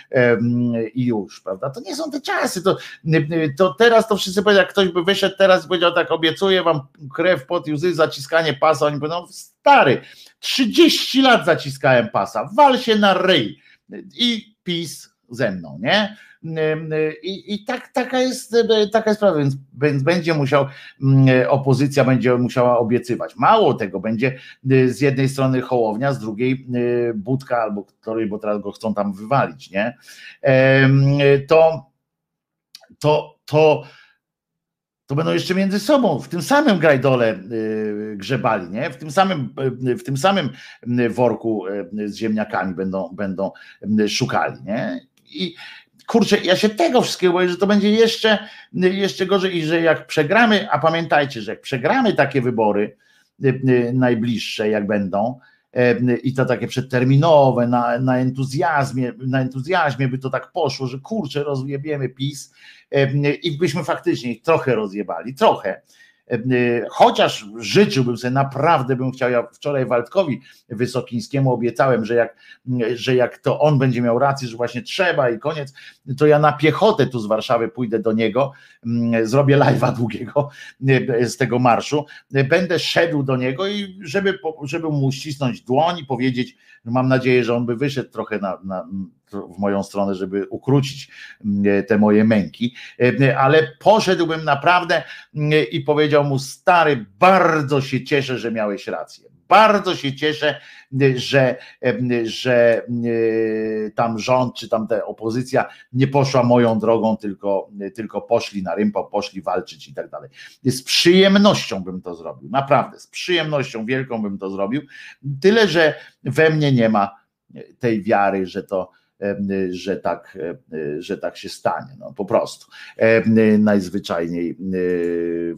i już, prawda? To nie są te czasy, to, to teraz to wszyscy powiedzą, jak ktoś by wyszedł teraz i powiedział tak, obiecuję wam krew, pot i łzy, zaciskanie pasa, oni powiedzą, stary, 30 lat zaciskałem pasa, wal się na ryj i PiS ze mną, nie? I, i tak, taka, jest, taka jest sprawa, więc, więc będzie musiał, opozycja będzie musiała obiecywać. Mało tego, będzie z jednej strony Hołownia, z drugiej Budka albo której, bo teraz go chcą tam wywalić, nie? To, to, to, to będą jeszcze między sobą w tym samym grajdole grzebali, nie? W tym samym, w tym samym worku z ziemniakami będą, będą szukali, nie? I, kurczę, ja się tego wszystkiego boję, że to będzie jeszcze, jeszcze gorzej i że jak przegramy, a pamiętajcie, że jak przegramy takie wybory y, y, najbliższe, jak będą, y, i to takie przedterminowe, na, na entuzjazmie, na entuzjazmie by to tak poszło, że kurczę, rozjebiemy PiS i byśmy faktycznie ich trochę rozjebali, trochę, E, chociaż życzyłbym sobie, naprawdę bym chciał, ja wczoraj Waldkowi Wysokińskiemu obiecałem, że jak, że jak to on będzie miał rację, że właśnie trzeba i koniec, to ja na piechotę tu z Warszawy pójdę do niego, zrobię live'a długiego z tego marszu, będę szedł do niego i żeby, żeby mu ścisnąć dłoń i powiedzieć, mam nadzieję, że on by wyszedł trochę na, na w moją stronę, żeby ukrócić mm, te moje męki, e, ale poszedłbym naprawdę mm, i powiedział mu, stary, bardzo się cieszę, że miałeś rację. Bardzo się cieszę, że, e, że e, tam rząd, czy tam ta opozycja nie poszła moją drogą, tylko, tylko poszli na rympo, poszli walczyć i tak dalej. Z przyjemnością bym to zrobił, naprawdę, z przyjemnością wielką bym to zrobił. Tyle, że we mnie nie ma tej wiary, że to, że tak, że tak się stanie. No, po prostu najzwyczajniej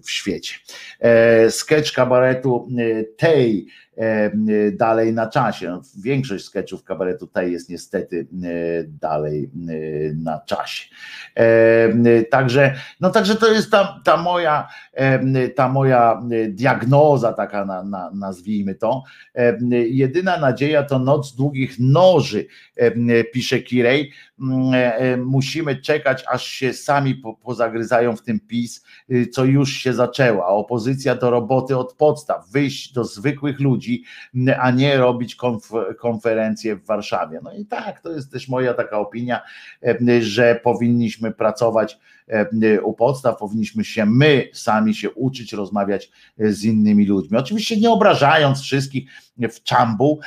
w świecie. E, sketch kabaretu tej E, dalej na czasie. Większość sketchów kabaretu tej jest niestety e, dalej e, na czasie. Także, no także to jest ta, ta moja ta moja diagnoza taka na, na, nazwijmy to. Jedyna nadzieja to noc długich noży, pisze Kirej. Musimy czekać, aż się sami pozagryzają w tym PiS, co już się zaczęło. A opozycja do roboty od podstaw, wyjść do zwykłych ludzi ludzi, a nie robić konf w Warszawie. No i tak, to jest też moja taka opinia, że powinniśmy pracować u podstaw, powinniśmy się my sami się uczyć, rozmawiać z innymi ludźmi. Oczywiście nie obrażając wszystkich w czambu,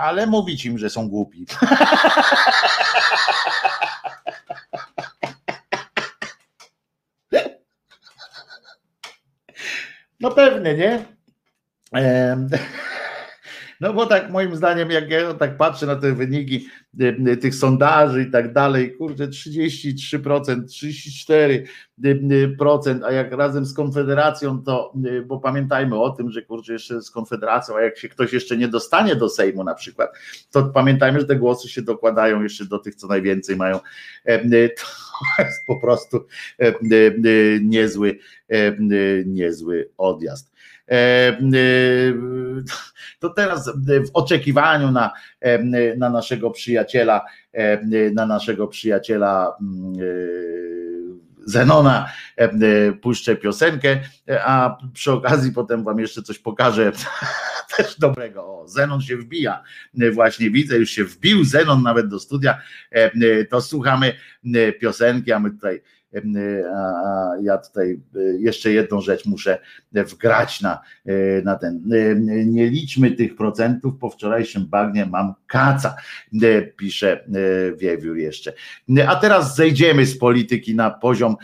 ale mówić im, że są głupi. No pewnie, nie? No bo tak moim zdaniem, jak ja tak patrzę na te wyniki tych sondaży i tak dalej, kurczę, 33%, 34%, a jak razem z Konfederacją, to, bo pamiętajmy o tym, że kurczę, jeszcze z Konfederacją, a jak się ktoś jeszcze nie dostanie do Sejmu na przykład, to pamiętajmy, że te głosy się dokładają jeszcze do tych, co najwięcej mają. To jest po prostu niezły, niezły odjazd. E, e, to teraz w oczekiwaniu na, e, na naszego przyjaciela, na naszego przyjaciela Zenona puszczę piosenkę, a przy okazji potem wam jeszcze coś pokażę. Też dobrego. O, Zenon się wbija, właśnie widzę, już się wbił Zenon nawet do studia, to słuchamy piosenki, a my tutaj ja tutaj jeszcze jedną rzecz muszę wgrać na, na ten. Nie liczmy tych procentów, po wczorajszym bagnie mam kaca, pisze Wiewiór jeszcze. A teraz zejdziemy z polityki na poziom,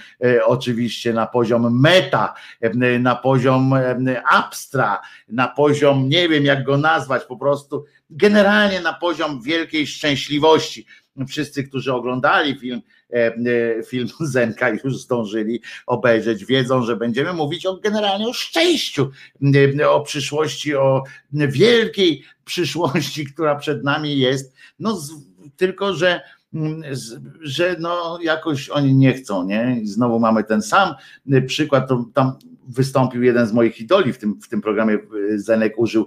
oczywiście na poziom meta, na poziom abstra, na poziom, nie wiem jak go nazwać, po prostu generalnie na poziom wielkiej szczęśliwości. Wszyscy, którzy oglądali film, e, e, film Zenka już zdążyli obejrzeć, wiedzą, że będziemy mówić o generalnie o szczęściu, e, o przyszłości, o wielkiej przyszłości, która przed nami jest. No tylko, że mm, że no jakoś oni nie chcą, nie? Znowu mamy ten sam przykład, to tam wystąpił jeden z moich idoli w tym, w tym programie, Zenek użył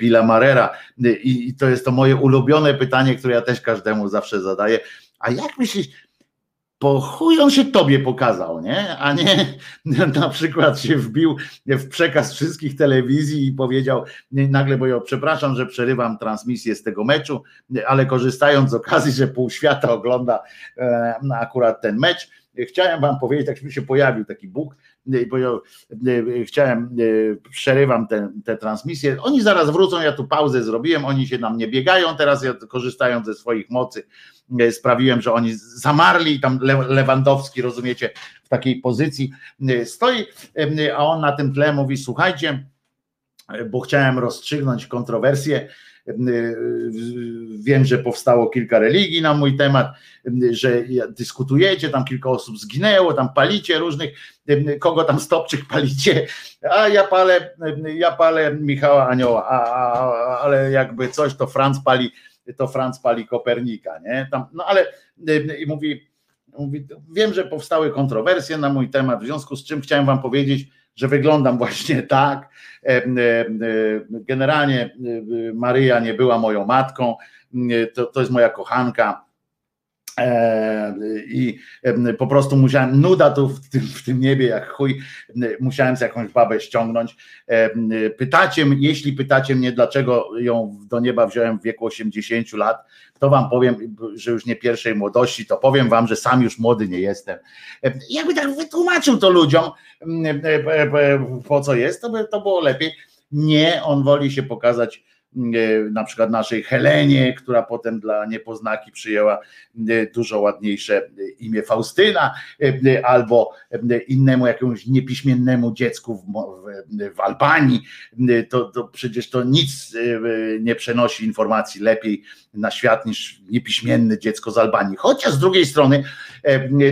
Billa Marera I, i to jest to moje ulubione pytanie, które ja też każdemu zawsze zadaję, a jak myślisz, po chuj on się tobie pokazał, nie? A nie na przykład się wbił w przekaz wszystkich telewizji i powiedział nagle, bo ja przepraszam, że przerywam transmisję z tego meczu, ale korzystając z okazji, że pół świata ogląda e, akurat ten mecz, chciałem wam powiedzieć, tak mi się pojawił taki Bóg, bo ja chciałem, przerywam tę transmisję. Oni zaraz wrócą, ja tu pauzę zrobiłem, oni się nam nie biegają, teraz ja korzystając ze swoich mocy sprawiłem, że oni zamarli, tam Lewandowski, rozumiecie, w takiej pozycji stoi, a on na tym tle mówi, słuchajcie, bo chciałem rozstrzygnąć kontrowersję, Wiem, że powstało kilka religii na mój temat, że dyskutujecie, tam kilka osób zginęło, tam palicie różnych, kogo tam stopczyk palicie, a ja palę, ja palę Michała Anioła, a, a, ale jakby coś to Franc pali, to Franc pali Kopernika, nie? Tam, no ale i mówi, mówi, wiem, że powstały kontrowersje na mój temat, w związku z czym chciałem wam powiedzieć, że wyglądam właśnie tak. E, e, e, generalnie Maryja nie była moją matką, to, to jest moja kochanka. I po prostu musiałem, nuda tu w tym, w tym niebie jak chuj, musiałem z jakąś babę ściągnąć. Pytacie, jeśli pytacie mnie, dlaczego ją do nieba wziąłem w wieku 80 lat, to wam powiem, że już nie pierwszej młodości, to powiem wam, że sam już młody nie jestem. Jakby tak wytłumaczył to ludziom, po co jest, to by to było lepiej. Nie, on woli się pokazać na przykład naszej Helenie, która potem dla niepoznaki przyjęła e, dużo ładniejsze imię Faustyna, e, albo innemu jakiemuś niepiśmiennemu dziecku w, w, w Albanii, to, to przecież to nic nie przenosi informacji lepiej na świat niż niepiśmienne dziecko z Albanii. Chociaż z drugiej strony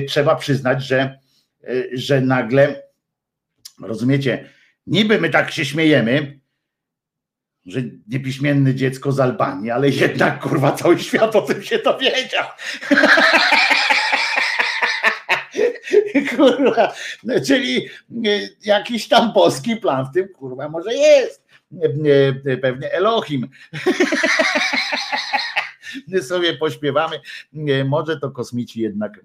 trzeba przyznać, że, że nagle, rozumiecie, niby my tak się śmiejemy, że niepiśmienne dziecko z Albanii, ale jednak kurwa cały świat o tym się dowiedział. kurwa, czyli e, jakiś tam polski plan w tym kurwa może jest. E, e, pewnie Elohim. sobie pośpiewamy. Może to kosmici jednak,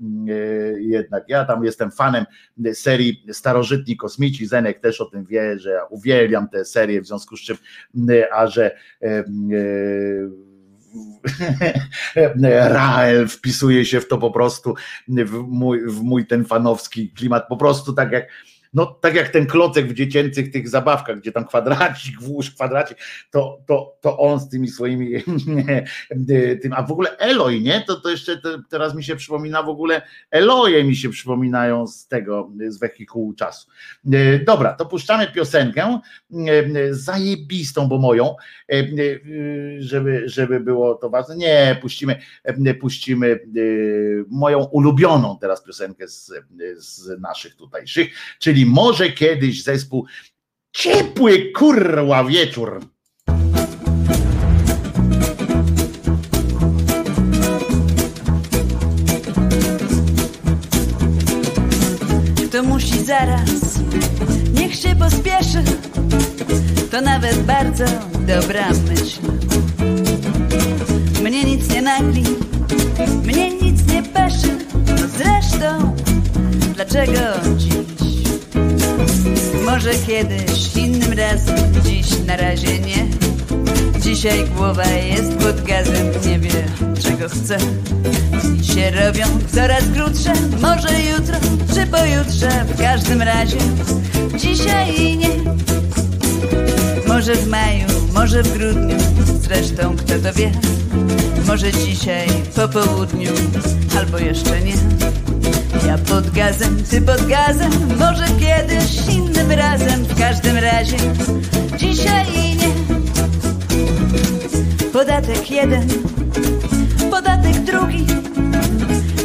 jednak. Ja tam jestem fanem serii Starożytni Kosmici. Zenek też o tym wie, że ja uwielbiam tę serię, w związku z czym, a że Rael wpisuje się w to po prostu, w mój, w mój ten fanowski klimat, po prostu tak jak no tak jak ten klocek w dziecięcych tych zabawkach, gdzie tam kwadracik, włóż kwadracik, to, to, to on z tymi swoimi, tym, a w ogóle Eloj, nie? To, to jeszcze te, teraz mi się przypomina w ogóle, Eloje mi się przypominają z tego, z wehikułu czasu. E, dobra, to puszczamy piosenkę zajebistą, bo moją, żeby, żeby było to ważne. Nie, puścimy, puścimy moją ulubioną teraz piosenkę z, z naszych tutejszych, czyli może kiedyś zespół Ciepły kurwa wieczór. To musi zaraz, niech się pospieszy, to nawet bardzo dobra myśl. Mnie nic nie nagli, mnie nic nie peszy, no zresztą dlaczego dziś? Może kiedyś, innym razem, dziś na razie nie. Dzisiaj głowa jest pod gazem, nie wie czego chcę. Dni się robią coraz krótsze, może jutro czy pojutrze, w każdym razie dzisiaj nie. Może w maju, może w grudniu, zresztą kto to wie. Może dzisiaj po południu, albo jeszcze nie. Ja pod gazem, ty pod gazem, może kiedyś innym razem, w każdym razie dzisiaj nie. Podatek jeden, podatek drugi,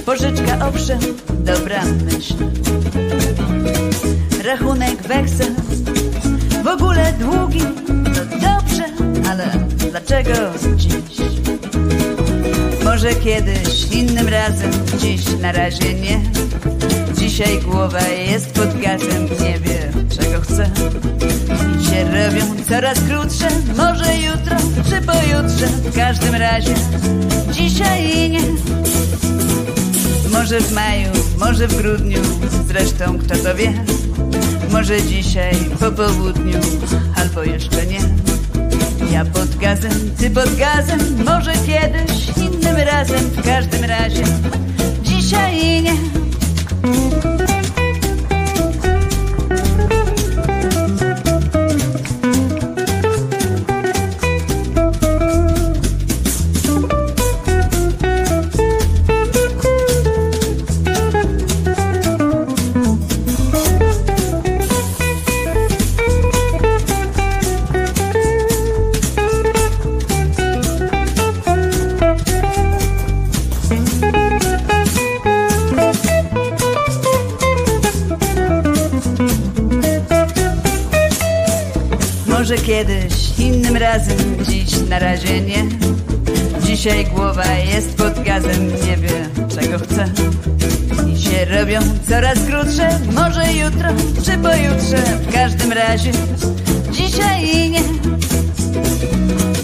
pożyczka owszem, dobra myśl. Rachunek weksel, w ogóle długi, to dobrze, ale dlaczego dziś? Może kiedyś, innym razem, dziś na razie nie. Dzisiaj głowa jest pod gazem, nie wie czego chce. Dni się robią coraz krótsze, może jutro czy pojutrze, w każdym razie dzisiaj nie. Może w maju, może w grudniu, zresztą kto to wie. Może dzisiaj po południu, albo jeszcze nie. Ja pod gazem, ty pod gazem, może kiedyś innym razem, w każdym razie dzisiaj nie. Razie nie. Dzisiaj głowa jest pod gazem, nie wie czego chce. Dni się robią coraz krótsze, może jutro czy pojutrze, w każdym razie dzisiaj nie.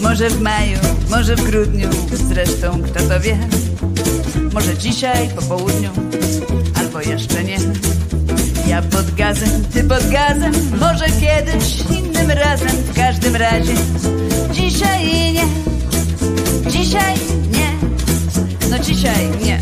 Może w maju, może w grudniu, zresztą kto to wie. Może dzisiaj po południu, albo jeszcze nie. Ja pod gazem, ty pod gazem, może kiedyś innym razem, w każdym razie dzisiaj nie, dzisiaj nie, no dzisiaj. Nie.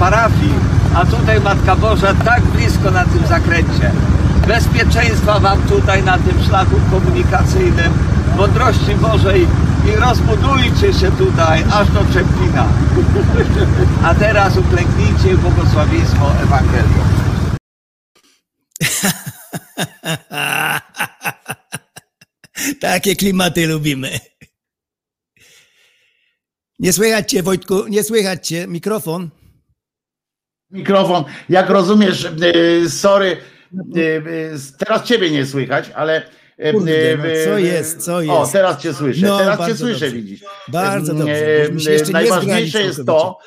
Parafii, a tutaj Matka Boża tak blisko na tym zakręcie. Bezpieczeństwa wam tutaj na tym szlaku komunikacyjnym, mądrości Bożej i rozbudujcie się tutaj aż do Czepina. A teraz uklęknijcie błogosławieństwo Ewangelium. Takie klimaty lubimy. Nie słychać cię, Wojtku, nie słychać cię. Mikrofon. Mikrofon. Jak rozumiesz, y, sorry, y, y, teraz ciebie nie słychać, ale. Kurde, no co jest, co O, jest? teraz cię słyszę. No, teraz cię słyszę, dobrze. widzisz. Bardzo dobrze. Najważniejsze jest to,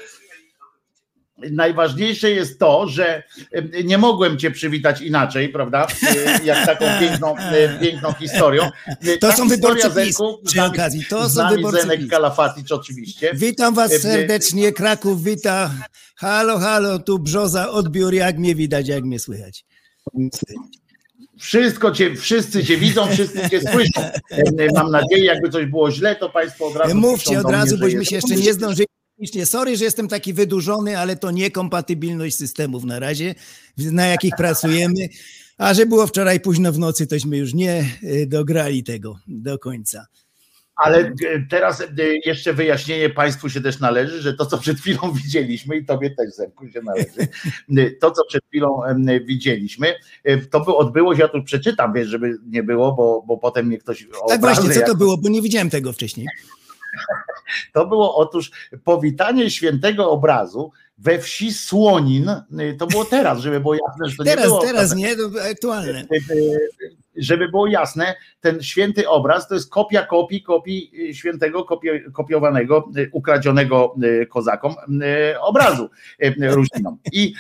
najważniejsze jest to, że y, nie mogłem cię przywitać inaczej, prawda? Y, Jak taką piękną, y, piękną historią. To ta są wyborcy PiS Zenku, przy okazji. To z są nami wyborcy Zenek PiS. Kalafaticz oczywiście. Witam was E, e, serdecznie, Kraków wita. Halo, halo, tu Brzoza, odbiór, jak mnie widać, jak mnie słychać. Wszystko cię, wszyscy cię widzą, wszyscy cię słyszą. E, Mam nadzieję, jakby coś było źle, to Państwo od razu Mówcie od razu, bośmy się jeszcze nie zdążyli. Technicznie. Sorry, że jestem taki wydłużony, ale to niekompatybilność systemów na razie, na jakich pracujemy. A że było wczoraj późno w nocy, tośmy już nie y, dograli tego do końca. Ale e, teraz e, jeszcze wyjaśnienie Państwu się też należy, że to, co przed chwilą widzieliśmy, i Tobie też, Zemku, się należy, to, co przed chwilą widzieliśmy, to by odbyło się, ja tu przeczytam, wiesz, żeby nie było, bo, bo potem mnie ktoś Tak właśnie, co to było, bo nie widziałem tego wcześniej. To było otóż powitanie świętego obrazu we wsi Słonin, y, to było teraz, żeby było jasne, że to nie Teraz, było... teraz nie, to aktualne. żeby było jasne, ten święty obraz to jest kopia kopii, kopii y, świętego, kopio, kopiowanego, y, ukradzionego y, kozakom y, obrazu y, Rusinom. I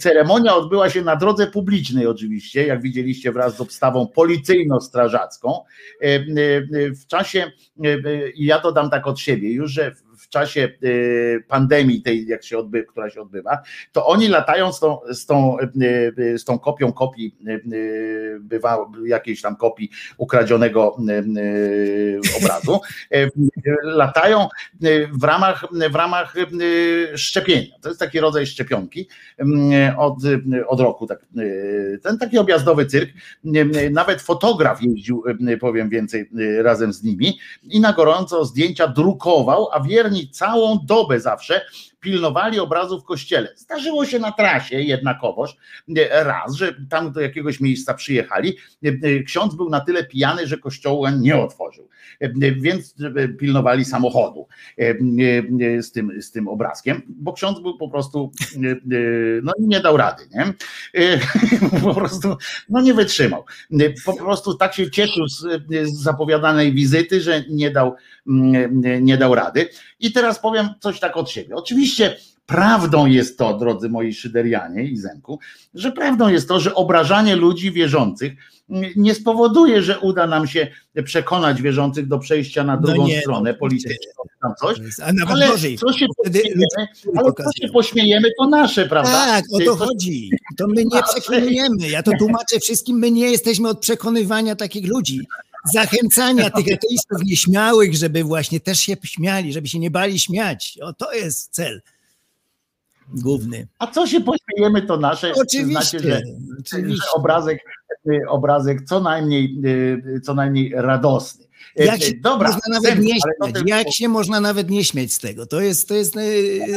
ceremonia odbyła się na drodze publicznej oczywiście, jak widzieliście wraz z obstawą policyjno-strażacką. Y, y, y, W czasie, y, y, ja dodam tak od siebie już, że w czasie y, pandemii tej, jak się odby, która się odbywa, to oni latają z tą, z tą, y, y, z tą kopią kopii, bywa jakiejś tam kopii ukradzionego obrazu, latają w ramach, w ramach szczepienia. To jest taki rodzaj szczepionki y, od, od roku. Tak, ten taki objazdowy cyrk. Nawet fotograf jeździł, powiem więcej, razem z nimi i na gorąco zdjęcia drukował, a wierni całą dobę zawsze pilnowali obrazów w kościele. Zdarzyło się na trasie jednakowoż e, raz, że tam do jakiegoś miejsca przyjechali. e, e, Ksiądz był na tyle pijany, że kościoła nie otworzył, więc pilnowali samochodu z tym, z tym obrazkiem, bo ksiądz był po prostu, no nie dał rady, nie? Po prostu, no nie wytrzymał. Po prostu tak się cieszył z, z zapowiadanej wizyty, że nie dał, mm, nie dał rady. I teraz powiem coś tak od siebie. Oczywiście prawdą jest to, drodzy moi szyderianie i Zenku, że prawdą jest to, że obrażanie ludzi wierzących nie spowoduje, że uda nam się przekonać wierzących do przejścia na drugą nie, stronę no, polityczną, tam coś. A nawet Ale gorzej. co się pośmiejemy, ale co się pośmiejemy, to nasze, prawda? Tak, o to To- chodzi. To my nie przekonujemy. Ja to tłumaczę wszystkim, my nie jesteśmy od przekonywania takich ludzi. Zachęcania tych ateistów nieśmiałych, żeby właśnie też się śmiali, żeby się nie bali śmiać. O, to jest cel główny. A co się pośmiejemy, to nasze. Oczywiście. Znaczy, że, oczywiście. że obrazek, obrazek co najmniej, y, co najmniej radosny. Y, Jak się Dobra, można nawet nie śmiać? Jak się można nawet nie śmiać z tego? To jest, to jest e,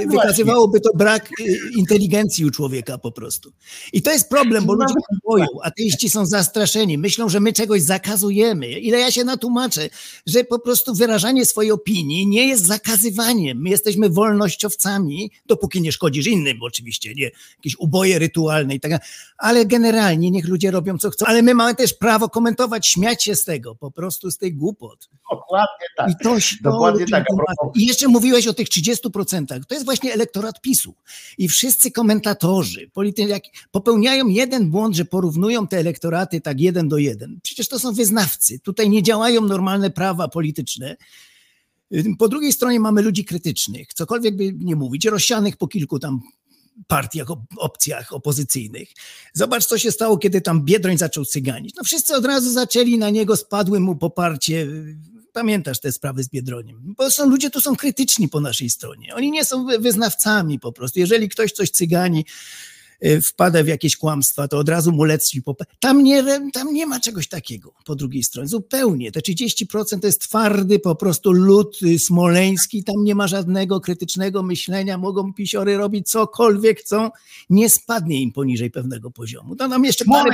wykazywałoby to brak e, inteligencji u człowieka po prostu. I to jest problem, bo ludzie się boją. Ateiści są zastraszeni, myślą, że my czegoś zakazujemy. Ile ja się natłumaczę, że po prostu wyrażanie swojej opinii nie jest zakazywaniem. My jesteśmy wolnościowcami, dopóki nie szkodzisz innym, oczywiście, nie jakieś uboje rytualne i tak dalej. Ale generalnie niech ludzie robią co chcą. Ale my mamy też prawo komentować, śmiać się z tego, po prostu z tej głupot. Dokładnie tak. I to, Dokładnie tak, I jeszcze mówiłeś o tych 30%. To jest właśnie elektorat PiSu. I wszyscy komentatorzy politycy popełniają jeden błąd, że porównują te elektoraty tak jeden do jeden. Przecież to są wyznawcy. Tutaj nie działają normalne prawa polityczne. Po drugiej stronie mamy ludzi krytycznych, cokolwiek by nie mówić, rozsianych po kilku tam partiach, op- opcjach opozycyjnych. Zobacz, co się stało, kiedy tam Biedroń zaczął cyganić. No wszyscy od razu zaczęli na niego, spadły mu poparcie. Pamiętasz te sprawy z Biedroniem? Bo są ludzie, tu są krytyczni po naszej stronie. Oni nie są wy- wyznawcami po prostu. Jeżeli ktoś coś cygani, wpada w jakieś kłamstwa, to od razu mu pop. Tam nie, tam nie ma czegoś takiego po drugiej stronie. Zupełnie. Te 30% to jest twardy po prostu lud y, smoleński. Tam nie ma żadnego krytycznego myślenia. Mogą pisiory robić cokolwiek chcą. Nie spadnie im poniżej pewnego poziomu. To nam jeszcze parę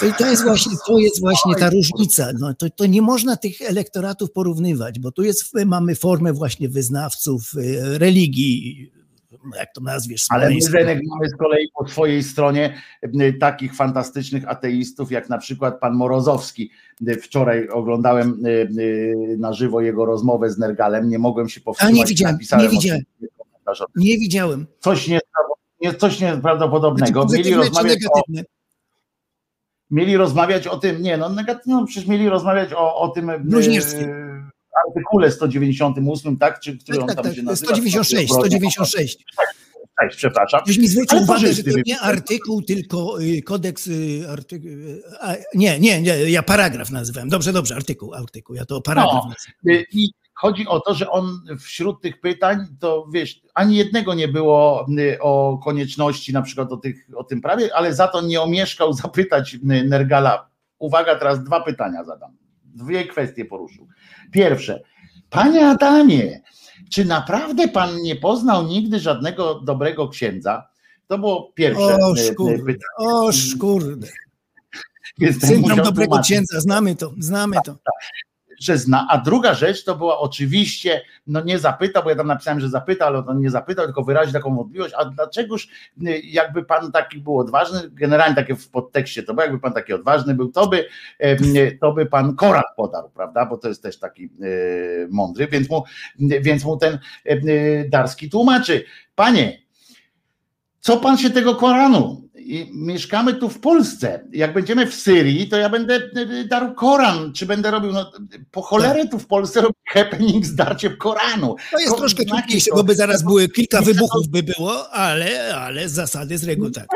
to, to jest właśnie, to jest właśnie ta różnica. No, to, to nie można tych elektoratów porównywać, bo tu jest, mamy formę właśnie wyznawców y, religii jak to nazwiesz, Ale my. Zenek, mamy z kolei po swojej stronie takich fantastycznych ateistów, jak na przykład pan Morozowski. Wczoraj oglądałem na żywo jego rozmowę z Nergalem, nie mogłem się powstrzymać. A, nie widziałem, nie widziałem. Nie widziałem. Coś, nie, coś nieprawdopodobnego. Znaczy, Mieli rozmawiać o, mieli rozmawiać o tym, nie no, negatywnie, no przecież mieli rozmawiać o, o tym e, Bluźnierstwie. Artykule 198, tak? Czy który on Tak, tam tak, się tak. nazywa? 196, 196. Cześć, przepraszam. Ktoś mi zwrócił uwagę, że to nie artykuł, tylko y, kodeks. y, Artykuł, a, nie, nie, nie, ja paragraf nazywałem. Dobrze, dobrze, artykuł, artykuł. Ja to paragraf No. nazywam. Y, I chodzi o to, że on wśród tych pytań, to wiesz, ani jednego nie było o konieczności na przykład o, tych, o tym prawie, ale za to nie omieszkał zapytać Nergala. Uwaga, teraz dwa pytania zadam. Dwie kwestie poruszył. Pierwsze, panie Adamie, czy naprawdę pan nie poznał nigdy żadnego dobrego księdza? To było pierwsze O y, y, szkurde, pytanie. o szkurde. Syndrom dobrego tłumaczyć. księdza, znamy to, znamy to. Że zna. A druga rzecz to była oczywiście, no nie zapytał, bo ja tam napisałem, że zapytał, ale on nie zapytał, tylko wyraził taką wątpliwość, a dlaczegoż y, jakby pan taki był odważny, generalnie takie w podtekście to, bo jakby pan taki odważny był, to by, em, to by pan Koran podarł, prawda, bo to jest też taki y, mądry, więc mu, więc mu ten y, Darski tłumaczy, panie, co pan się tego Koranu? I mieszkamy tu w Polsce. Jak będziemy w Syrii, to ja będę y, darł Koran, czy będę robił, no, po cholerę tu w Polsce robi happening z darciem Koranu. To jest Ko- troszkę znaki trudniejsze, bo by zaraz były kilka wybuchów by było, ale, ale z zasady z reguły tak.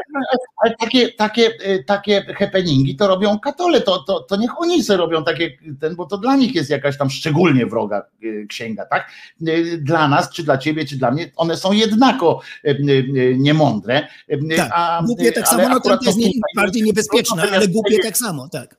Ale takie, takie, y, takie happeningi to robią katole, to, to, to niech oni sobie robią takie, ten, bo to dla nich jest jakaś tam szczególnie wroga y, księga, tak? Y, Dla nas, czy dla ciebie, czy dla mnie, one są jednako niemądre. Tak, a, głupie tak samo, no to jest nie, bardziej niebezpieczne, ale głupie tak samo, tak.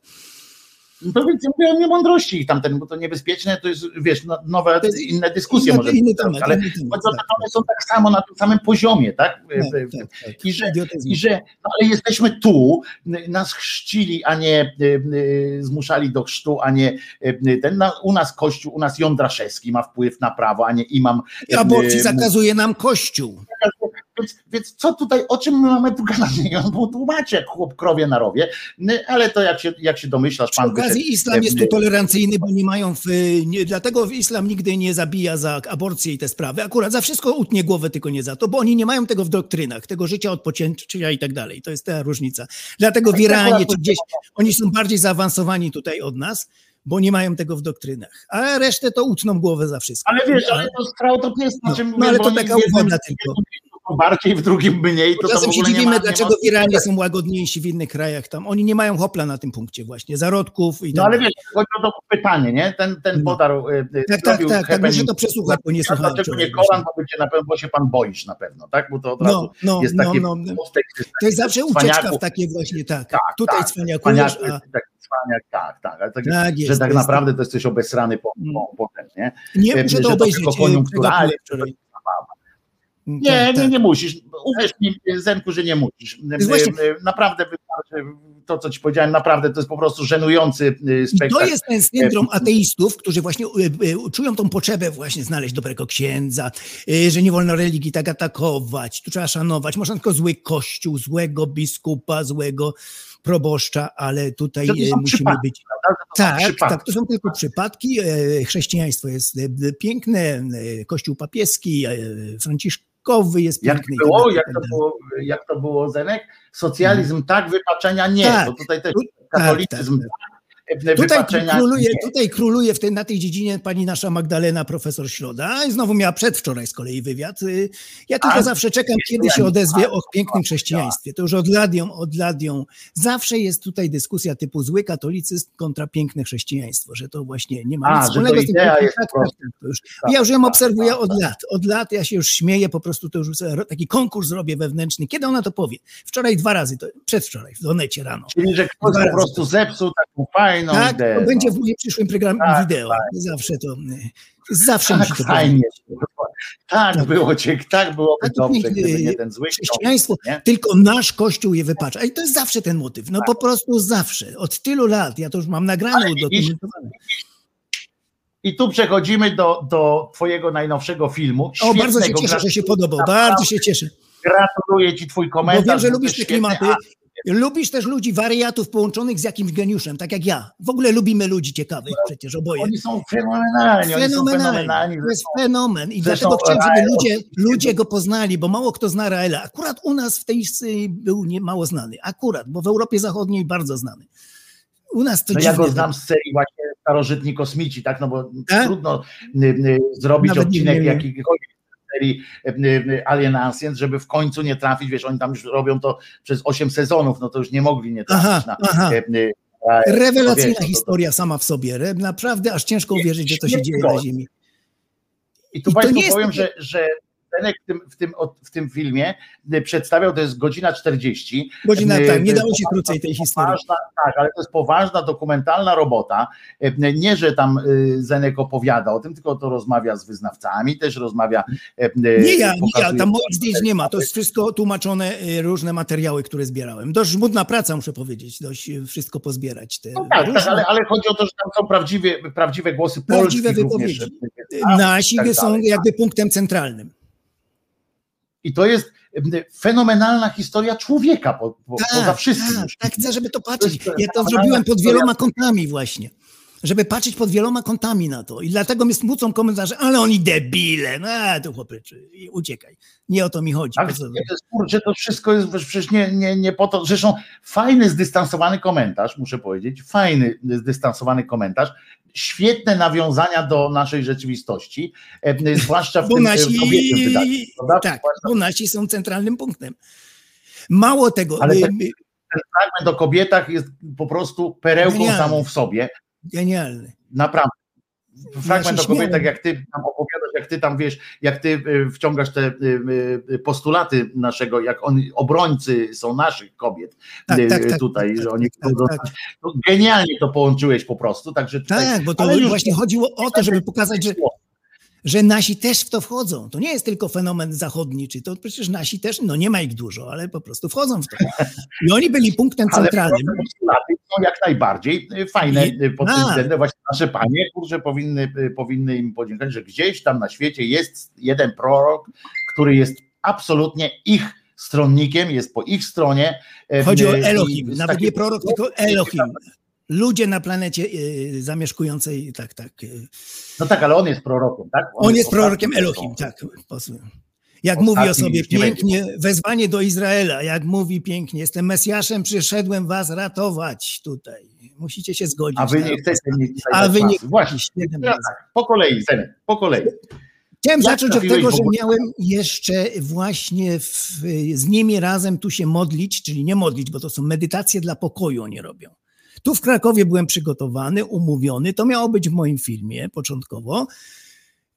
No to więc ja mówię o niemądrości ich tamten, bo to niebezpieczne, to jest, wiesz, no, nowe, jest inne dyskusje Inny, może inny być, temat, ale inny temat, tak, one są tak samo na tym samym poziomie, tak? tak, tak, tak. I że, i że no, ale jesteśmy tu, nas chrzcili, a nie y, y, zmuszali do chrztu, a nie y, ten, na, u nas Kościół, u nas Jądraszewski ma wpływ na prawo, a nie imam. Aborcji zakazuje nam Kościół. Więc, więc co tutaj, o czym my mamy tu gadać? On był tłumaczy jak chłop krowie na rowie, N- ale to jak się, jak się domyślasz, Przy pan okazji wyszedł, islam jest tu tolerancyjny, bo nie mają, w, nie, dlatego islam nigdy nie zabija za aborcję i te sprawy. Akurat za wszystko utnie głowę, tylko nie za to, bo oni nie mają tego w doktrynach, tego życia odpoczęcia i tak dalej. To jest ta różnica. Dlatego w Iranie czy gdzieś oni są bardziej zaawansowani tutaj od nas, bo nie mają tego w doktrynach. A resztę to utną głowę za wszystko. Ale wiesz, ale to strał to jest, No, znaczy, no mówię, ale to oni taka w jednym- uwaga tylko. Bardziej, w drugim mniej, to, Czasem się dziwimy, ma, dlaczego w Iranie są łagodniejsi w innych krajach tam. Oni nie mają hopla na tym punkcie właśnie, zarodków i No tak ale wiesz, chodzi o to pytanie, nie? Ten, ten No. podarł, y, y, Tak, tak, tak, tak, muszę to przesłuchać, bo nie słuchałem Dlaczego nie Koran, bo, cię na pewno, bo się pan boisz na pewno, tak? Bo to od razu No, no, jest no, takie no, no. To jest zawsze ucieczka w takie właśnie tak. Tak, Tutaj tak, cwaniakujesz, cwaniaków, a tak, tak, ale tak, Tak jest, że tak jest- naprawdę to jesteś obesrany po, Mm. po, potem, nie? nie muszę to obejrzeć. tylko koniunkturalnie, przegapiłem wczoraj. Nie, Tak, nie, tak. nie musisz. Uwierz mi, Zenku, że nie musisz. właśnie- Y, y, Naprawdę to, co ci powiedziałem, naprawdę to jest po prostu żenujący y, I spektakl. to jest ten syndrom ateistów, którzy właśnie y, czują tą potrzebę właśnie znaleźć dobrego księdza, że nie wolno religii tak atakować, tu trzeba szanować, można tylko zły kościół, złego biskupa, złego proboszcza, ale tutaj musimy być... Tak, przypadki. tak, to są tylko przypadki. E, Chrześcijaństwo jest e, piękne, e, kościół papieski, e, jest Jak piękny. było, tak jak to tak było, jak to było Zenek? Socjalizm tak, wypaczenia nie. Tak. To tutaj też Tu- katolicyzm tak, tak, Tutaj króluje, tutaj króluje w tej, na tej dziedzinie pani nasza Magdalena, profesor Środa, i znowu miała przedwczoraj z kolei wywiad. Y, Ja tylko A, zawsze czekam, kiedy się odezwie o pięknym chrześcijaństwie. To już od lat ją, od lat ją. Zawsze jest tutaj dyskusja typu zły katolicyzm kontra piękne chrześcijaństwo, że to właśnie nie ma nic wspólnego z tym. Tak, ja już ją tak, obserwuję tak, od lat. Od lat ja się już śmieję, po prostu to już taki konkurs zrobię wewnętrzny. Kiedy ona to powie? Wczoraj dwa razy, to przedwczoraj, w Donecie rano. Czyli, że ktoś po prostu zepsuł taką fajną Tak, ideę. to no. będzie w moim przyszłym programie Tak, wideo. Zawsze to. Zawsze Tak to fajnie. Tak Tak. było cię, tak byłoby Tak, dobrze, gdyby nie ten zły Chrześcijaństwo, nie? tylko nasz kościół je wypacza. I to jest zawsze ten motyw. No po prostu zawsze. Od tylu lat. Ja to już mam nagrane, udokumentowane. I tu przechodzimy do, do twojego najnowszego filmu. O, bardzo się cieszę, że się podobał. Bardzo się cieszę. Gratuluję ci twój Bo komentarz. wiem, że lubisz te klimaty. Lubisz też ludzi wariatów połączonych z jakimś geniuszem, tak jak ja. W ogóle lubimy ludzi ciekawych przecież a oboje. Oni są fenomenalni. Oni są fenomenalni. To jest fenomen i dlatego chciałem, żeby ludzie, ludzie go poznali, bo mało kto zna Raela. Akurat u nas w tej był nie mało znany. Akurat, bo w Europie Zachodniej bardzo znany. U nas to No ja go znam z serii właśnie Starożytni Kosmici, tak? No bo A? trudno y, y, zrobić Nawet odcinek wiem. Serii Alien Ancient, żeby w końcu nie trafić, wiesz, oni tam już robią to przez 8 sezonów, no to już nie mogli nie trafić Aha, na aha. a, Rewelacyjna to no to- historia sama w sobie. Naprawdę aż ciężko uwierzyć, że to się dzieje na. Ziemi. I tu I Państwu powiem, że, że Zenek w tym, w, tym, w tym filmie y, przedstawiał, to jest godzina 40. Godzina tak, nie dało się krócej tej historii. Poważna, tak, ale to jest poważna, dokumentalna robota. Y, Nie, że tam Zenek opowiada o tym, tylko to rozmawia z wyznawcami, też rozmawia. Nie ja, nie ja, tam moich zdjęć nie ma. To jest wszystko tłumaczone, różne materiały, które zbierałem. Dość żmudna praca, muszę powiedzieć, dość wszystko pozbierać. Te No tak, tak ale, ale chodzi o to, że tam są prawdziwe, prawdziwe głosy Prawdziwe polskich również. wypowiedzi. Nasi tak są dalej. jakby punktem centralnym. I to jest fenomenalna historia człowieka po, po, poza wszystkim. tak, tak, chcę, żeby to patrzeć. Ja to zrobiłem pod wieloma kątami właśnie. Żeby patrzeć pod wieloma kątami na to. I dlatego mi smucą komentarze, ale oni debile. No, a, to chłopyczy, uciekaj. Nie o to mi chodzi. Co- to jest, kurczę, to wszystko jest przecież nie, nie, nie po to. Zresztą fajny, zdystansowany komentarz, muszę powiedzieć, fajny, zdystansowany komentarz, świetne nawiązania do naszej rzeczywistości, e, zwłaszcza w Bo tym nasi, e, kobiecym wydarzeniu. prawda? tak, bo nasi są centralnym punktem. Mało tego, Ale y, Ten fragment o kobietach jest po prostu perełką samą w sobie. Genialny. Naprawdę. Fragment się o kobietach, jak ty tam opowiadasz, jak ty tam wiesz, jak ty y, wciągasz te y, y, postulaty naszego, jak oni, obrońcy są naszych kobiet Tak, tak, tak, tutaj, tak, że oni tak, chcą tak. dostać. No, genialnie to połączyłeś po prostu, także tutaj, Tak, bo to właśnie chodziło o to, żeby pokazać, że, że nasi też w to wchodzą. To nie jest tylko fenomen zachodni, czy to przecież nasi też, no nie ma ich dużo, ale po prostu wchodzą w to. I oni byli punktem ale centralnym. postulaty są jak najbardziej y, fajne Nie- y, pod tym tak. względem. Właśnie nasze panie, kurczę, powinny, y, powinny im podziękować, że gdzieś tam na świecie jest jeden prorok, który jest absolutnie ich stronnikiem, jest po ich stronie. y, Chodzi o i Elohim, nawet nie prorok, tylko Elohim. Ludzie na planecie y, zamieszkującej, tak, tak. y, No tak, ale on jest prorokiem, tak? On jest prorokiem Elohim, tak. Jak mówi o sobie pięknie, wezwanie do Izraela, jak mówi pięknie, jestem Mesjaszem, przyszedłem was ratować tutaj. Musicie się zgodzić. A wy nie chcecie mieć A wy nie Właśnie. Razy. tak, po kolei, Zenek, po kolei. Chciałem Jak zacząć od tego, że miałem jeszcze właśnie w, z nimi razem tu się modlić, czyli nie modlić, bo to są medytacje dla pokoju oni robią. Tu w Krakowie byłem przygotowany, umówiony, to miało być w moim filmie początkowo,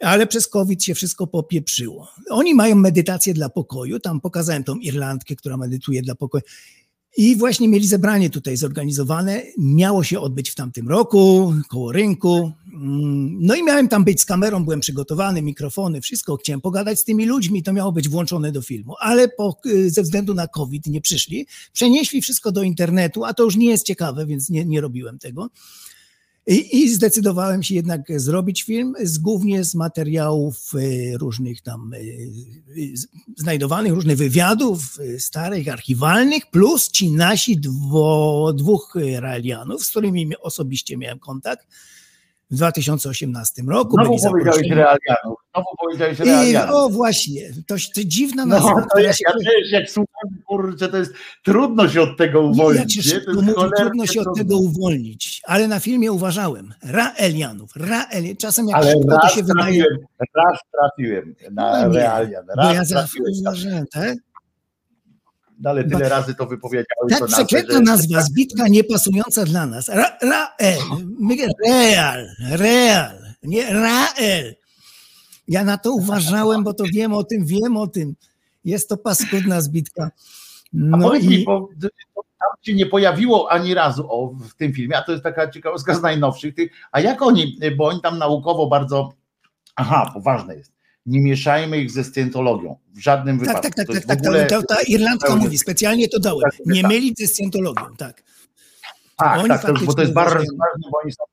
ale przez COVID się wszystko popieprzyło. Oni mają medytację dla pokoju, tam pokazałem tą Irlandkę, która medytuje dla pokoju. I właśnie mieli zebranie tutaj zorganizowane. Miało się odbyć w tamtym roku, koło rynku. Mm, No i miałem tam być z kamerą, byłem przygotowany, mikrofony, wszystko. Chciałem pogadać z tymi ludźmi, to miało być włączone do filmu, ale po, y, ze względu na COVID nie przyszli. Przenieśli wszystko do internetu, a to już nie jest ciekawe, więc nie, nie robiłem tego. I, I zdecydowałem się jednak zrobić film, z, głównie z materiałów y, różnych tam y, y, znajdowanych, różnych wywiadów starych, archiwalnych, plus ci nasi dwo, dwóch realianów, z którymi mi- osobiście miałem kontakt w 2018 roku. Znowu byli powiedziałeś realianów. Znowu powiedziałeś I, realianów. o właśnie, to, to dziwna nazwa, No, to która ja, ja też jak słucham, kurczę, to jest trudno się od tego uwolnić. jak się nie? To szybko jest mówi, cholernie trudno się od tego uwolnić, ale na filmie uważałem, Raelianów, Rael, czasem jak Ale szybko to się wydaje, trafiłem, raz trafiłem na No nie, realian. bo Raz ja zawsze trafiłeś, tam. uważałem, tak? No, ale tyle razy to wypowiedziałeś. Tak przeklęta że- nazwa, zbitka niepasująca dla nas. Ra, Rael, real, real, nie Rael. Ja na to uważałem, bo to wiem o tym, wiem o tym. Jest to paskudna zbitka. A No powiedz mi, i bo d- to tam się nie pojawiło ani razu o, w tym filmie, a to jest taka ciekawostka z najnowszych. Tych, a jak oni, bo oni tam naukowo bardzo, aha, bo ważne jest, nie mieszajmy ich ze scjentologią w żadnym tak, wypadku. tak, tak, tak, tak, ogóle- ta, ta Irlandka mówi, specjalnie to dałem, Tak, nie tak. mylić ze scjentologią, tak. Tak, Oni tak, to, bo to jest bardzo ważne, bo oni są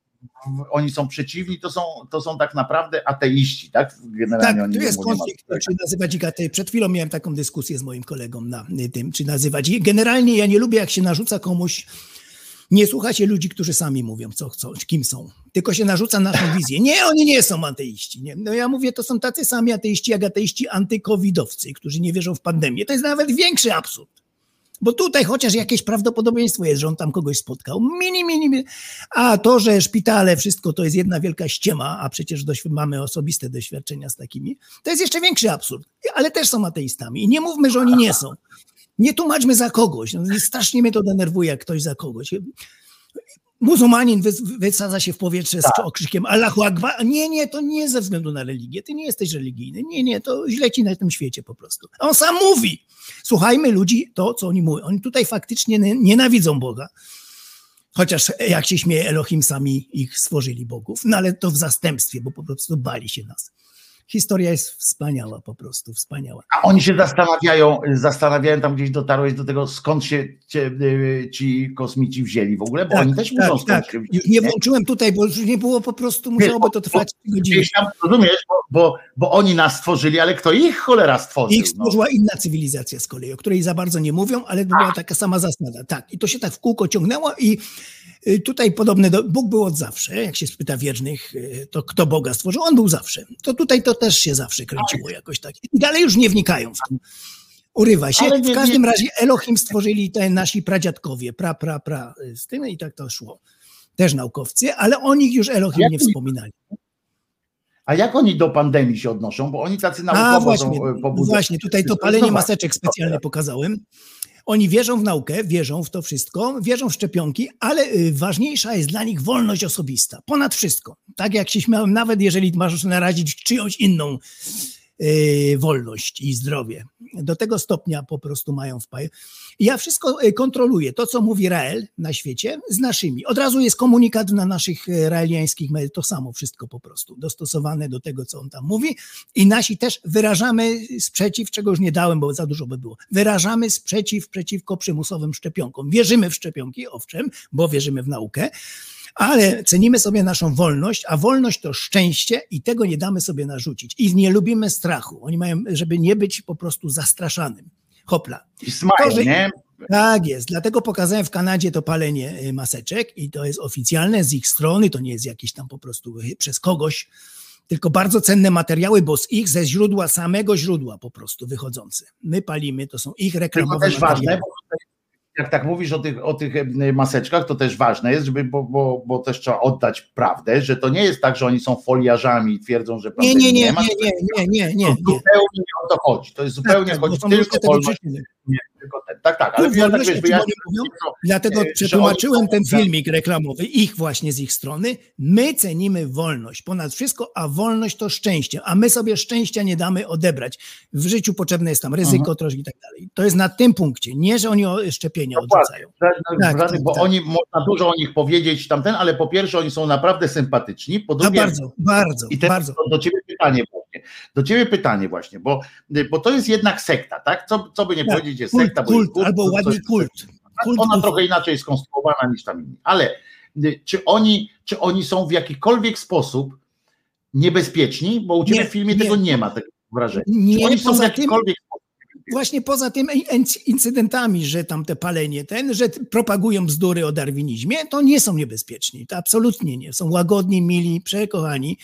oni są przeciwni, to są, to są tak naprawdę ateiści, tak? Generalnie tak, tu jest konflikt, czy nazywać ich atei. Przed chwilą miałem taką dyskusję z moim kolegą na tym, czy nazywać. Generalnie ja nie lubię, jak się narzuca komuś nie słuchacie ludzi, którzy sami mówią, co chcą, kim są, tylko się narzuca naszą wizję. Nie, oni nie są ateiści. Nie. No ja mówię, to są tacy sami ateiści, jak ateiści antykowidowcy, którzy nie wierzą w pandemię. To jest nawet większy absurd. Bo tutaj chociaż jakieś prawdopodobieństwo jest, że on tam kogoś spotkał. Mini, mini, mini. A to, że szpitale, wszystko to jest jedna wielka ściema, a przecież mamy osobiste doświadczenia z takimi, to jest jeszcze większy absurd. Ale też są ateistami. I nie mówmy, że oni nie są. Nie tłumaczmy za kogoś. No, strasznie mnie to denerwuje, jak ktoś za kogoś. Muzułmanin wysadza się w powietrze tak. z okrzykiem Allahu Akbar. Nie, nie, to nie ze względu na religię. Ty nie jesteś religijny. Nie, nie, to źle ci na tym świecie po prostu. On sam mówi. Słuchajmy ludzi to, co oni mówią. Oni tutaj faktycznie nienawidzą Boga. Chociaż jak się śmieje, Elohim sami ich stworzyli bogów. No ale to w zastępstwie, bo po prostu bali się nas historia jest wspaniała, po prostu wspaniała. A oni się zastanawiają, zastanawiają tam gdzieś dotarłeś do tego, skąd się y, ci kosmici wzięli w ogóle, bo tak, oni też tak, muszą tak. Wzięli, nie włączyłem tutaj, bo już nie było po prostu, musiałoby to trwać godziny. Tam, rozumiesz, bo, bo, bo, oni nas stworzyli, ale kto ich cholera stworzył? Ich no? stworzyła no. inna cywilizacja z kolei, o której za bardzo nie mówią, ale była taka sama zasada. Tak, i to się tak w kółko ciągnęło i Y, tutaj podobny do, Bóg był od zawsze, jak się spyta wiernych, y, to kto Boga stworzył, on był zawsze. To tutaj to też się zawsze kręciło jakoś tak. I dalej już nie wnikają w to. Urywa się. W każdym razie Elohim stworzyli te nasi pradziadkowie, pra, pra, pra, y, z tym i tak to szło. Też naukowcy, ale o nich już Elohim nie wspominali. A jak oni do pandemii się odnoszą? Bo oni tacy naukowo A, właśnie, są Właśnie, tutaj to palenie maseczek specjalne pokazałem. Oni wierzą w naukę, wierzą w to wszystko, wierzą w szczepionki, ale y, ważniejsza jest dla nich wolność osobista. Ponad wszystko. Tak jak się śmiałem, nawet jeżeli masz narazić czyjąś inną wolność i zdrowie. Do tego stopnia po prostu mają wpływ. Ja wszystko y, kontroluję. To, co mówi Rael na świecie, z naszymi. Od razu jest komunikat na naszych y, raeliańskich mediach. To samo wszystko po prostu. Dostosowane do tego, co on tam mówi. I nasi też wyrażamy sprzeciw, czego już nie dałem, bo za dużo by było. Wyrażamy sprzeciw przeciwko przymusowym szczepionkom. Wierzymy w szczepionki, owszem, bo wierzymy w naukę ale cenimy sobie naszą wolność, a wolność to szczęście i tego nie damy sobie narzucić. I nie lubimy strachu. Oni mają, żeby nie być po prostu zastraszanym. Hopla. I smile, nie? Tak jest, dlatego pokazałem w Kanadzie to palenie y, maseczek i to jest oficjalne z ich strony, to nie jest jakieś tam po prostu przez kogoś, tylko bardzo cenne materiały, bo z ich, ze źródła, samego źródła po prostu wychodzące. My palimy, to są ich reklamowe to też materiały. ważne, bo jak tak mówisz o tych, o tych e, maseczkach, to też ważne jest, żeby, bo, bo, bo też trzeba oddać prawdę, że to nie jest tak, że oni są foliarzami i twierdzą, że tak nie, nie, nie, nie, ma, nie, nie, nie, nie, nie, nie. To zupełnie nie o to chodzi. To jest tak, zupełnie nie chodzi tylko o wolność. Tak, tak, ale ja tak wiesz, ja, mówią, Dlatego e, przetłumaczyłem ten filmik reklamowy, ich właśnie z ich strony. My cenimy wolność ponad wszystko, a wolność to szczęście, a my sobie szczęścia nie damy odebrać. W życiu potrzebne jest tam ryzyko, troszkę i tak dalej. To jest na tym punkcie, nie, że oni szczepienia odrzucają. Tak, tak, bo tak. oni, można dużo o nich powiedzieć tamten, ale po pierwsze oni są naprawdę sympatyczni, po drugie... A bardzo, bardzo, i teraz bardzo. Do ciebie pytanie właśnie, do ciebie pytanie właśnie, bo, bo to jest jednak sekta, tak? Co, co by nie tak, powiedzieć, jest sekta, kult, kult, albo ładny kult. kult. Ona trochę inaczej jest skonstruowana niż tam inni. Ale y, czy oni, czy oni są w jakikolwiek sposób niebezpieczni? Bo u Ciebie nie, w filmie nie. tego nie ma, tego wrażenia. Nie, czy oni są w jakikolwiek tym, sposób Właśnie poza tym incydentami, że tam te palenie ten, że propagują bzdury o darwinizmie, to nie są niebezpieczni. To absolutnie nie. Są łagodni, mili, przekochani.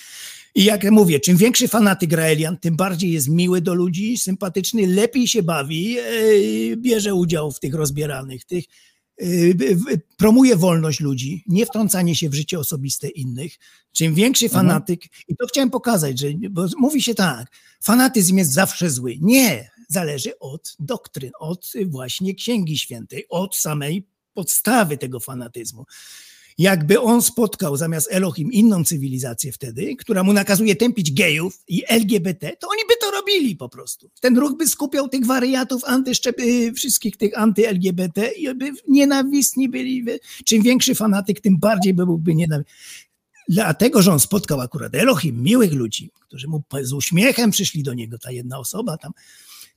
I jak mówię, czym większy fanatyk Raelian, tym bardziej jest miły do ludzi, sympatyczny, lepiej się bawi, e, bierze udział w tych rozbieranych, tych e, promuje wolność ludzi, nie wtrącanie się w życie osobiste innych. Czym większy mhm. fanatyk, mhm. i to chciałem pokazać, że bo mówi się tak, fanatyzm jest zawsze zły. Nie, zależy od doktryn, od właśnie Księgi Świętej, od samej podstawy tego fanatyzmu. Jakby on spotkał zamiast Elohim inną cywilizację wtedy, która mu nakazuje tępić gejów i LGBT, to oni by to robili po prostu. Ten ruch by skupiał tych wariatów, antyszczep, y, wszystkich tych anty-LGBT i by nienawistni byli. Czym większy fanatyk, tym bardziej by byłby nienawistny. Dlatego, że on spotkał akurat Elohim, miłych ludzi, którzy mu z uśmiechem przyszli do niego, ta jedna osoba tam,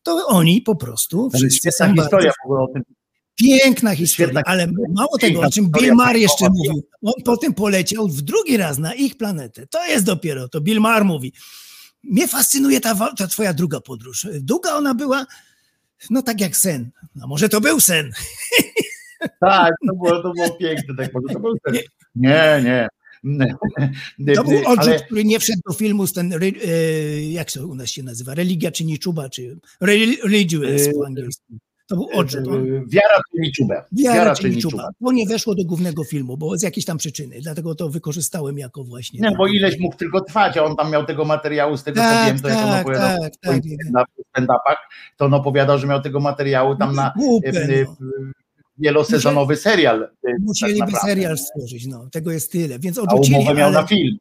to oni po prostu wszyscy są historia bardzo... w ogóle o tym Piękna historia, ale mało tego, o czym Bill Maher jeszcze mówił. On potem poleciał w drugi raz na ich planetę. To jest dopiero, to Bill Maher mówi. Mnie fascynuje ta, ta twoja druga podróż. Długa ona była, no tak jak sen. No może to był sen. Tak, to było, to było piękne, tak może to był ten. Nie, nie. To był odrzut, Ale który nie wszedł do filmu z ten, e, jak to u nas się nazywa, religia czy niczuba, czy reli- religious po angielsku. To był odrzut. Wiara czy niczubę. wiara czy niczuba. To nie weszło do głównego filmu, bo z jakiejś tam przyczyny. Dlatego to wykorzystałem jako właśnie. Nie, bo ileś mógł tylko trwać, a on tam miał tego materiału, z tego co Tak, wiem, to jak on tak, opowiadał tak, w tak. stand-upach, to on opowiadał, że miał tego materiału tam na Głupę, e, e, no. wielosezonowy serial. e, tak Musieliby naprawdę. serial stworzyć, no. Tego jest tyle. Więc A odrzucili, umowę miał ale, na film.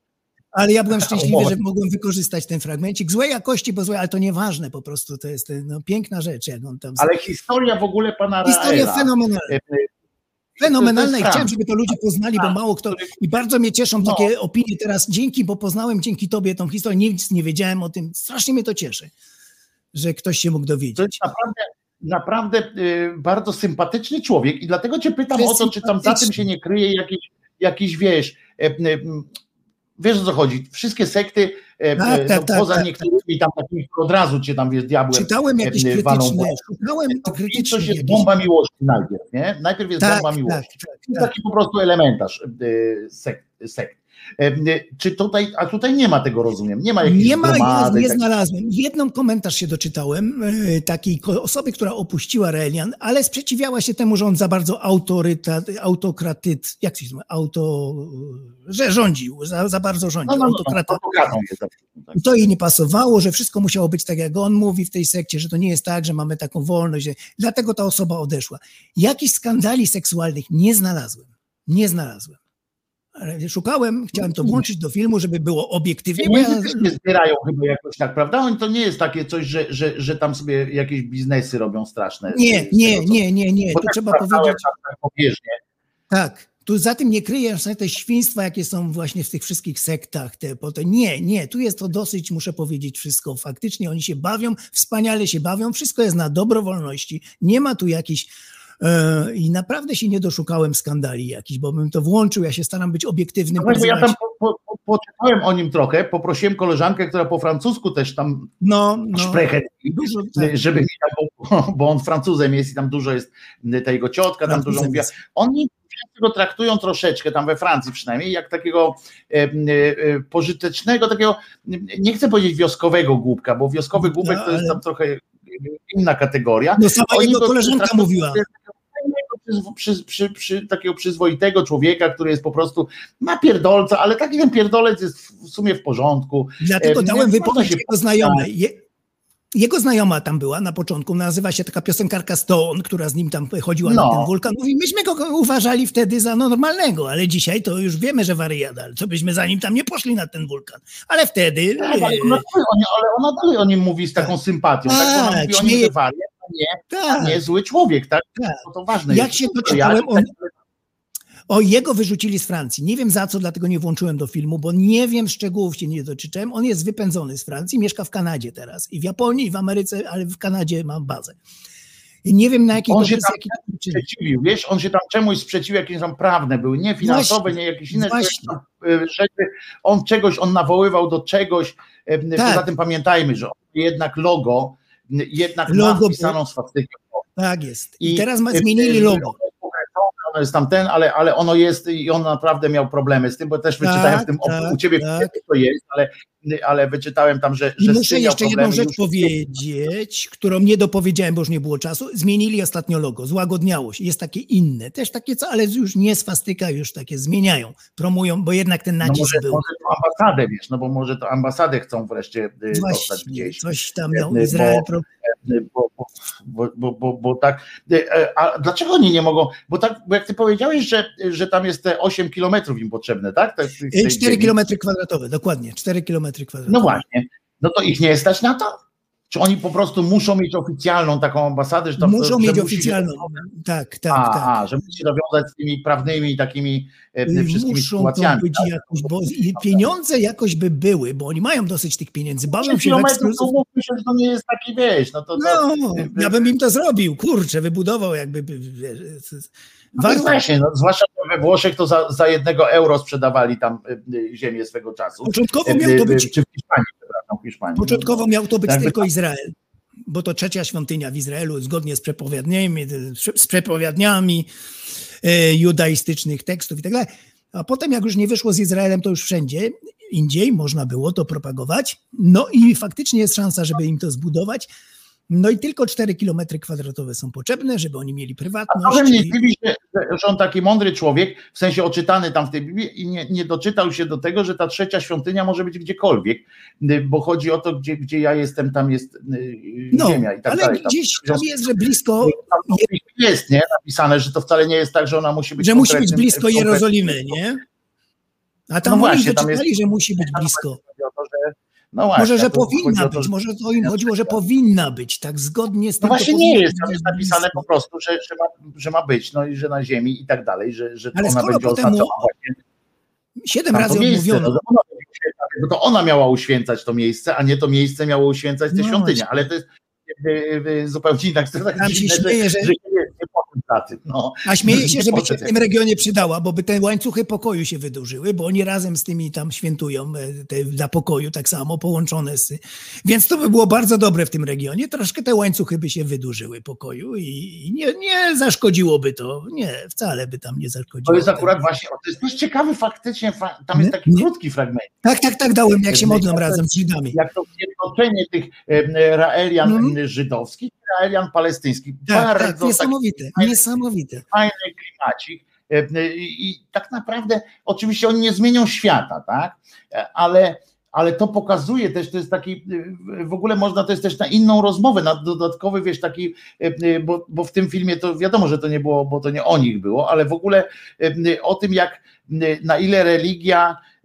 Ale ja byłem szczęśliwy, że mogłem wykorzystać ten fragmencik. Złej jakości, bo złej, ale to nieważne po prostu. To jest no, piękna rzecz, jak on tam... Ale historia w ogóle pana Historia Raela, fenomenalna. e, Fenomenalna i chciałem, żeby to ludzie poznali, bo Frank, mało kto. I bardzo mnie cieszą No. takie opinie teraz. Dzięki, bo poznałem dzięki tobie tą historię. Nic nie wiedziałem o tym. Strasznie mnie to cieszy, że ktoś się mógł To dowiedzieć. jest naprawdę, naprawdę y, bardzo sympatyczny człowiek i dlatego cię pytam To o to, czy tam za tym się nie kryje jakiś, jakiś wiesz, e, wiesz o co chodzi, wszystkie sekty, e, Tak, e, tak, no, tak, poza tak, niektórymi tam takimi, od razu cię tam wiesz, diabłem Czytałem jakieś e, walą w krytyczne, szukałem To krytycznych coś jest bomba miłości najpierw, nie? Najpierw jest Tak, bomba tak, miłości. tak, tak. taki po prostu elementarz sekt. sekt. Czy tutaj, a tutaj nie ma tego, rozumiem, nie ma jakichś Nie ma, gromady, nie tak- znalazłem. Jedną komentarz się doczytałem, e, takiej osoby, która opuściła Relian, ale sprzeciwiała się temu, że on za bardzo autorytat, autokratyt, jak się nazywa, auto, że rządził, za, za bardzo no, rządził, no, no, autokrata. autokratą jest. tak. I to jej nie pasowało, że wszystko musiało być tak, jak on mówi w tej sekcie, że to nie jest tak, że mamy taką wolność. Dlatego ta osoba odeszła. Jakichś skandali seksualnych nie znalazłem. Nie znalazłem. Szukałem, chciałem to włączyć do filmu, żeby było obiektywnie. Bo ja, też nie zbierają chyba jakoś tak, prawda? Oni to nie jest takie coś, że, że, że tam sobie jakieś biznesy robią straszne. nie, z nie, tego, co- nie, nie, nie. Bo Tu tak trzeba powiedzieć. tak pobieżnie. Tak. Tu za tym nie kryje się te świństwa, jakie są właśnie w tych wszystkich sektach. Te, po to. Nie, nie, tu jest to dosyć, muszę powiedzieć, wszystko. Faktycznie oni się bawią, wspaniale się bawią, wszystko jest na dobrowolności. Nie ma tu jakichś. E, I naprawdę się nie doszukałem skandali jakichś, bo bym to włączył. Ja się staram być obiektywnym. No, ja tam po, po, po, poczytałem o nim trochę, poprosiłem koleżankę, która po francusku też tam No, no. szprechet, Dużo, tak. żeby bo, bo on Francuzem jest i tam dużo jest, ta jego ciotka tam dużo jest. Oni go traktują troszeczkę, tam we Francji przynajmniej, jak takiego e, e, e, pożytecznego, takiego, nie chcę powiedzieć wioskowego głupka, bo wioskowy głupek to jest ale- tam trochę inna kategoria. No sama Oni jego go koleżanka mówiła. Przy, przy, przy, takiego przyzwoitego człowieka, który jest po prostu ma pierdolca, ale taki ten pierdolec jest w sumie w porządku. Dlatego E, dałem wypowiedź jego znajomej. Je, jego znajoma tam była na początku, nazywa się taka piosenkarka Stone, która z nim tam chodziła No. na ten wulkan. Mówi, myśmy go uważali wtedy za normalnego, ale dzisiaj to już wiemy, że wariat, ale co byśmy za nim tam nie poszli na ten wulkan. Ale wtedy... Tak, ale, e, ona, ona dalej o nim mówi z taką sympatią. Tak, ona Tak, mówi o nim, że wariat, nie, tak. nie zły człowiek, tak? Tak. No to ważne Jak jest. się doczytałem, on- O, jego wyrzucili z Francji. Nie wiem za co, dlatego nie włączyłem do filmu, bo nie wiem szczegółów się nie doczytałem. On jest wypędzony z Francji, mieszka w Kanadzie teraz. I w Japonii, i w Ameryce, ale w Kanadzie ma bazę. I nie wiem na jakiej On to się jest tam przyczyny. sprzeciwił, wiesz, on się tam czemuś sprzeciwił, jakieś tam prawne były, nie finansowe, Właśnie, nie jakieś inne właśnie. rzeczy, y, rzeczy. On czegoś, on nawoływał do czegoś. y, Tak. Poza tym pamiętajmy, że jednak logo, jednak Logo ma wpisaną swastykę. Tak jest. I, I- teraz ma, zmienili logo. Ono jest tam ten, ale, ale ono jest i on naprawdę miał problemy z tym, bo też wyczytałem w tym, tak, u ciebie tak. to jest, ale, ale wyczytałem tam, że, I że z muszę jeszcze jedną rzecz już- powiedzieć, którą nie dopowiedziałem, bo już nie było czasu. Zmienili ostatnio logo, złagodniało się, jest takie inne, też takie, co, ale już nie swastyka, już takie zmieniają, promują, bo jednak ten No nacisk może, był. może to ambasadę, wiesz, no bo może to ambasadę chcą wreszcie y, dostać Właśnie, gdzieś. coś tam miał Izrael. Bo, bo, bo, bo, bo, bo tak. e, A dlaczego oni nie mogą? Bo tak, bo jak ty powiedziałeś, że, że tam jest te 8 kilometrów im potrzebne, tak? Te- w tej 4 ziemi. km kwadratowe, dokładnie, 4 km kwadratowe. No właśnie. No to ich nie stać na to? Czy oni po prostu muszą mieć oficjalną taką ambasadę, że to Muszą że mieć oficjalną. Tak, tak, a, tak. a, że musi się nawiązać z tymi prawnymi takimi e, wszystkimi Muszą sytuacjami. być jakoś, bo i pieniądze jakoś by były, bo oni mają dosyć tych pieniędzy. Bawią się w się, że to nie jest taki, wiesz, no to, to No, ja bym im to zrobił, kurczę, wybudował jakby. No właśnie, no, zwłaszcza we Włoszech to za, za jednego euro sprzedawali tam y, y, ziemię swego czasu. Początkowo Y, miał to y, być, Czy w Hiszpanii, w Hiszpanii. początkowo miał to być Jakby tylko tak. Izrael, bo to trzecia świątynia w Izraelu, zgodnie z przepowiedniami, z przepowiedniami e, judaistycznych tekstów i tak dalej. A potem, jak już nie wyszło z Izraelem, to już wszędzie indziej można było to propagować. No i faktycznie jest szansa, żeby im to zbudować. No i tylko 4 km kwadratowe są potrzebne, żeby oni mieli A prywatność. mnie i- dziwi, że, że on taki mądry człowiek, w sensie oczytany tam w tej Biblii i nie, nie doczytał się do tego, że ta trzecia świątynia może być gdziekolwiek, y, bo chodzi o to, gdzie, gdzie ja jestem, tam jest y, No, ziemia i tak ale dalej. Tam, gdzieś tam jest, że blisko, jest nie, napisane, że to wcale nie jest tak, że ona musi być że musi być blisko Jerozolimy, nie? A tam No oni właśnie, tam doczytali, jest- że musi być blisko. To, że- No właśnie, Może, że powinna to, być, że- może to im chodziło, że powinna być, tak zgodnie z No tym. to właśnie nie jest, tam jest napisane po prostu, że, że, ma, że ma być, no i że na ziemi i tak dalej, że, że Ale ona będzie oznaczona właśnie Siedem razy miejsce, odmówiono. no, to ona miała uświęcać to miejsce, a nie to miejsce miało uświęcać tę No świątynię, ale to jest y, y, zupełnie innak, to tak Tam się śmieje, że, że- tym, no. A śmieje się, żeby się w tym regionie przydała, bo by te łańcuchy pokoju się wydłużyły, bo oni razem z tymi tam świętują e, te dla pokoju tak samo, połączone z... Więc to by było bardzo dobre w tym regionie. Troszkę te łańcuchy by się wydłużyły pokoju i nie, nie zaszkodziłoby to. Nie, wcale by tam nie zaszkodziło. To jest akurat właśnie, to jest też ciekawy faktycznie, fa- tam jest taki nie. krótki fragment, Tak, tak, tak dałem, jak się modlą razem z Żydami. jak to zjednoczenie tych em, Raelian em, żydowskich, Raelian palestyńskich, Tak, bardzo tak, taki niesamowite, fajny- niesamowite. fajny klimacik. E, I, I tak naprawdę, oczywiście oni nie zmienią świata, tak? E, Ale, ale to pokazuje też, to jest taki, e, w ogóle można, to jest też na inną rozmowę, na dodatkowy, wiesz, taki, e, e, bo, bo w tym filmie to wiadomo, że to nie było, bo to nie o nich było, ale w ogóle e, o tym, jak e, na ile religia, e,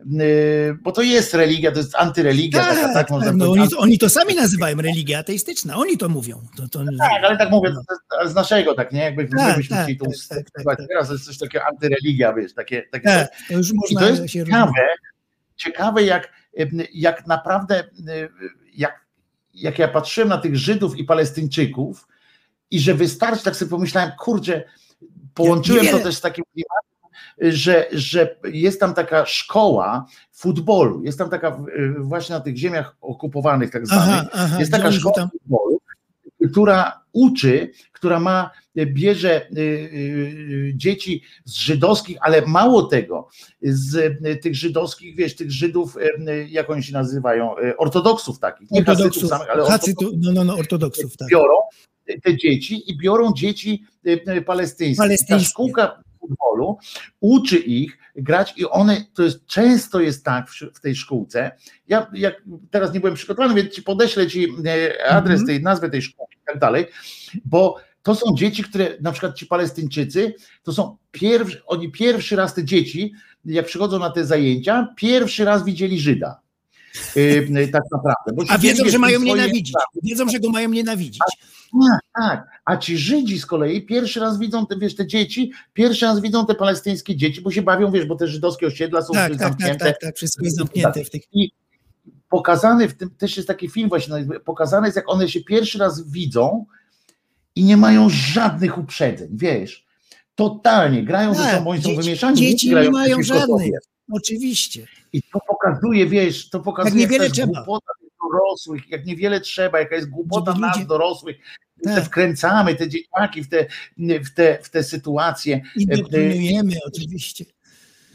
bo to jest religia, to jest antyreligia, Tak, taka, tak można tak, no oni, oni to sami nazywają religia ateistyczna, oni to mówią. To, to, Tak, ale tak mówię, to z naszego, tak, nie? Jakby Tak, my byśmy tak, chcieli to tak, tak, tak, tak. Teraz jest coś takiego antyreligia, wiesz, takie, takie tak, to już I można to jest się ciekawe, ciekawe jak, jak naprawdę, jak, jak ja patrzyłem na tych Żydów i Palestyńczyków i że wystarczy, tak sobie pomyślałem, kurczę, połączyłem to Niewiele. też z takim klimatem, że, że jest tam taka szkoła futbolu, jest tam taka y, właśnie na tych ziemiach okupowanych tak zwanych, Aha, jest taka szkoła tam- futbolu, która uczy, która ma, bierze y, y, dzieci z żydowskich, ale mało tego, z y, tych żydowskich, wiesz, tych Żydów, y, jak oni się nazywają, y, ortodoksów takich, nie Ortodoksów, samych, ale hacytu, ortodoksów, no, no, no, ortodoksów, tak. biorą te dzieci i biorą dzieci y, y, palestyńskie. Ta Palestyńskie. szkółka futbolu uczy ich grać i one, to jest często jest tak w, w tej szkółce. Ja jak teraz nie byłem przygotowany, więc ci podeślę ci e, adres Mhm. tej nazwy tej szkoły i tak dalej, bo to są dzieci, które na przykład ci Palestyńczycy, to są pierwszy, oni pierwszy raz te dzieci, jak przychodzą na te zajęcia, pierwszy raz widzieli Żyda. Y, y, tak naprawdę. Bo A wiedzą, że mają nienawidzić. Wiedzą, że go mają nienawidzić. tak, tak. A ci Żydzi z kolei pierwszy raz widzą te, wiesz, te dzieci, pierwszy raz widzą te palestyńskie dzieci, bo się bawią, wiesz, bo te żydowskie osiedla są Tak, tak, tak, zamknięte. tak, tak, wszystko jest zamknięte w tych. Pokazany w tym, też jest taki film właśnie, pokazany jest jak one się pierwszy raz widzą i nie mają żadnych uprzedzeń, wiesz. Totalnie, grają ze Tak, sobą, oni są dzieci- wymieszani. dzieci grają nie mają żadnych. Oczywiście. I to pokazuje, wiesz, to pokazuje, niewiele jaka jest trzeba. głupota dorosłych, jak niewiele trzeba, jaka jest głupota Żeby nas ludzie- dorosłych. Tak. Te wkręcamy te dzieciaki w te, w te, w te sytuacje. Indoktrynujemy oczywiście.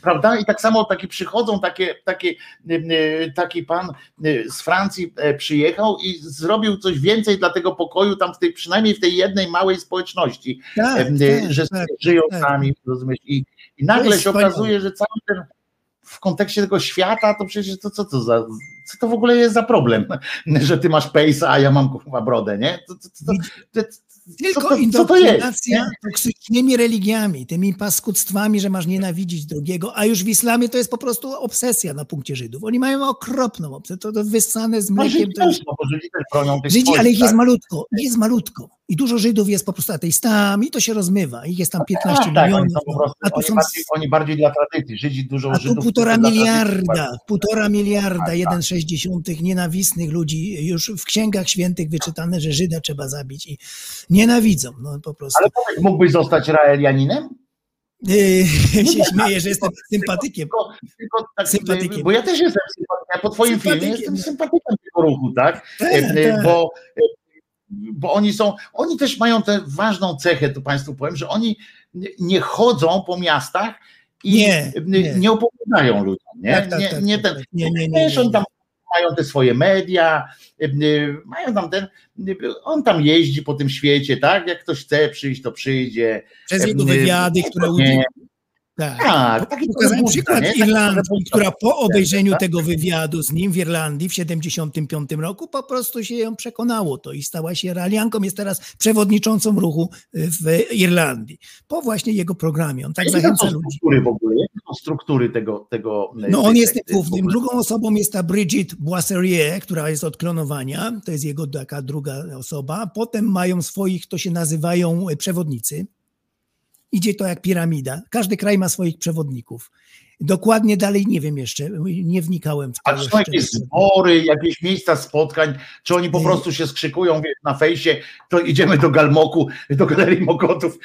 Prawda? I tak samo taki przychodzą, takie, takie, e, taki pan e, z Francji e, przyjechał i zrobił coś więcej dla tego pokoju tam w tej, przynajmniej w tej jednej małej społeczności, Tak, e, tak, że tak, żyją tak. sami, rozumiesz? I, i nagle się okazuje, że cały ten w kontekście tego świata, to przecież to co to za, co to w ogóle jest za problem, że ty masz pejsa, a ja mam kurwa brodę, nie? To, to, to, to, to, Tylko co to, jest? indoktrynacja toksycznymi religiami, tymi paskudztwami, że masz nienawidzić drugiego, a już w islamie to jest po prostu obsesja na punkcie Żydów. Oni mają okropną obsesję, to, to wyssane z No, mlekiem. Żydzi To no, bo Żydzi ale ich jest tak? malutko, ich jest malutko. I dużo Żydów jest po prostu ateistami, to się rozmywa. Ich jest tam 15 Tak, tak, oni milionów. po prostu, a tu oni są bardziej, oni bardziej dla tradycji. Żydzi dużo a tu Żydów. półtora miliarda, półtora miliarda, Tak, jeden sześćdziesiątych nienawistnych ludzi, już w księgach świętych wyczytane, że Żyda trzeba zabić i nienawidzą, no po prostu. Ale powiedz, mógłbyś zostać Raelianinem? Yy, się śmieję, że jestem sympatykiem. Tylko, tylko tak, Sympatykiem. Bo ja też jestem sympatykiem. Ja po twoim filmie jestem sympatykiem tego ruchu, tak? Tak, e, tak. Bo, bo oni są, oni też mają tę ważną cechę, tu Państwu powiem, że oni nie chodzą po miastach i Nie, nie, nie. opowiadają ludziom. Nie, Tak, tak, nie, tak, nie tak, ten. tak. Nie, nie, nie, nie, tam mają te swoje media, e, mają tam ten, e, on tam jeździ po tym świecie, tak? Jak ktoś chce przyjść, to przyjdzie. Przez jego E, wywiady, które nie, udzielił. Tak. Tak, taki Pokazałem przykład nie? Irlandii, która po obejrzeniu Tak? tego wywiadu z nim w Irlandii w 75 roku po prostu się ją przekonało to i stała się realianką, jest teraz przewodniczącą ruchu w Irlandii. Po właśnie jego programie. On tak zachęca ludzi. struktury w ogóle? Jakie są struktury tego, tego No tej on jest sekty w głównym. Drugą osobą jest ta Bridget Boisserier, która jest od klonowania. To jest jego taka druga osoba. Potem mają swoich, to się nazywają e, przewodnicy. Idzie to jak piramida. Każdy kraj ma swoich przewodników. Dokładnie dalej nie wiem jeszcze, nie wnikałem w to. A czy są jakieś zbory, jakieś miejsca spotkań, czy oni po prostu się skrzykują na fejsie, to idziemy do Galmoku, do Galerii Mokotów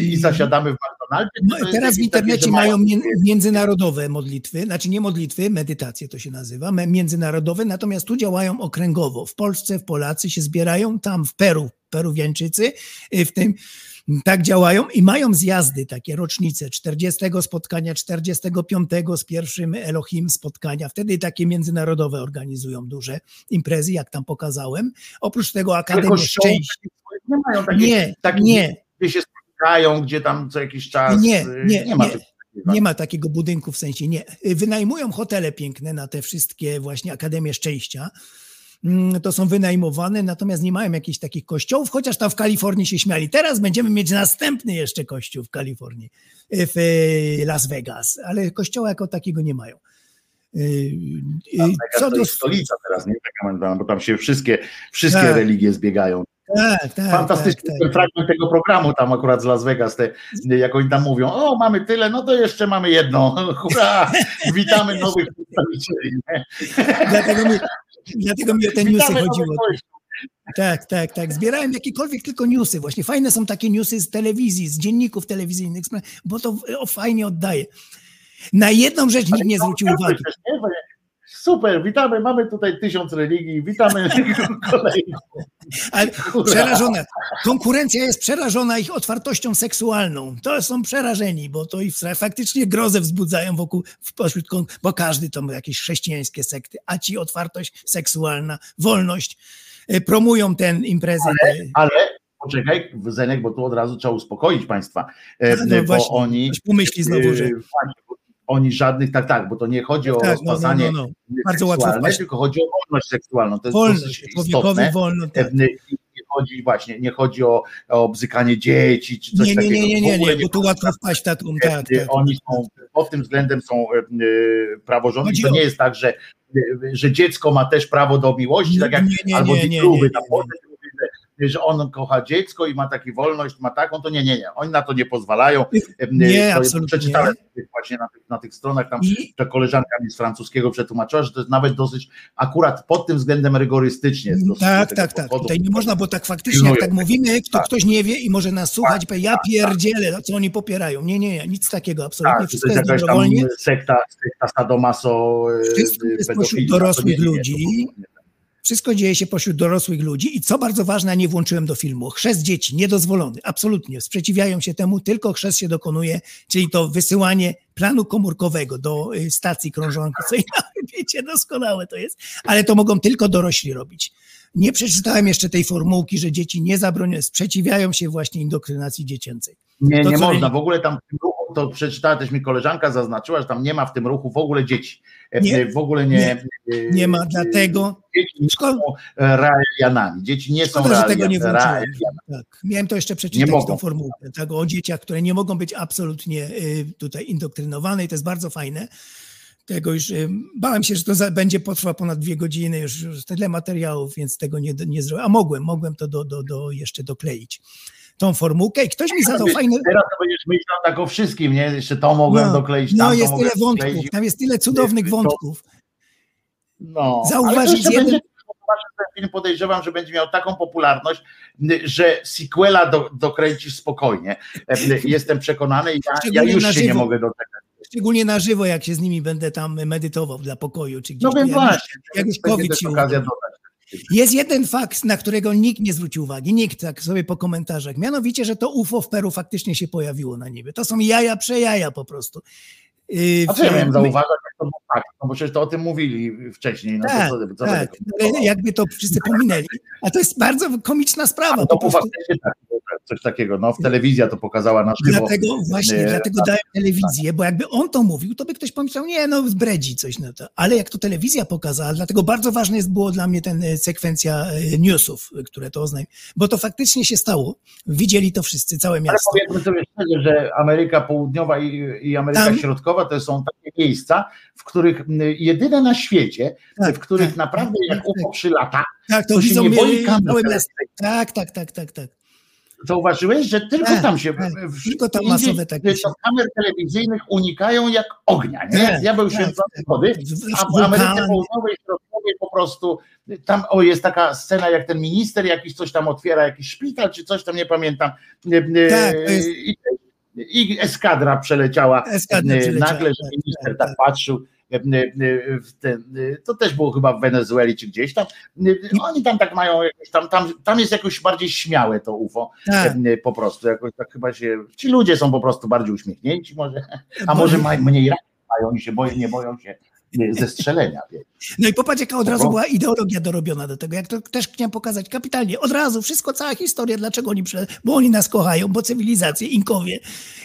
i zasiadamy w McDonaldzie? No, teraz w takie, internecie że mają międzynarodowe modlitwy, znaczy nie modlitwy, medytacje to się nazywa, międzynarodowe, natomiast tu działają okręgowo. W Polsce, w Polacy się zbierają, tam w Peru, Peruwiańczycy, y, w tym tak działają i mają zjazdy, takie rocznice 40 spotkania, 45 z pierwszym Elohim spotkania. Wtedy takie międzynarodowe organizują duże imprezy, jak tam pokazałem. Oprócz tego Akademia Szczęścia. Nie mają takich, Nie, takich nie, gdzie się spotykają, gdzie tam co jakiś czas. Nie, y, nie, nie ma nie. Nie ma takiego budynku w sensie nie. Wynajmują hotele piękne na te wszystkie właśnie Akademie Szczęścia. Mm, To są wynajmowane, natomiast nie mają jakichś takich kościołów, chociaż tam w Kalifornii się śmiali. Teraz będziemy mieć następny jeszcze kościół w Kalifornii, w e, Las Vegas, ale kościoła jako takiego nie mają. Y, y, Taka Co to do... jest stolica teraz, nie? Bo tam się wszystkie, wszystkie Tak. religie zbiegają. Tak, tak, Fantastyczny tak, tak. fragment tego programu tam akurat z Las Vegas, te, jak oni tam mówią, o mamy tyle, no to jeszcze mamy jedno, hurra, witamy nowych przedstawicieli. Dlatego dlatego mi o te newsy chodziło. Tak, tak, tak. Zbierałem jakiekolwiek tylko newsy. Właśnie fajne są takie newsy z telewizji, z dzienników telewizyjnych, bo to o, fajnie oddaje. Na jedną rzecz nikt nie zwrócił uwagi. Super, witamy, mamy tutaj tysiąc religii, witamy kolejną. Ale Hurra. przerażona. Konkurencja jest przerażona ich otwartością seksualną. To są przerażeni, bo to ich faktycznie grozę wzbudzają wokół, pośród, bo każdy to ma jakieś chrześcijańskie sekty, a ci otwartość seksualna, wolność, y, promują ten imprezy. te- Ale poczekaj, Zenek, bo tu od razu trzeba uspokoić państwa, e, no bo właśnie, oni... pomyśli znowu, że e, właśnie, Oni żadnych, tak, tak, bo to nie chodzi o tak, no, no, rozpasanie no, no. Bardzo seksualne, tylko chodzi o wolność seksualną. To jest Wolność, dosyć człowiekowi istotne. wolno. Tak. Nie chodzi właśnie, nie chodzi o, o bzykanie dzieci czy coś Nie, nie, takiego. nie, nie, nie, nie, bo tu łatwo wpaść w taką, tak, tak. Oni są, pod tym względem są e, praworządni. Chodzi To o- nie jest tak, że, że dziecko ma też prawo do miłości, tak jak Nie, nie, albo nie, nie, nie, nie, mówi, że- że on kocha dziecko i ma taką wolność, ma taką, to nie, nie, nie. Oni na to nie pozwalają. Nie, to absolutnie Przeczytałem właśnie na tych, na tych stronach tam I- to koleżanka mi z francuskiego przetłumaczyła, że to jest nawet dosyć akurat pod tym względem rygorystycznie. Tak, tak, tak. podchodu. Tutaj nie można, bo tak faktycznie, jak tak mówimy, kto, Tak. ktoś nie wie i może nas słuchać, powie, ja pierdzielę, no co oni popierają. Nie, nie, nie, nic takiego, absolutnie. Tak, to Wszystko jest jest jakaś tam sekta, sekta sadomaso, e, Wszystko jest pośród to dorosłych nie, nie, nie, ludzi. to nie. Wszystko dzieje się pośród dorosłych ludzi i co bardzo ważne, nie włączyłem do filmu, chrzest dzieci niedozwolony, absolutnie. Sprzeciwiają się temu, tylko chrzest się dokonuje, czyli to wysyłanie planu komórkowego do y, stacji krążącej. Wiecie, doskonałe to jest, ale to mogą tylko dorośli robić. Nie przeczytałem jeszcze tej formułki, że dzieci nie zabronione, sprzeciwiają się właśnie indoktrynacji dziecięcej. Nie, To nie można. W ogóle tam to przeczytała też mi koleżanka, zaznaczyła, że tam nie ma w tym ruchu w ogóle dzieci. E, Nie. w ogóle nie. e, Nie ma dlatego. Dzieci nie Szkoda, są realianami. Dzieci nie są szkoda że tego nie włączyłem. realianami. Tak. Miałem to jeszcze przeczytać, Nie tą formułkę, tak, o dzieciach, które nie mogą być absolutnie y, tutaj indoktrynowane i to jest bardzo fajne. Tego już bałem się, że to za, będzie potrwa ponad dwie godziny, już, już tyle materiałów, więc tego nie, nie zrobiłem. A mogłem, mogłem to do, do, do jeszcze dokleić. Tą formułkę i ktoś mi zadał fajne. Teraz to będziesz myślał tak o wszystkim, nie? Jeszcze to mogłem No, dokleić, no tam to jest tyle wątków, dokleić. tam jest tyle cudownych To- wątków. No, Zauważyć to jeszcze jeden- będzie, ten film podejrzewam, że będzie miał taką popularność, że sequela do, dokręcisz spokojnie. Jestem przekonany i ja, ja już się nie żywo. mogę doczekać. Szczególnie na żywo, jak się z nimi będę tam medytował dla pokoju, czy gdzieś. No jak- właśnie, jak już będzie COVID się okazja dodać. Jest jeden fakt, na którego nikt nie zwrócił uwagi, nikt tak sobie po komentarzach, mianowicie, że to UFO w Peru faktycznie się pojawiło na niebie. To są jaja przejaja po prostu. A co ja miałem zauważać, jak to był fakt? No bo przecież to o tym mówili wcześniej. No Tak, to co, co tak, ale jakby to wszyscy pominęli. A to jest bardzo komiczna sprawa. Ale było prostu. faktycznie tak, coś takiego. No w telewizja to pokazała na żywo. Dlatego właśnie, Nie, dlatego dają telewizję, bo jakby on to mówił, to by ktoś pomyślał, nie, no zbredzi coś na to. Ale jak to telewizja pokazała, dlatego bardzo ważne jest było dla mnie ten e, sekwencja e, newsów, e, które to oznajmiły, bo to faktycznie się stało. Widzieli to wszyscy, całe Ale miasto. powiedzmy sobie szczerze, że Ameryka Południowa i, i Ameryka Tam- Środkowa to są takie miejsca, w których jedyne na świecie, Tak, w których tak, naprawdę tak, jak tak, UFO przylata, Tak, to, to się nie boi e, kamer. Tak, tak, tak, tak, tak. Zauważyłeś, że tylko Tak, tam się. tak, w- tylko tam masowe takie kamer telewizyjnych unikają jak ognia. Nie? Tak, ja był tak, święcony tak. wody, a w Ameryce. Południowej, Środkowej po prostu tam o, jest taka scena, jak ten minister jakiś coś tam otwiera, jakiś szpital czy coś tam, nie pamiętam. E, e, Tak, jest- I, I eskadra przeleciała. Eskadra e, przeleciała, Nagle, że tak, minister tak, tak patrzył. e, e, w ten, to też było chyba w Wenezueli czy gdzieś tam. Oni tam tak mają jakieś tam, tam, tam jest jakoś bardziej śmiałe to UFO. Tak. Po prostu jakoś tak chyba się. Ci ludzie są po prostu bardziej uśmiechnięci, może, a może mniej racji mają i się boją, nie boją się zestrzelenia. No i popatrz, jaka od razu była ideologia dorobiona do tego. Jak to też chciałem pokazać kapitalnie. Od razu, wszystko, cała historia, dlaczego oni przyszli, bo oni nas kochają, bo cywilizacje, Inkowie.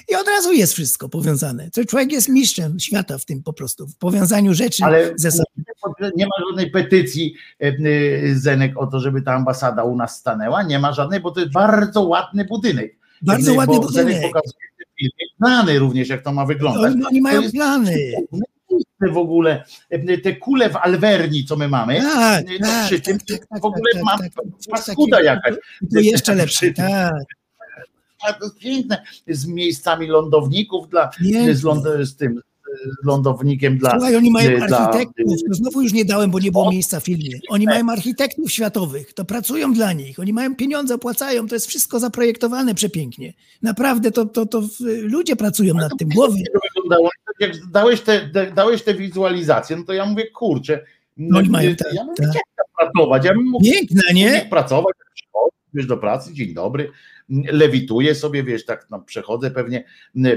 I od razu jest wszystko powiązane. To człowiek jest mistrzem świata w tym po prostu, w powiązaniu rzeczy Ale ze sobą. nie ma żadnej petycji e, e, Zenek o to, żeby ta ambasada u nas stanęła. Nie ma żadnej, bo to jest bardzo ładny budynek. Bardzo E, ładny bo Zenek budynek. pokazuje plany również, jak to ma wyglądać. Oni, oni mają plany. W ogóle e, te kule w Alverni, co my mamy, Tak, no tak, przy tym tak, tak, tak, w ogóle tak, tak, tak. Coś paskuda jakaś. To jeszcze tym. tak. A to jest piękne, z miejscami lądowników dla, z, ląd, z tym lądownikiem dla Słuchaj, oni mają dla- architektów, to znowu już nie dałem, bo nie było miejsca w filmie. Oni mają architektów światowych, to pracują dla nich, oni mają pieniądze, opłacają, to jest wszystko zaprojektowane przepięknie. Naprawdę to, to, to w- ludzie pracują nad tym, głowy. wyglądało. Jak dałeś te, dałeś te wizualizacje, no to ja mówię, kurczę, No oni mają tak, ja bym tak. chciał pracować, ja bym mógł Piękne, nie? pracować, przychodzisz wiesz, do pracy, dzień dobry, lewituję sobie, wiesz, tak no, przechodzę pewnie,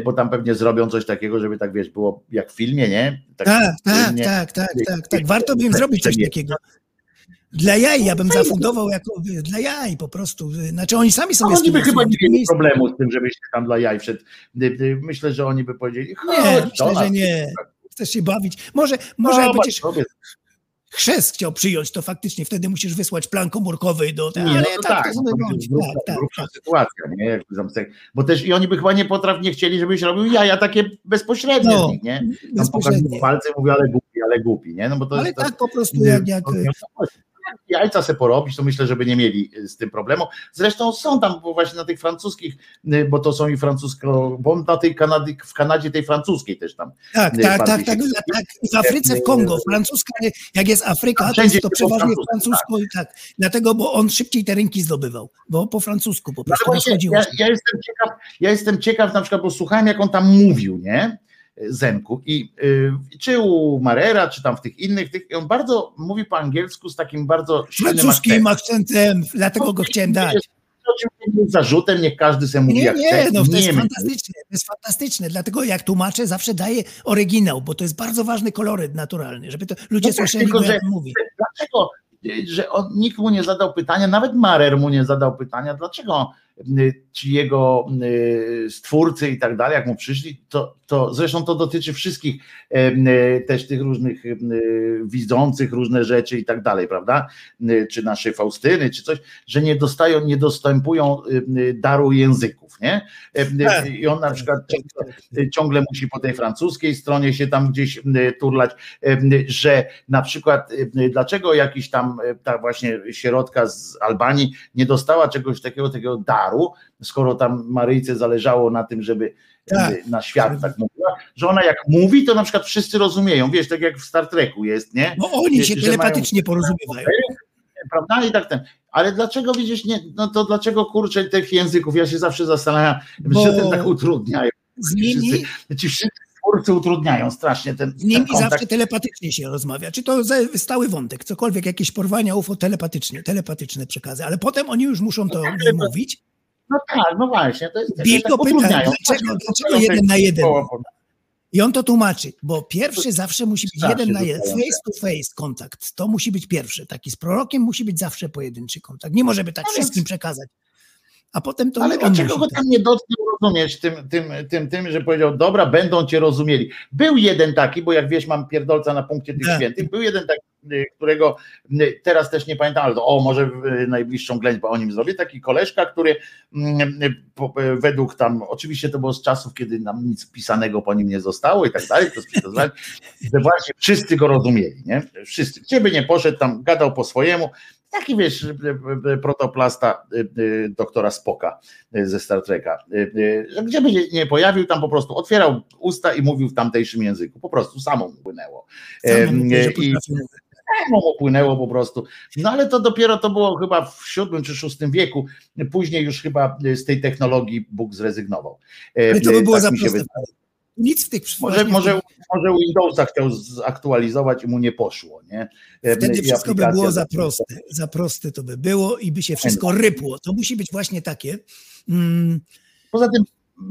bo tam pewnie zrobią coś takiego, żeby tak, wiesz, było jak w filmie, nie? Tak, tak, płynnie. tak, tak, tak, tak. Warto by im zrobić coś takiego. Dla jaj, ja bym zafundował jako dla jaj po prostu. Znaczy oni sami No, sobie oni by chyba nie mieli problemu z tym, żebyś tam dla jaj wszedł. Myślę, że oni by powiedzieli, Nie, myślę, nas. że nie. Chcesz się bawić. Może, może Zobacz będziesz sobie. Chrzest chciał przyjąć, to faktycznie wtedy musisz wysłać plan komórkowy do Nie, ale no tak, to tak, będzie bądź. grubsza, tak, tak, grubsza tak. sytuacja, nie? Bo też i oni by chyba nie potraf, nie chcieli, żebyś robił jaja takie bezpośrednie No, nich, nie? Tam bezpośrednio. pokazują palce mówił, ale głupi, ale głupi, nie? No bo to Ale to, tak po prostu jak, jak to to Jajca se porobić, to myślę, żeby nie mieli y, z tym problemu. Zresztą są tam bo właśnie na tych francuskich, bo to są i francusko, bo na tej Kanady, w Kanadzie tej francuskiej też tam. tak, nie, tak, tak, tak, się- tak. I w Afryce, w Kongo, francuska, jak jest Afryka, to Wszędzie jest to przeważnie francusko, francusko i tak. Dlatego, bo on szybciej te rynki zdobywał, bo po francusku po No prostu rozchodziło ja, ja, jestem ciekaw, ja jestem ciekaw na przykład, bo słuchałem jak on tam mówił, nie? Zenku i y, czy u Marera, czy tam w tych innych, tych, on bardzo mówi po angielsku z takim bardzo Francuskim akcentem. akcentem, dlatego go chciałem dać. Nie zarzutem, niech każdy sobie mówi Nie, jak nie, chce. no to jest my- fantastyczne, to jest fantastyczne, dlatego jak tłumaczę zawsze daję oryginał, bo to jest bardzo ważny koloryt naturalny, żeby to ludzie No tak, słyszeli, tylko że- mówi. Dlaczego, że on, nikt mu nie zadał pytania, nawet Marer mu nie zadał pytania, dlaczego ci jego stwórcy i tak dalej, jak mu przyszli, to, to zresztą to dotyczy wszystkich też tych różnych widzących różne rzeczy i tak dalej, prawda? Czy naszej Faustyny, czy coś, że nie dostają, nie dostępują daru języków, nie? Tak. I on na przykład ciągle musi po tej francuskiej stronie się tam gdzieś turlać, że na przykład dlaczego jakiś tam ta właśnie sierotka z Albanii nie dostała czegoś takiego, takiego daru, skoro tam Maryjce zależało na tym, żeby Tak. na świat tak mówiła, że ona jak mówi, to na przykład wszyscy rozumieją, wiesz, tak jak w Star Treku jest, nie? Bo oni się telepatycznie porozumiewają. prawda? I tak ten. Ale dlaczego widzisz, nie, no to dlaczego kurczę tych języków? Ja się zawsze zastanawiam, Bo- że ten tak utrudniają. Z nimi, Wszyscy, ci wszyscy twórcy utrudniają strasznie ten, z nimi ten zawsze telepatycznie się rozmawia. Czy to stały wątek, cokolwiek, jakieś porwania UFO telepatycznie, telepatyczne przekazy, ale potem oni już muszą to e, mówić. No tak, no właśnie. To jest, Bill tak pyta, dlaczego- dlaczego jeden na jeden? I on to tłumaczy, bo pierwszy zawsze musi być jeden na jeden, face to face kontakt. To musi być pierwszy. Taki z prorokiem musi być zawsze pojedynczy kontakt. Nie może by tak No wszystkim przekazać. A potem to Ale dlaczego go tak. tam nie dotknął, rozumiesz, tym, tym, tym, tym, że powiedział, dobra, będą cię rozumieli. Był jeden taki, bo jak wiesz, mam pierdolca na punkcie tych Tak. świętych, był jeden taki, którego y, teraz też nie pamiętam, ale to, o, może y, najbliższą ględźbę o nim zrobię, taki koleżka, który mm, y, y, według tam, oczywiście to było z czasów, kiedy nam nic pisanego po nim nie zostało i tak dalej, to że właśnie wszyscy go rozumieli, nie? Wszyscy. Gdzie by nie poszedł, tam gadał po swojemu, taki wiesz, y, y, y, protoplasta y, y, doktora Spoka y, ze Star Treka, y, y, że gdzie by się nie pojawił, tam po prostu otwierał usta i mówił w tamtejszym języku, po prostu samo mu płynęło. Samo I. samo mu płynęło po prostu. No ale to dopiero to było chyba w VII czy VI wieku, później już chyba z tej technologii Bóg zrezygnował. E, Ale to by było tak za proste. Nic w tych Może, może, może Windowsa chciał zaktualizować i mu nie poszło, nie? E, Wtedy wszystko by było za proste. Za proste to by było i by się wszystko rypło. To musi być właśnie takie. Mm, Poza tym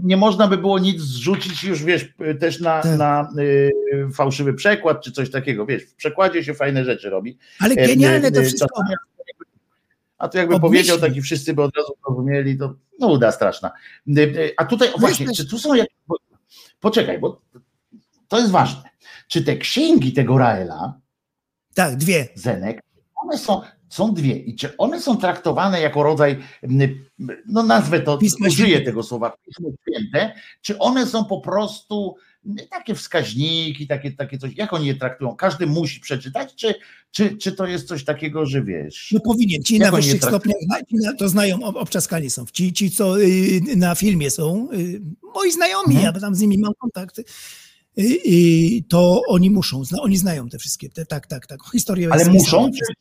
nie można by było nic zrzucić już, wiesz, też na, Tak. na y, fałszywy przekład czy coś takiego, wiesz, w przekładzie się fajne rzeczy robi. ale genialne to e, wszystko. A to jakby Obmyślić. powiedział taki wszyscy by od razu rozumieli, to nuda straszna. Y, y, A tutaj No właśnie, czy tu są jakieś... Poczekaj, bo to jest ważne. Czy te księgi tego Raela, Tak, dwie. Zenek, one są, są dwie i czy one są traktowane jako rodzaj, no nazwę to, Pisma użyję tego słowa, Pismo Święte, czy one są po prostu takie wskaźniki, takie, takie coś, jak oni je traktują? Każdy musi przeczytać, czy, czy, czy to jest coś takiego, że wiesz? No powinien. Ci na wyższych stopniach to znają, ob- obczaskani są. Ci, ci co y, na filmie są, y, moi znajomi, Mhm. ja tam z nimi mam kontakt, y, to oni muszą, oni znają te wszystkie, te, tak, tak, tak. Historię Ale jest- muszą, czy,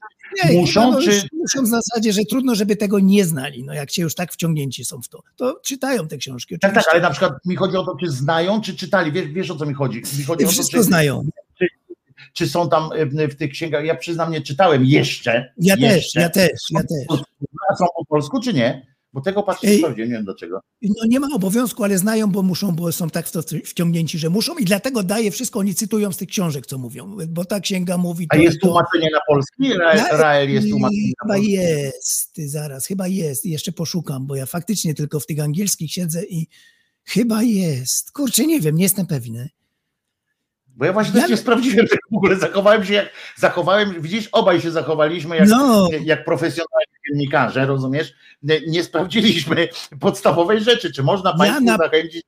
Nie, muszą, no, czy- Muszą w zasadzie, że trudno, żeby tego nie znali. No jak się już tak wciągnięci są w to, to czytają te książki. tak, tak, oczywiście. ale na przykład mi chodzi o to, czy znają, czy czytali, wiesz, wiesz o co mi chodzi? Mi chodzi o to, Wszystko czy, znają. czy są tam w tych księgach, ja przyznam, nie czytałem jeszcze. Ja też, jeszcze. ja też, ja też. Są po polsku, czy nie? Bo tego patrzę Ej. sprawdziłem, nie wiem dlaczego. No nie ma obowiązku, ale znają, bo muszą, bo są tak w to wciągnięci, że muszą i dlatego daje wszystko, oni cytują z tych książek, co mówią, bo ta księga mówi A to, jest to. tłumaczenie na polski? Ra, Rael jest tłumaczenie na Chyba polski? jest, ty zaraz, chyba jest. Jeszcze poszukam, bo ja faktycznie tylko w tych angielskich siedzę i chyba jest. Kurczę, nie wiem, nie jestem pewny. Bo ja właśnie Ja- nie sprawdziłem tego w ogóle, zachowałem się jak, zachowałem, widzisz, obaj się zachowaliśmy jak, No, jak profesjonalni dziennikarze, rozumiesz? Nie, nie sprawdziliśmy podstawowej rzeczy, czy można Państwu na- zachęcić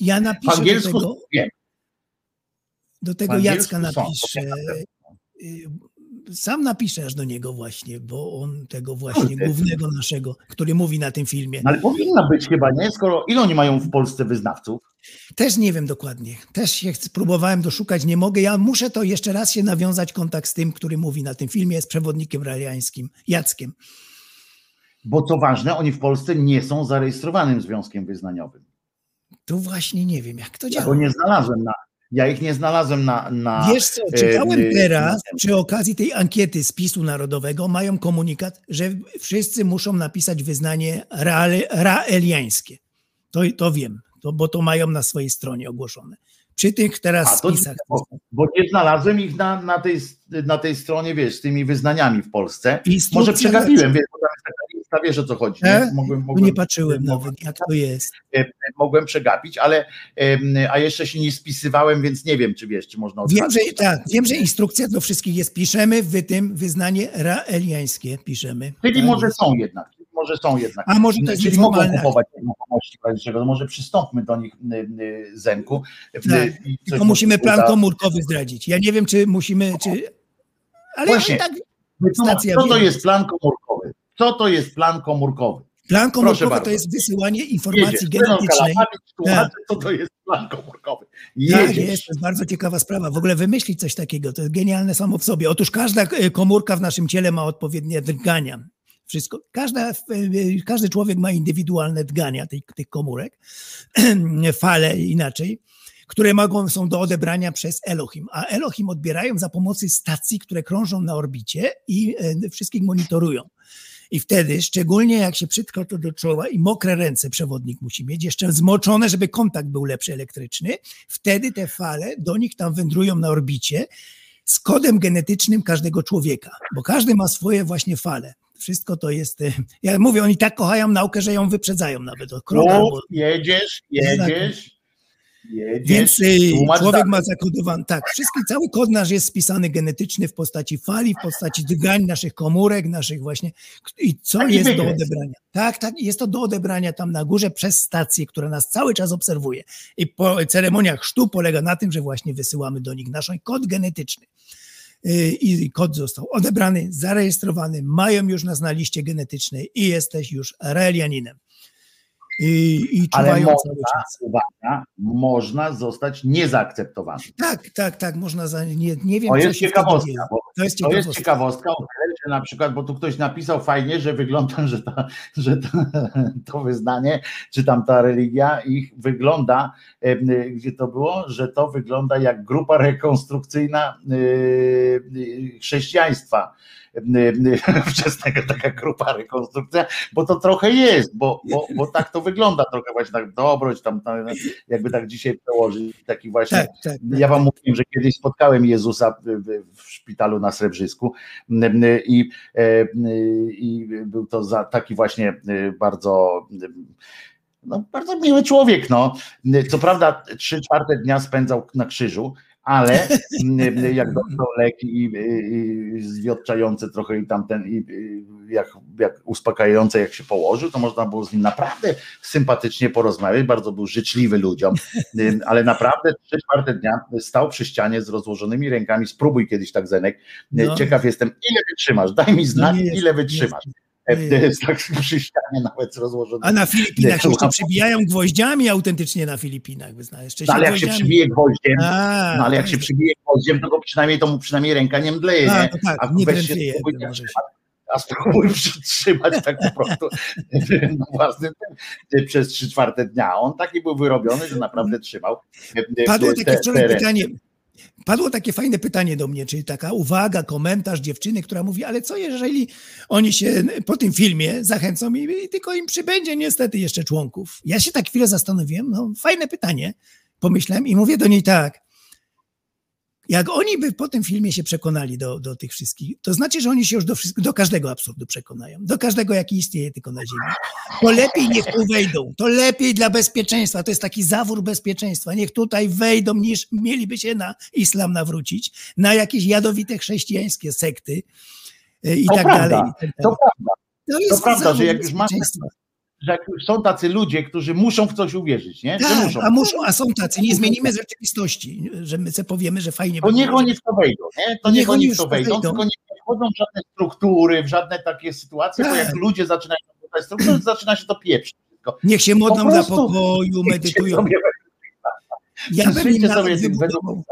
ja w napiszę do angielsku, tego, wiem, do w tego Jacka są, napiszę. to y, Sam napiszę aż do niego właśnie, bo on tego właśnie głównego naszego, który mówi na tym filmie. ale powinna być chyba, nie? Skoro, ile oni mają w Polsce wyznawców? Też nie wiem dokładnie. Też się próbowałem doszukać, nie mogę. Ja muszę to jeszcze raz się nawiązać kontakt z tym, który mówi na tym filmie, z przewodnikiem realiańskim, Jackiem. Bo co ważne, oni w Polsce nie są zarejestrowanym związkiem wyznaniowym. Tu właśnie nie wiem, jak to Ja go działa. nie znalazłem na, ja ich nie znalazłem na, na Wiesz co, czytałem e, teraz e, przy okazji tej ankiety spisu narodowego, mają komunikat, że wszyscy muszą napisać wyznanie rael, raeliańskie. To, to wiem, to, bo to mają na swojej stronie ogłoszone. Przy tych teraz A, spisach. Bo, bo nie znalazłem ich na, na, tej, na tej stronie, wiesz, z tymi wyznaniami w Polsce. Instrukcja Może przegapiłem, wiesz, bo tam jest taka lista wiesz o co chodzi. E? Nie? Mogłem, Tu mogłem, nie patrzyłem mogłem, nawet, jak to jest. e, mogłem przegapić, ale a jeszcze się nie spisywałem, więc nie wiem, czy wiesz, czy można Wiem, że tak, wiem, że instrukcja do wszystkich jest. Piszemy w tym wyznanie raeliańskie. Piszemy. Czyli Tak może jest. są jednak. Może są jednak. A może to jest Czyli mogą kupować nieruchomości. To może przystąpmy do nich Zenku. Tak, Tylko musimy plan uda. komórkowy zdradzić. Ja nie wiem, czy musimy, czy... Ale Właśnie. i tak Wytłumacz, stacja Co to jest plan komórkowy? Co to jest plan komórkowy? plan komórkowy to jest wysyłanie informacji Jedziesz, genetycznej. Tłumaczy, co to jest plan komórkowy. Tak, jest, to jest bardzo ciekawa sprawa. W ogóle wymyślić coś takiego, to jest genialne samo w sobie. Otóż każda e, komórka w naszym ciele ma odpowiednie drgania. Wszystko, każda, e, każdy człowiek ma indywidualne drgania tych, tych komórek, fale inaczej, które mogą, są do odebrania przez Elohim. A Elohim odbierają za pomocą stacji, które krążą na orbicie i e, wszystkich monitorują. I wtedy, szczególnie jak się przytkał to do czoła i mokre ręce przewodnik musi mieć, jeszcze zmoczone, żeby kontakt był lepszy elektryczny, wtedy te fale do nich tam wędrują na orbicie z kodem genetycznym każdego człowieka, bo każdy ma swoje właśnie fale. Wszystko to jest, e, ja mówię, oni tak kochają naukę, że ją wyprzedzają nawet o krok albo jedziesz, jedziesz. Więc y, człowiek ma zakodowany, tak, wszystki, cały kod nasz jest spisany genetyczny w postaci fali, w postaci drgań naszych komórek, naszych właśnie, i co Taki jest do odebrania. Tak, tak, jest to do odebrania tam na górze przez stację, która nas cały czas obserwuje. I po ceremoniach chrztu polega na tym, że właśnie wysyłamy do nich nasz kod genetyczny. Y, I kod został odebrany, zarejestrowany, mają już nas na liście genetycznej i jesteś już realianinem. I, i Ale można, uwaga, można zostać niezaakceptowany. Tak, tak, tak, można za, nie, nie wiem, To jest ciekawostka, bo To jest To jest ciekawostka. ciekawostka, o na przykład, bo tu ktoś napisał fajnie, że wygląda, że, ta, że ta, to wyznanie, czy tam ta religia ich wygląda, gdzie to było, że to wygląda jak grupa rekonstrukcyjna y, y, chrześcijaństwa wczesnego, taka grupa rekonstrukcja, bo to trochę jest, bo, bo, bo tak to wygląda trochę właśnie tak dobroć, tam, tam jakby tak dzisiaj przełożyć, taki właśnie Tak, tak. ja wam mówiłem, że kiedyś spotkałem Jezusa w, w- szpitalu na Srebrzysku i, e, i był to za taki właśnie e, bardzo no, bardzo miły człowiek. No. Co prawda trzy czwarte dnia spędzał na krzyżu, ale m, jak dostał leki i, i, zwiotczające trochę i tamten, i, i jak, jak uspokajające jak się położył, to można było z nim naprawdę sympatycznie porozmawiać, bardzo był życzliwy ludziom, ale naprawdę trzy czwarte dnia stał przy ścianie z rozłożonymi rękami, spróbuj kiedyś tak Zenek, No. ciekaw jestem, ile wytrzymasz, daj mi znak, nie jest, ile wytrzymasz. jest tak przy ścianie nawet z rozłożonymi A na Filipinach jeszcze przybijają gwoździami autentycznie na Filipinach, wyznaję. Jeszcze No, ale jak się przybije gwoździem, A, no ale jak to się przybije gwoździem, to go przynajmniej to mu przynajmniej ręka nie mdleje, A, nie? tak, A nie drętwieje, się. a spróbuj przytrzymać tak po prostu na własnym tym, przez trzy czwarte dnia. On taki był wyrobiony, że naprawdę trzymał. e, Padło te- takie wczoraj pytanie. Padło takie fajne pytanie do mnie, czyli taka uwaga, komentarz dziewczyny, która mówi, ale co jeżeli oni się po tym filmie zachęcą i, i tylko im przybędzie niestety jeszcze członków. Ja się tak chwilę zastanowiłem, no fajne pytanie, pomyślałem i mówię do niej tak, jak oni by po tym filmie się przekonali do, do tych wszystkich, to znaczy, że oni się już do, do każdego absurdu przekonają, do każdego, jaki istnieje tylko na Ziemi. To lepiej niech tu wejdą, to lepiej dla bezpieczeństwa, to jest taki zawór bezpieczeństwa, niech tutaj wejdą, niż mieliby się na islam nawrócić, na jakieś jadowite chrześcijańskie sekty y, i To tak prawda, dalej. i tak To prawda, To jest prawda, że jak już masz-. Że są tacy ludzie, którzy muszą w coś uwierzyć, nie? Tak, muszą. a, muszą, a są tacy, nie zmienimy rzeczywistości, że my sobie powiemy, że fajnie To niech oni w to wejdą, nie? To Niech niech oni w to wejdą, wejdą. tylko nie wchodzą w żadne struktury, w żadne takie sytuacje, bo Tak. jak ludzie zaczynają w struktury, to zaczyna się to pieprzyć. Niech się modlą Po prostu pokoju, medytują. Sobie, Ja bym im nawet wybudował.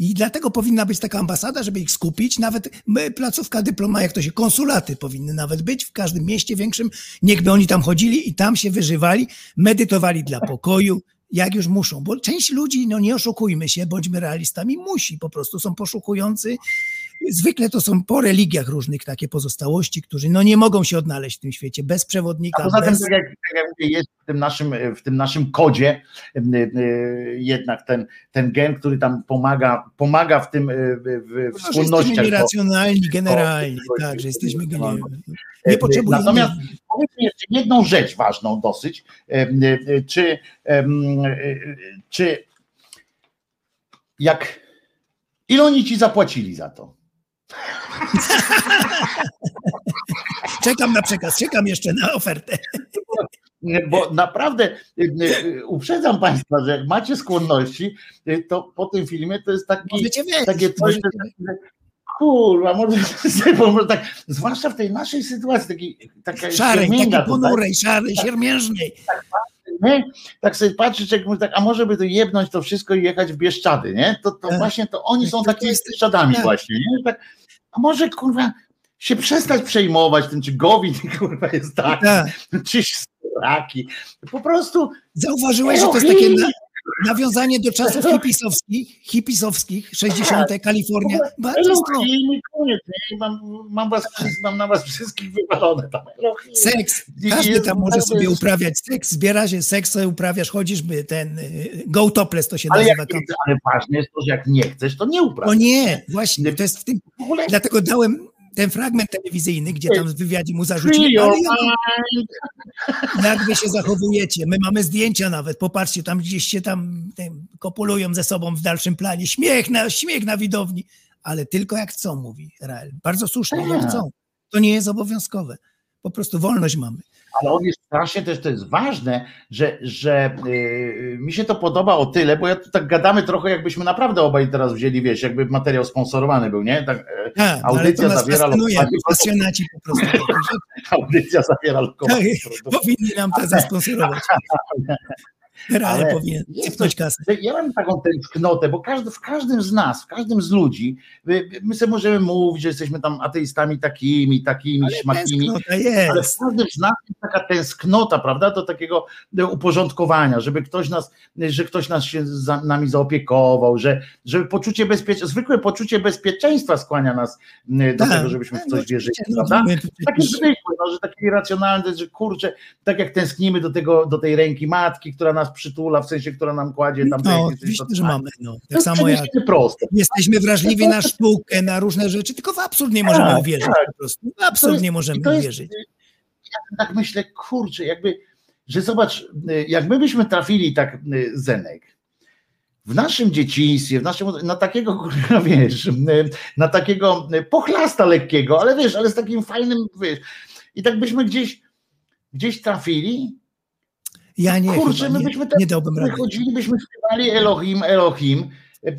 I dlatego powinna być taka ambasada, żeby ich skupić. Nawet m, placówka dyploma, jak to się, konsulaty powinny nawet być w każdym mieście większym. Niechby oni tam chodzili i tam się wyżywali, medytowali dla pokoju, jak już muszą. Bo część ludzi, no nie oszukujmy się, bądźmy realistami, musi po prostu, są poszukujący zwykle to są po religiach różnych takie pozostałości, którzy no nie mogą się odnaleźć w tym świecie bez przewodnika. A poza tym, bez... tak jak, tak jak mówię, jest w tym naszym, w tym naszym kodzie jednak ten, ten gen, który tam pomaga, pomaga w tym y, w, w No, wspólnościach. jesteśmy nieracjonalni generalnie, tak, że jesteśmy no. nie potrzebujemy. Natomiast powiedz mi jeszcze jedną rzecz ważną dosyć. Y, Czy, czy jak ile oni ci zapłacili za to? Czekam na przekaz, czekam jeszcze na ofertę. Bo naprawdę y, y, uprzedzam Państwa, że jak macie skłonności, y, to po tym filmie to jest taki, takie coś, że kurwa, może, może tak, zwłaszcza w tej naszej sytuacji, taki, taka Szarej, takiej ponurej, szarej, siermiężnej. nie? tak sobie patrzysz, jak tak, a może by tu jebnąć to wszystko i jechać w Bieszczady, nie? To, to Tak. właśnie to oni są To- to takimi Bieszczadami tak. właśnie, nie? Tak, a może kurwa się przestać przejmować tym, czy Gowin kurwa jest taki, Tak. czy Straki. Po prostu Zauważyłeś, że to jest takie na, nawiązanie do czasów hipisowskich, hipisowskich, 60. Kalifornia. Bardzo. Elohim i koniec, nie? Mam, mam, was, mam na was wszystkich wywalone tam. Elohim. Seks. Każdy tam może sobie uprawiać seks, zbiera się seks, sobie uprawiasz, chodzisz, by ten y, go topless to się Ale, jak nazywa. nie, ale ważne jest to, że jak nie chcesz, to nie O uprawiaj. nie, właśnie, to jest w tym, dlatego dałem ten fragment telewizyjny, gdzie tam w wywiadzie mu zarzucili, ale jak, mind. jak wy się zachowujecie, my mamy zdjęcia nawet, popatrzcie, tam gdzieś się tam kopulują ze sobą w dalszym planie, śmiech na, śmiech na widowni, ale tylko jak chcą, mówi Rael. Bardzo słusznie, jak chcą. To nie jest obowiązkowe. Po prostu wolność mamy. Ale on jest strasznie też, to jest ważne, że, że yy, mi się to podoba o tyle, bo ja tu tak gadamy trochę, jakbyśmy naprawdę obaj teraz wzięli, wiesz, jakby materiał sponsorowany był, nie? Tak, e, Tak, ale Audycja zawiera pasjonaci po prostu. audycja zawiera lokowanie. Tak, powinni nam to zasponsorować. Ale powinien coś- kasę. Ja mam taką tęsknotę, bo każdy, w każdym z nas, w każdym z ludzi, my, my sobie możemy mówić, że jesteśmy tam ateistami takimi, takimi, śmakimi, Tęsknota ale w każdym z nas jest taka tęsknota, prawda, do takiego uporządkowania, żeby ktoś nas, że ktoś nas się za, nami zaopiekował, że, żeby poczucie bezpieczeństwa, zwykłe poczucie bezpieczeństwa skłania nas do Tak. tego, żebyśmy w Tak, coś no wierzyli, no, prawda? Takie zwykłe, no, że takie irracjonalne, że kurczę, tak jak tęsknimy do tego, do tej ręki matki, która nas przytula, w sensie, która nam kładzie tam No, oczywiście, to- że mamy. No. To Tak jest samo jak proste. jesteśmy wrażliwi na sztukę, na różne rzeczy, tylko w absurd nie możemy Tak, uwierzyć tak. po prostu. W absurd jest- nie możemy to jest- uwierzyć. Ja tak myślę, kurczę, jakby, że zobacz, y, jak my byśmy trafili tak y, Zenek, w naszym dzieciństwie, w naszym, na takiego, kurwa, wiesz, y, na takiego pochlasta lekkiego, ale wiesz, ale z takim fajnym, wiesz, i tak byśmy gdzieś, gdzieś trafili, Ja nie, kurczę, chyba my nie, byśmy tak nie dałbym rady. wychodzili, byśmy śpiewali Elohim, Elohim,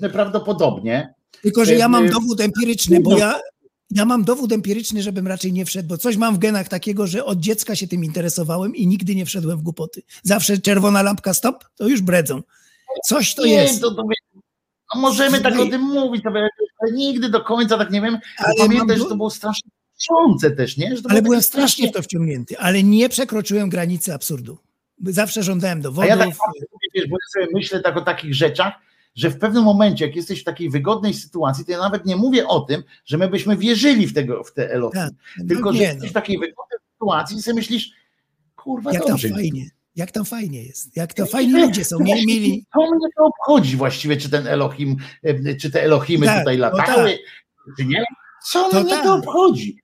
y, prawdopodobnie, Tylko, że ja mam y, dowód empiryczny, bo ja, ja mam dowód empiryczny, żebym raczej nie wszedł, bo coś mam w genach takiego, że od dziecka się tym interesowałem i nigdy nie wszedłem w głupoty. Zawsze czerwona lampka stop, to już bredzą. Coś to Nie, jest. To, to, no możemy tak o tym mówić, ale nigdy do końca tak nie wiem. Ale Pamiętaj, mam że to było strasznie wciące też, nie? Ale byłem strasznie w to wciągnięty, ale nie przekroczyłem granicy absurdu. Zawsze żądałem A dowodów. ja tak wiesz, bo ja sobie myślę tak o takich rzeczach, że w pewnym momencie, jak jesteś w takiej wygodnej sytuacji, to ja nawet nie mówię o tym, że my byśmy wierzyli w tego, w te Elohim. Tak, no Tylko, że nie, jesteś no. w takiej wygodnej sytuacji i sobie myślisz, kurwa, Jak tam dobrze. fajnie, jak tam fajnie jest, jak to fajni ludzie są, nie mili. Co mnie to obchodzi właściwie, czy ten Elohim, czy te Elohimy Tak, tutaj to latały, czy nie? Co To mnie tak. to obchodzi?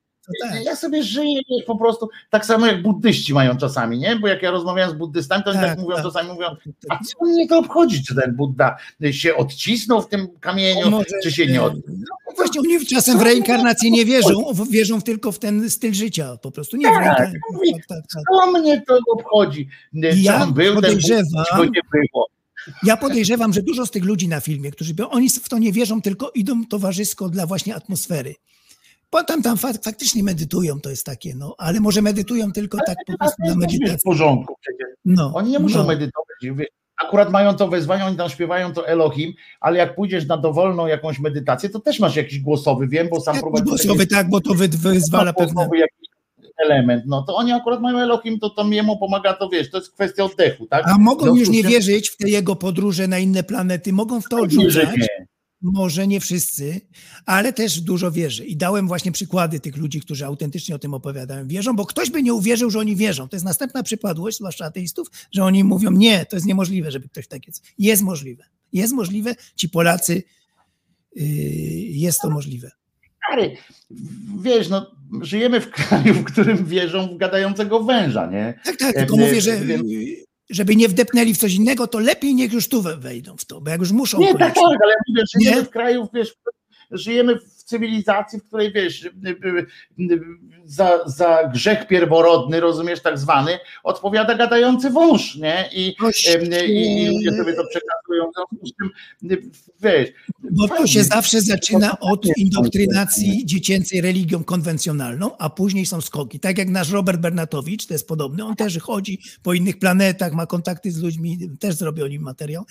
Tak. Ja sobie żyję po prostu tak samo jak buddyści mają czasami, nie? Bo jak ja rozmawiam z buddystami, to oni tak, Tak, mówią, tak. czasami mówią, a co mnie to obchodzi, czy ten Budda się odcisnął w tym kamieniu, Może, czy się nie e, odcisnął? No właśnie oni czasem w reinkarnację nie wierzą, wierzą tylko w ten styl życia, po prostu nie Tak, mówi, Tak, tak, tak. Co mnie to obchodzi? Czy Ja on był ten Budda, podejrzewam- czy go nie było? Ja podejrzewam, że dużo z tych ludzi na filmie, którzy oni w to nie wierzą, tylko idą towarzysko dla właśnie atmosfery. Potem tam fak, faktycznie medytują, to jest takie, no, ale może medytują tylko tak po prostu dla To jest w medytacji. porządku przecież. No, Oni nie muszą no. medytować. Akurat mają to wezwanie, oni tam śpiewają to Elohim, ale jak pójdziesz na dowolną jakąś medytację, to też masz jakiś głosowy, wiem, bo sam prowadzę głosowy, tak, bo to wy, wyzwala pewne... jakiś element, no to oni akurat mają Elohim, to, to jemu pomaga, to wiesz, to jest kwestia oddechu, tak? A mogą związku już nie wierzyć w te jego podróże na inne planety, mogą w to odrzucać, nie. Może nie wszyscy, ale też dużo wierzy. I dałem właśnie przykłady tych ludzi, którzy autentycznie o tym opowiadają. Wierzą, bo ktoś by nie uwierzył, że oni wierzą. To jest następna przypadłość, zwłaszcza ateistów, że oni mówią, nie, to jest niemożliwe, żeby ktoś tak jest. Jest możliwe. Jest możliwe. Ci Polacy, yy, jest to możliwe. Stary, wiesz, no, żyjemy w kraju, w którym wierzą w gadającego węża, nie? Tak, tak, tylko E, mówię, że więc- żeby nie wdepnęli w coś innego, to lepiej niech już tu we- wejdą w to, bo jak już muszą Nie, tak, tak, ale mówię, żyjemy Nie? w kraju, wiesz, żyjemy w cywilizacji, w której wiesz, za, za grzech pierworodny, rozumiesz, tak zwany, odpowiada gadający wąż, nie? I, i, i ludzie sobie to przekazują, wiesz, Bo to się zawsze zaczyna od indoktrynacji dziecięcej religią konwencjonalną, a później są skoki. Tak jak nasz Robert Bernatowicz, to jest podobny, on też chodzi po innych planetach, ma kontakty z ludźmi, też zrobił o nim materiał.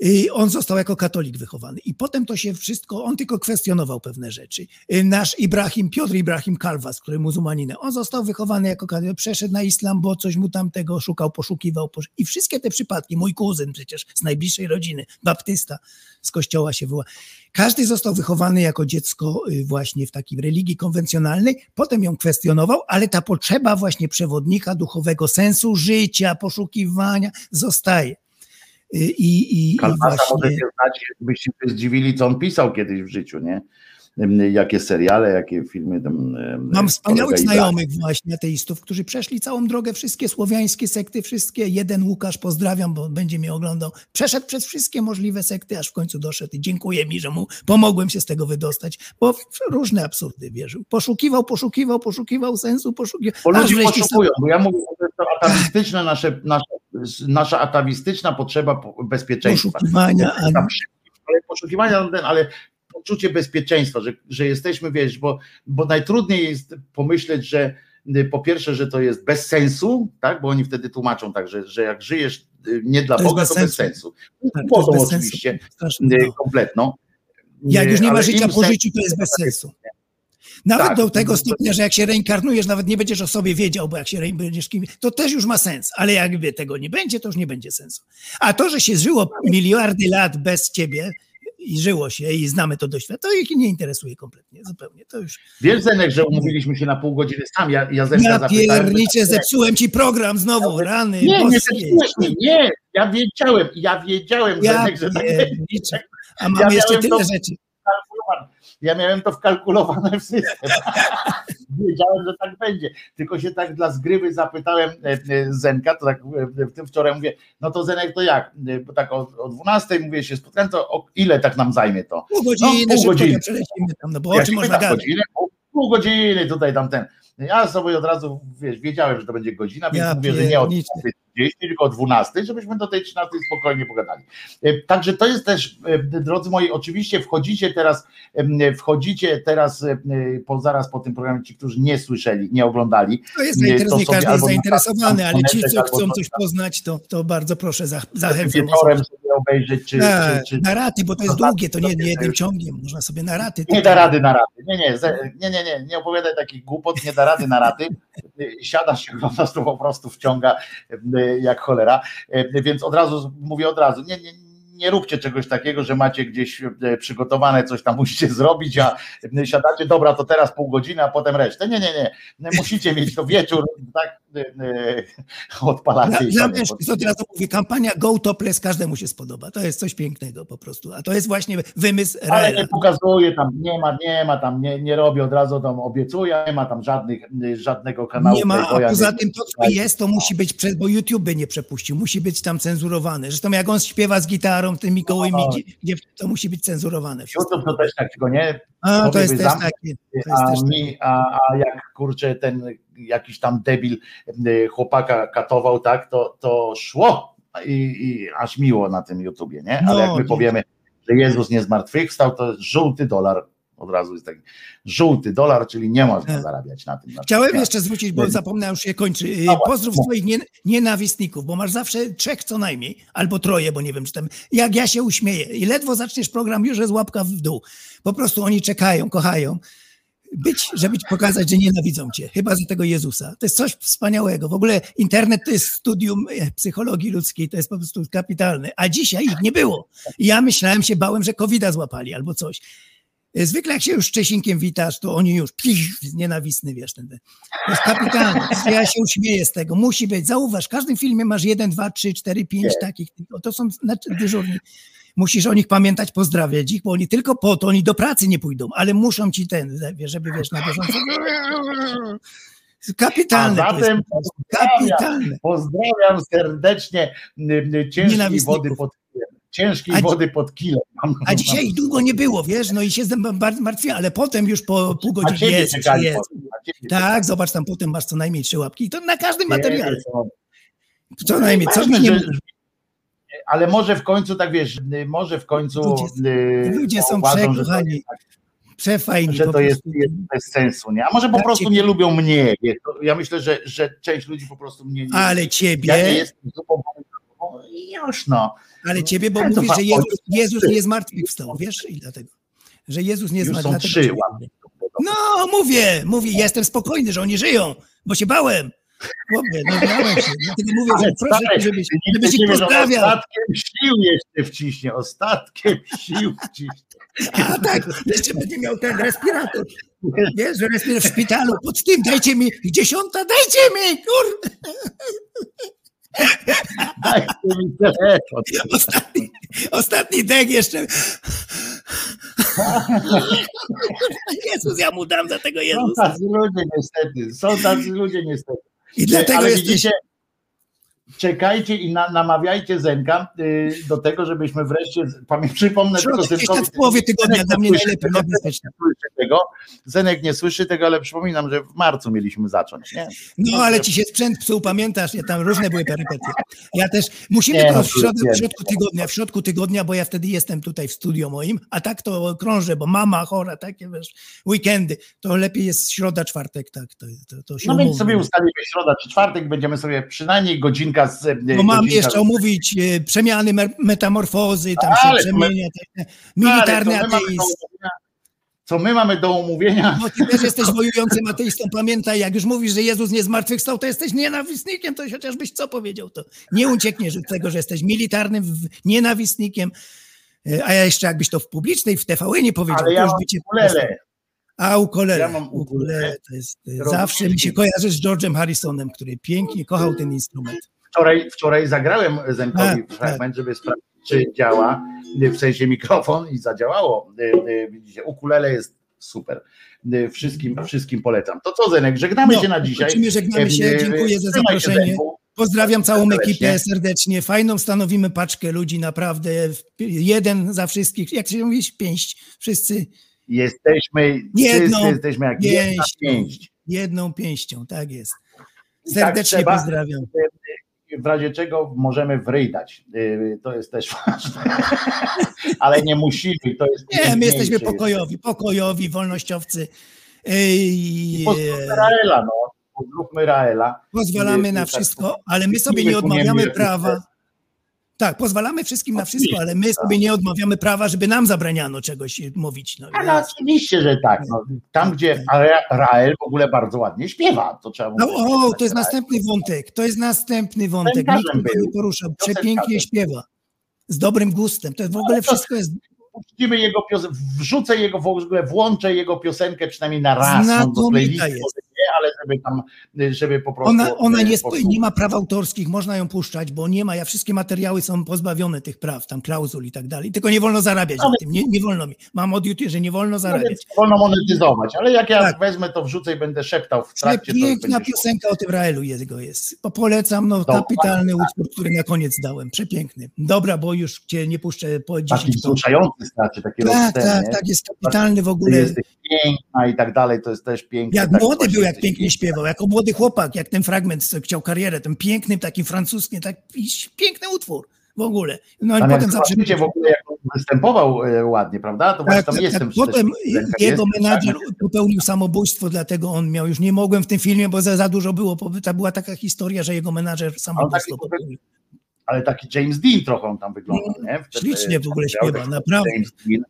I on został jako katolik wychowany. I potem to się wszystko, on tylko kwestionował pewne rzeczy. Y, Nasz Ibrahim, Piotr Ibrahim Kalwas, który muzułmaninem, on został wychowany jako katolik, przeszedł na islam, bo coś mu tam tego szukał, poszukiwał. posz- I wszystkie te przypadki, mój kuzyn przecież z najbliższej rodziny, baptysta, z kościoła się wyła. Każdy został wychowany jako dziecko y, właśnie w takiej religii konwencjonalnej, potem ją kwestionował, ale ta potrzeba właśnie przewodnika duchowego sensu życia, poszukiwania zostaje. I, i, i Kalmasa właśnie... możecie znać, byście się zdziwili, co on pisał kiedyś w życiu, nie? Jakie seriale, jakie filmy tam. Mam wspaniałych znajomych właśnie ateistów, którzy przeszli całą drogę, wszystkie słowiańskie sekty, wszystkie. Jeden Łukasz, pozdrawiam, bo będzie mnie oglądał. Przeszedł przez wszystkie możliwe sekty, aż w końcu doszedł i dziękuję mi, że mu pomogłem się z tego wydostać, bo w różne absurdy wierzył. Poszukiwał, poszukiwał, poszukiwał sensu, poszukiwał. Bo ludzie poszukują, bo ja mówię, że to atawistyczne nasze, nasze, nasza atawistyczna potrzeba po- bezpieczeństwa. poszukiwania, ale poszukiwania, no ale poczucie bezpieczeństwa, że, że jesteśmy, wiesz, bo, bo najtrudniej jest pomyśleć, że y, po pierwsze, że to jest bez sensu, tak, bo oni wtedy tłumaczą tak, że, że jak żyjesz y, nie dla To Boga, bez to bez sensu. sensu. Tak, to bez sensu. oczywiście, straszne, y, kompletną. Jak już nie ma życia po życiu, to jest bez sensu. Nawet Tak, do tego to- stopnia, że jak się reinkarnujesz, nawet nie będziesz o sobie wiedział, bo jak się rein- będziesz kim, to też już ma sens, ale jakby tego nie będzie, to już nie będzie sensu. A to, że się żyło miliardy lat bez ciebie i żyło się i znamy to doświadczenie, to ich nie interesuje kompletnie, zupełnie. To już Wiesz, Zenek, że umówiliśmy się na pół godziny sam, ja, ja Zenka ja zapytałem, pierniczę, zepsułem ci program znowu, rany Nie, nie zepsułeś nie, ja wiedziałem, ja wiedziałem, Ja Zenek, że tak. A mam Ja jeszcze tyle to- rzeczy. Ja miałem to wkalkulowane w system. Wiedziałem, że tak będzie. Tylko się tak dla zgrywy zapytałem e, e, Zenka, to tak e, w tym wczoraj mówię, no to Zenek to jak? Bo tak o, o 12 mówię się spotkałem, to o ile tak nam zajmie to? Pół godziny, No, pół godziny. tam, no bo o Ja czym się można gadać? godzinę, pół, pół godziny tutaj tam ten. Ja sobie od razu, wiesz, wiedziałem, że to będzie godzina, więc Ja mówię, że nie od pierniczę. 12.30, tylko o 12, żebyśmy do tej 13 spokojnie pogadali. E, Także to jest też, e, drodzy moi, oczywiście wchodzicie teraz, em, wchodzicie teraz e, po, zaraz po tym programie, ci, którzy nie słyszeli, nie oglądali. To jest Nie, zainteres- to każdy jest na zainteresowany, ale ci, co chcą coś poznać, to, to bardzo proszę, zach- zachęcam. Wieczorem sobie obejrzeć, czy, Tak, czy, czy na raty, bo to jest to tak, długie, to nie, nie jednym ciągiem, można sobie na raty. Nie da rady na raty. Nie, nie, nie, nie, nie, nie opowiadaj takich głupot, nie da rady na raty. Siadasz się po prostu, po prostu wciąga e, jak cholera. E, Więc od razu mówię od razu, nie, nie, nie róbcie czegoś takiego, że macie gdzieś e, przygotowane, coś tam musicie zrobić, a siadacie, dobra, to teraz pół godziny, a potem resztę. Nie, nie, nie. Musicie mieć to wieczór, tak e, e, Dla, dla mężczyzn od razu mówię, kampania Go Topless każdemu się spodoba. To jest coś pięknego po prostu. A to jest właśnie wymysł Ale Raela. nie pokazuje tam, nie ma, nie ma tam, nie, nie robi od razu tam obiecuje, nie ma tam żadnych, żadnego kanału. Nie ma, a poza tym to, co jest, to musi być, prze- bo YouTube by nie przepuścił, musi być tam cenzurowane. Zresztą jak on śpiewa z gitarą, tymi gołymi, No. gdzie, to musi być cenzurowane. wszystko. YouTube to też tak, tylko nie, A, to jest też takie. To jest a, też mi, a, a jak kurczę ten jakiś tam debil y, chłopaka katował, tak, to, to szło i, i aż miło na tym YouTubie, nie? Ale No, jak my powiemy, że Jezus nie zmartwychwstał, to żółty dolar od razu jest taki żółty dolar, czyli nie można Tak. zarabiać na tym. na Chciałem tym. jeszcze zwrócić, bo zapomniałem, już się kończy. Y, Dobra, Pozdrów mów. swoich nie, nienawistników, bo masz zawsze trzech co najmniej, albo troje, bo nie wiem, czy tam. Jak ja się uśmieję i ledwo zaczniesz program, już jest łapka w dół. Po prostu oni czekają, kochają. Być, żeby pokazać, że nienawidzą cię, chyba za tego Jezusa. To jest coś wspaniałego. W ogóle internet to jest studium e, psychologii ludzkiej, to jest po prostu kapitalne. A dzisiaj ich nie było. I ja myślałem, się bałem, że covid złapali albo coś. E, Zwykle jak się już z Czesinkiem witasz, to oni już pich, nienawistny, wiesz, ten, ten. to jest kapitalne. Ja się uśmieję z tego. Musi być. Zauważ, w każdym filmie masz jeden, dwa, trzy, cztery, pięć takich. To są znaczy, dyżurni. Musisz o nich pamiętać, pozdrawiać ich, bo oni tylko po to, oni do pracy nie pójdą, ale muszą ci ten, żeby wiesz, na bieżąco. Kapitalne. A zatem pozdrawiam, Kapitalne. pozdrawiam serdecznie ciężkiej wody pod. Ciężkiej A wody pod. Mam- A dzisiaj ich długo nie było, wiesz, no i się bardzo martwię, ale potem już po pół godziny jest, czekali jest. ciebie Tak, zobacz, tam potem masz co najmniej trzy łapki. I to na każdym materiale. Co najmniej, co nie że- Ale może w końcu, tak wiesz, może w końcu Ludzie- y, ludzie są przekochani. tak przefajni. że to jest, prostu. jest bez sensu, nie? A może po Tak prostu cię- nie lubią mnie. Ja myślę, że, że część ludzi po prostu mnie nie Ale Ja nie ciebie, jestem zupą już no. ale ciebie, bo to mówisz, że Jezus, Jezus nie zmartwychwstał, wiesz? I dlatego. Że Jezus nie zmartwychwstał. ciebie. No, mówię, mówię, jestem spokojny, że oni żyją, bo się bałem. Chłopie, no bałem się. Dlatego mówię, że proszę, żebyś, żebyś ich pozdrawiał. Ostatkiem sił jeszcze wciśnie, ostatkiem sił wciśnie. A tak, jeszcze będzie miał ten respirator. Wiesz, że respirator w szpitalu, pod tym, dajcie mi, dziesiąta, dajcie mi, kur... Dajcie mi telefon. Ostatni, ostatni dek jeszcze. Jezus, ja mu dam za tego Są Jezusa. tacy ludzie niestety, są tacy ludzie niestety. I dlatego Ale jesteś... widzicie, czekajcie i na, namawiajcie Zenka y, do tego, żebyśmy wreszcie, pamię, przypomnę tylko Środek gdzieś Zenkowi, w połowie tygodnia, Zenek dla nie mnie słyszy najlepiej, tego, najbezpieczniej. nie słyszy tego, Zenek nie słyszy tego, ale przypominam, że w marcu mieliśmy zacząć, nie? No, ale ci się sprzęt psuł, pamiętasz, ja tam różne były perypetie. Ja też, musimy Nie, to no, w w środku tygodnia, w środku tygodnia, bo ja wtedy jestem tutaj w studio moim, a tak to krążę, bo mama chora, takie wiesz, weekendy, to lepiej jest środa, czwartek, tak, to, to, to No więc sobie ustalimy środa czy czwartek, będziemy sobie przynajmniej godzinka z... Bo mam godzinka jeszcze omówić e, przemiany, metamorfozy, tam się przemienia, te, militarny Ale co my mamy do ateizm. omówienia? Co my mamy do omówienia? No ty też jesteś wojującym ateistą, pamiętaj, jak już mówisz, że Jezus nie zmartwychwstał, to jesteś nienawistnikiem, to chociażbyś co powiedział, to nie uciekniesz od tego, że jesteś militarnym nienawistnikiem, E, a ja jeszcze jakbyś to w publicznej, w TVN nie powiedział, Ale ja to już mam by cię... ukulele. A ukulele, Ja mam ukulele. ukulele to jest, e, Robię zawsze mi się kojarzy z George'em Harrisonem, który pięknie kochał ten instrument. Wczoraj, wczoraj zagrałem Zenkowi Tak, fragment, żeby sprawdzić, czy działa, y, w sensie mikrofon i zadziałało. Y, y, Widzicie, ukulele jest super. Wszystkim, wszystkim polecam. To co Zenek, żegnamy No, się na dzisiaj. żegnamy się, dziękuję za zaproszenie. Pozdrawiam całą ekipę serdecznie. Fajną stanowimy paczkę ludzi, naprawdę. Jeden za wszystkich. Jak się mówi, pięść. Wszyscy Jesteśmy, Jedną jesteśmy jak jedna pięścią. pięść. jedną pięścią, tak jest. Tak Serdecznie trzeba. pozdrawiam. W razie czego możemy w ryj dać. Y, To jest też ważne. Ale nie musimy. To jest Nie, my jesteśmy jest. pokojowi, pokojowi, wolnościowcy. I Raela, no. Pozdrówmy Raela. Pozwalamy na Tak. wszystko, ale my sobie nie odmawiamy prawa. Tak, pozwalamy wszystkim na wszystko, ale my sobie nie odmawiamy prawa, żeby nam zabraniano czegoś mówić. No, Ale ja- oczywiście, że tak. No. Tam, gdzie Ra- Rael w ogóle bardzo ładnie śpiewa, to trzeba No, mówić. o, to jest następny wątek. To jest następny wątek. Nikt tego nie. Piosenkarzem. Przepięknie śpiewa. Z dobrym gustem. To w ogóle Ale to- wszystko jest Puścimy jego piosenkę, wrzucę jego w ogóle, włączę jego piosenkę przynajmniej na raz no, Znakomita jest. Ale żeby tam, żeby po prostu... Ona, ona nie, nie ma praw autorskich, można ją puszczać, bo nie ma, ja wszystkie materiały są pozbawione tych praw, tam klauzul i tak dalej. Tylko nie wolno zarabiać Ale- na tym. Nie, nie wolno mi. Mam od YouTube, że nie wolno No zarabiać. więc wolno monetyzować, ale jak ja Tak. wezmę to wrzucę i będę szeptał w trakcie, szło. piosenka o tym Raelu jego jest. Po- Polecam, no Dobra. kapitalny utwór, który na koniec dałem. Przepiękny. Dobra, bo już cię nie puszczę po 10 Taki wzruszający znaczy, taki Tak, tak, tak, jest kapitalny w ogóle. jesteś piękna i tak dalej, to jest też piękne. Jak tak młody był, jak pięknie śpiewał, jako młody chłopak, jak ten fragment, co chciał karierę, ten pięknym, takim francuskim, tak piękny utwór w ogóle. No i Tam potem zobaczycie w ogóle, jak on występował e, ładnie, prawda? To właśnie Tak, tam tak, jestem. tak. Potem jego jest, menadżer tak? popełnił samobójstwo, dlatego on miał, już nie mogłem w tym filmie, bo za, za dużo było, bo ta była taka historia, że jego menadżer samobójstwo taki- popełnił. Ale taki James Dean trochę on tam wygląda, nie? Wtedy- Ślicznie w ogóle śpiewa, taki naprawdę. James Dean.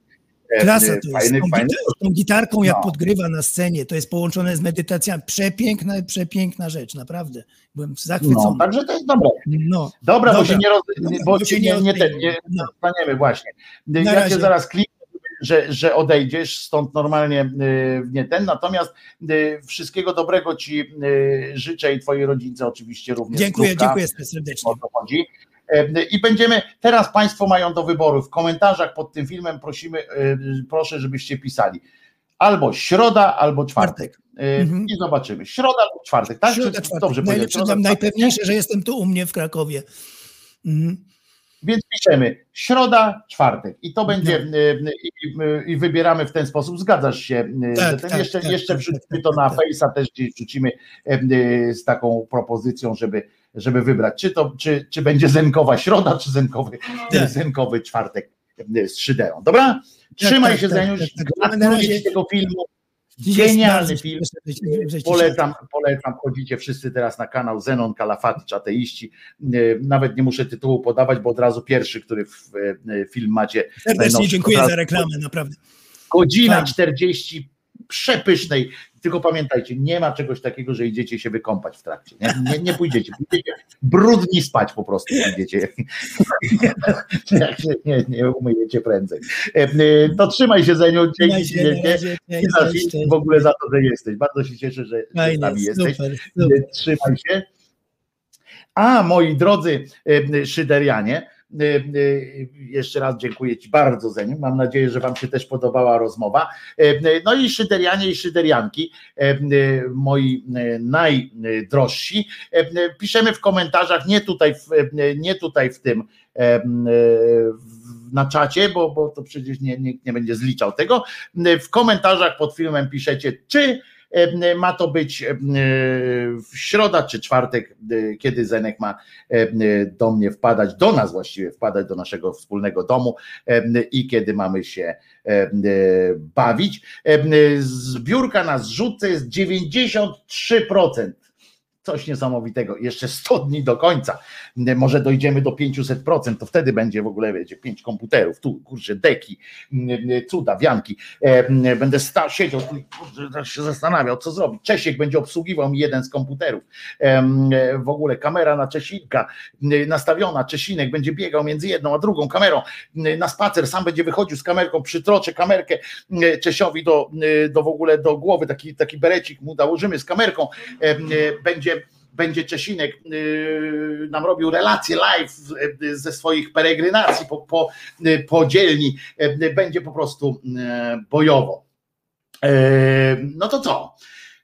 Klasa to jest. fajny, tą, fajny. tą gitarką, jak No. podgrywa na scenie, to jest połączone z medytacjami. Przepiękna, przepiękna rzecz, naprawdę. Byłem zachwycony. No, także to jest dobre. No. Dobra, bo Dobra. się nie, roz, Dobra, bo bo się nie, nie ten, nie No. staniemy właśnie. Na ja razie. cię zaraz kliknę, że, że odejdziesz stąd normalnie y, w nie ten, natomiast y, wszystkiego dobrego ci y, życzę i twojej rodzince oczywiście również. Dziękuję, dziękuję serdecznie. o to chodzi. E, I będziemy, teraz Państwo mają do wyboru. W komentarzach pod tym filmem prosimy, e, proszę, żebyście pisali albo środa, albo czwartek. E, Mhm. I zobaczymy. Środa albo czwartek, tak? Środa, czwartek. Dobrze. Najlepsze, najpewniejsze, że jestem tu u mnie w Krakowie. Mhm. Więc piszemy środa, czwartek i to będzie No. i, i wybieramy w ten sposób. Zgadzasz się? Tak, ten, tak, jeszcze tak, jeszcze tak, wrzucimy tak, to tak, na tak. Face'a też gdzieś wrzucimy z taką propozycją, żeby, żeby wybrać, czy to czy, czy będzie zenkowa środa, czy zenkowy, Tak. zenkowy czwartek e, z szyderą. Dobra? Trzymaj tak, się tak, Zeniusz, tak, tak. razie- tego filmu. Genialny film. Polecam, polecam, chodzicie wszyscy teraz na kanał Zenon Kalafatycz Ateiści. E, Nawet nie muszę tytułu podawać, bo od razu pierwszy, który w, e, film macie. Serdecznie dziękuję za reklamę, naprawdę. Godzina Fajnie. 40 przepysznej. Tylko pamiętajcie, nie ma czegoś takiego, że idziecie się wykąpać w trakcie. Nie, nie, nie pójdziecie. Pójdziecie brudni spać po prostu pójdziecie. Jak się nie, nie umyjecie prędzej. To trzymaj się Zeniu. Dzięki na wielkie. w ogóle za to, że jesteś. Bardzo się cieszę, że, że z Fajnie, nami jesteś. super, super. Trzymaj się. A moi drodzy e, Szyderianie, jeszcze raz dziękuję Ci bardzo za nim. Mam nadzieję, że Wam się też podobała rozmowa. E, No i Szyderianie i Szyderianki, moi najdrożsi, piszemy w komentarzach, nie tutaj w, nie tutaj w tym na czacie, bo, bo to przecież nie, nikt nie będzie zliczał tego. W komentarzach pod filmem piszecie, czy Ma to być e, w środa czy czwartek, e, kiedy Zenek ma e, do mnie wpadać, do nas właściwie wpadać, do naszego wspólnego domu e, i kiedy mamy się e, bawić. E, Zbiórka na zrzutce jest 93%. Coś niesamowitego. Jeszcze 100 dni do końca. Może dojdziemy do 500%, to wtedy będzie w ogóle, wiecie, pięć komputerów, tu kurczę, deki, cuda, wianki. E, Będę stał, siedział kurczę, tak się zastanawiał, co zrobić. Czesiek będzie obsługiwał mi jeden z komputerów. Em, e, W ogóle kamera na Czesinka e, nastawiona, Czesinek będzie biegał między jedną a drugą kamerą e, na spacer, sam będzie wychodził z kamerką, przytroczę kamerkę e, Czesiowi do, e, do w ogóle do głowy, taki, taki berecik mu nałożymy z kamerką, e, będzie będzie Czesinek yy, nam robił relacje live yy, ze swoich peregrinacji po, po, yy, po dzielni, będzie po prostu bojowo. No to co?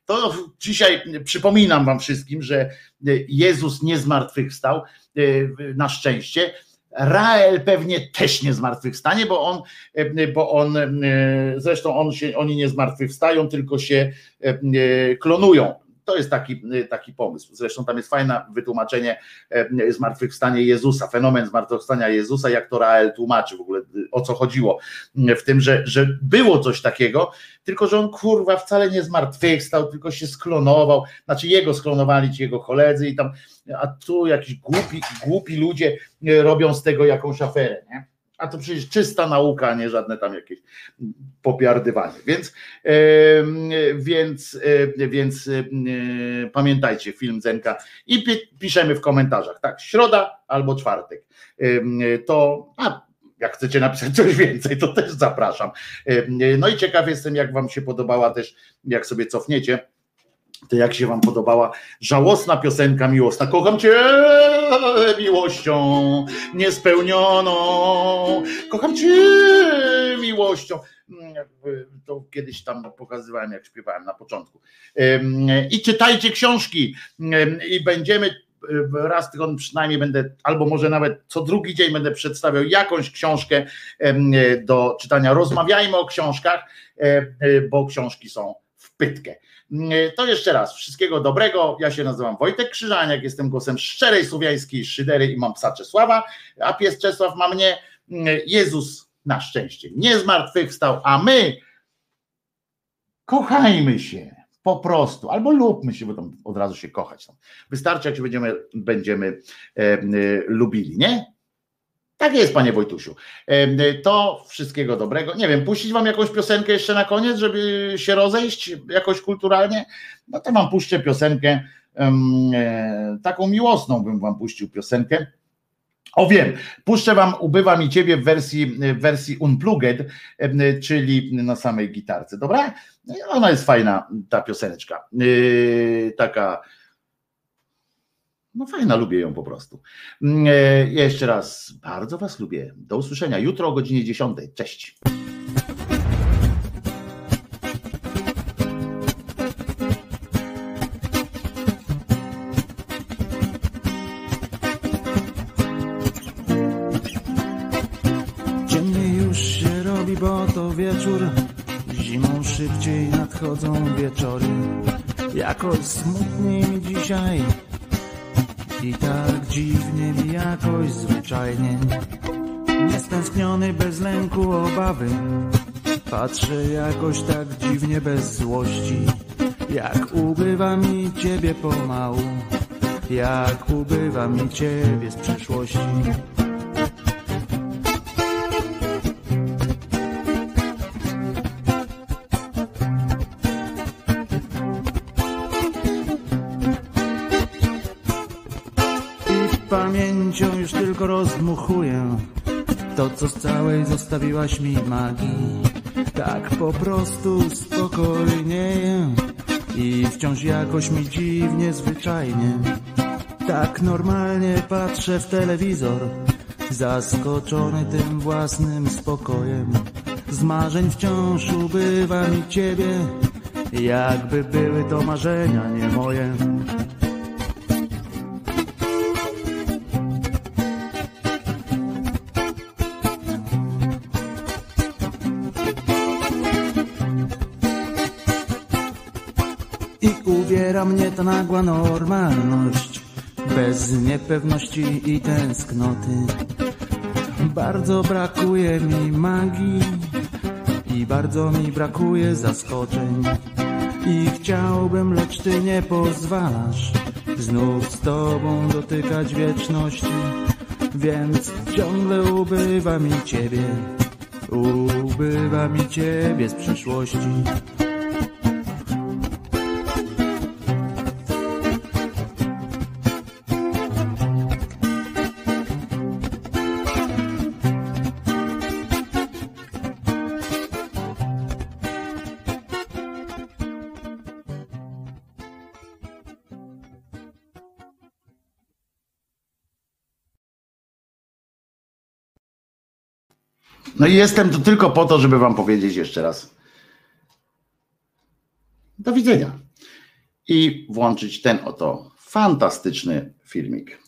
To dzisiaj przypominam Wam wszystkim, że Jezus nie zmartwychwstał, na szczęście. Rael pewnie też nie zmartwychwstanie, bo on, bo on zresztą on się, oni nie zmartwychwstają, tylko się klonują. To jest taki, taki pomysł. Zresztą tam jest fajne wytłumaczenie e, zmartwychwstania Jezusa, fenomen zmartwychwstania Jezusa, jak to Rael tłumaczy w ogóle, o co chodziło w tym, że, że było coś takiego, tylko że on kurwa wcale nie zmartwychwstał, tylko się sklonował, znaczy jego sklonowali ci jego koledzy i tam, a tu jakiś głupi, głupi ludzie robią z tego jakąś aferę, nie? A to przecież czysta nauka, a nie żadne tam jakieś popiardywanie. Więc, więc, e, więc e, pamiętajcie, film Zenka i pi- piszemy w komentarzach, tak, środa albo czwartek. To, a jak chcecie napisać coś więcej, to też zapraszam. No i ciekaw jestem, jak Wam się podobała też, jak sobie cofniecie to jak się wam podobała żałosna piosenka miłosna. Kocham cię miłością niespełnioną. Kocham cię miłością. To kiedyś tam pokazywałem, jak śpiewałem na początku. I czytajcie książki i będziemy raz tygodniu przynajmniej będę, albo może nawet co drugi dzień będę przedstawiał jakąś książkę do czytania. Rozmawiajmy o książkach, bo książki są w pytkę. To jeszcze raz, wszystkiego dobrego. Ja się nazywam Wojtek Krzyżaniak, jestem głosem szczerej słowiańskiej szydery i mam psa Czesława, a pies Czesław ma mnie. Jezus na szczęście nie zmartwychwstał, a my kochajmy się po prostu, albo lubmy się, bo tam od razu się kochać. Wystarczy, jak się będziemy, będziemy e, e, lubili, nie? Tak jest, panie Wojtusiu. To wszystkiego dobrego. Nie wiem, puścić wam jakąś piosenkę jeszcze na koniec, żeby się rozejść jakoś kulturalnie? No to wam puszczę piosenkę, e, taką miłosną bym wam puścił piosenkę. O wiem, puszczę wam Ubywa mi ciebie w wersji, w wersji unplugged, czyli na samej gitarce, dobra? Ona jest fajna, ta pioseneczka. Yy, taka no fajna, lubię ją po prostu. Mm, e, jeszcze raz bardzo Was lubię. Do usłyszenia jutro o godzinie 10. Cześć. Ciemniej już się robi, bo to wieczór. Zimą szybciej nadchodzą wieczory. Jakoś smutniej mi dzisiaj i tak dziwnie mi jakoś zwyczajnie. Niestęskniony bez lęku obawy. Patrzę jakoś tak dziwnie bez złości. Jak ubywa mi ciebie pomału. Jak ubywa mi ciebie z przeszłości rozdmuchuję To co z całej zostawiłaś mi magii Tak po prostu spokojnieję I wciąż jakoś mi dziwnie, zwyczajnie. Tak normalnie patrzę w telewizor Zaskoczony tym własnym spokojem. Z marzeń wciąż ubywa mi ciebie Jakby były to marzenia, nie moje mnie ta nagła normalność. Bez niepewności i tęsknoty. Bardzo brakuje mi magii I bardzo mi brakuje zaskoczeń. I chciałbym, lecz ty nie pozwalasz Znów z tobą dotykać wieczności. Więc ciągle ubywa mi ciebie Ubywa mi ciebie z przyszłości No i jestem tu tylko po to, żeby wam powiedzieć jeszcze raz. Do widzenia. I włączyć ten oto fantastyczny filmik.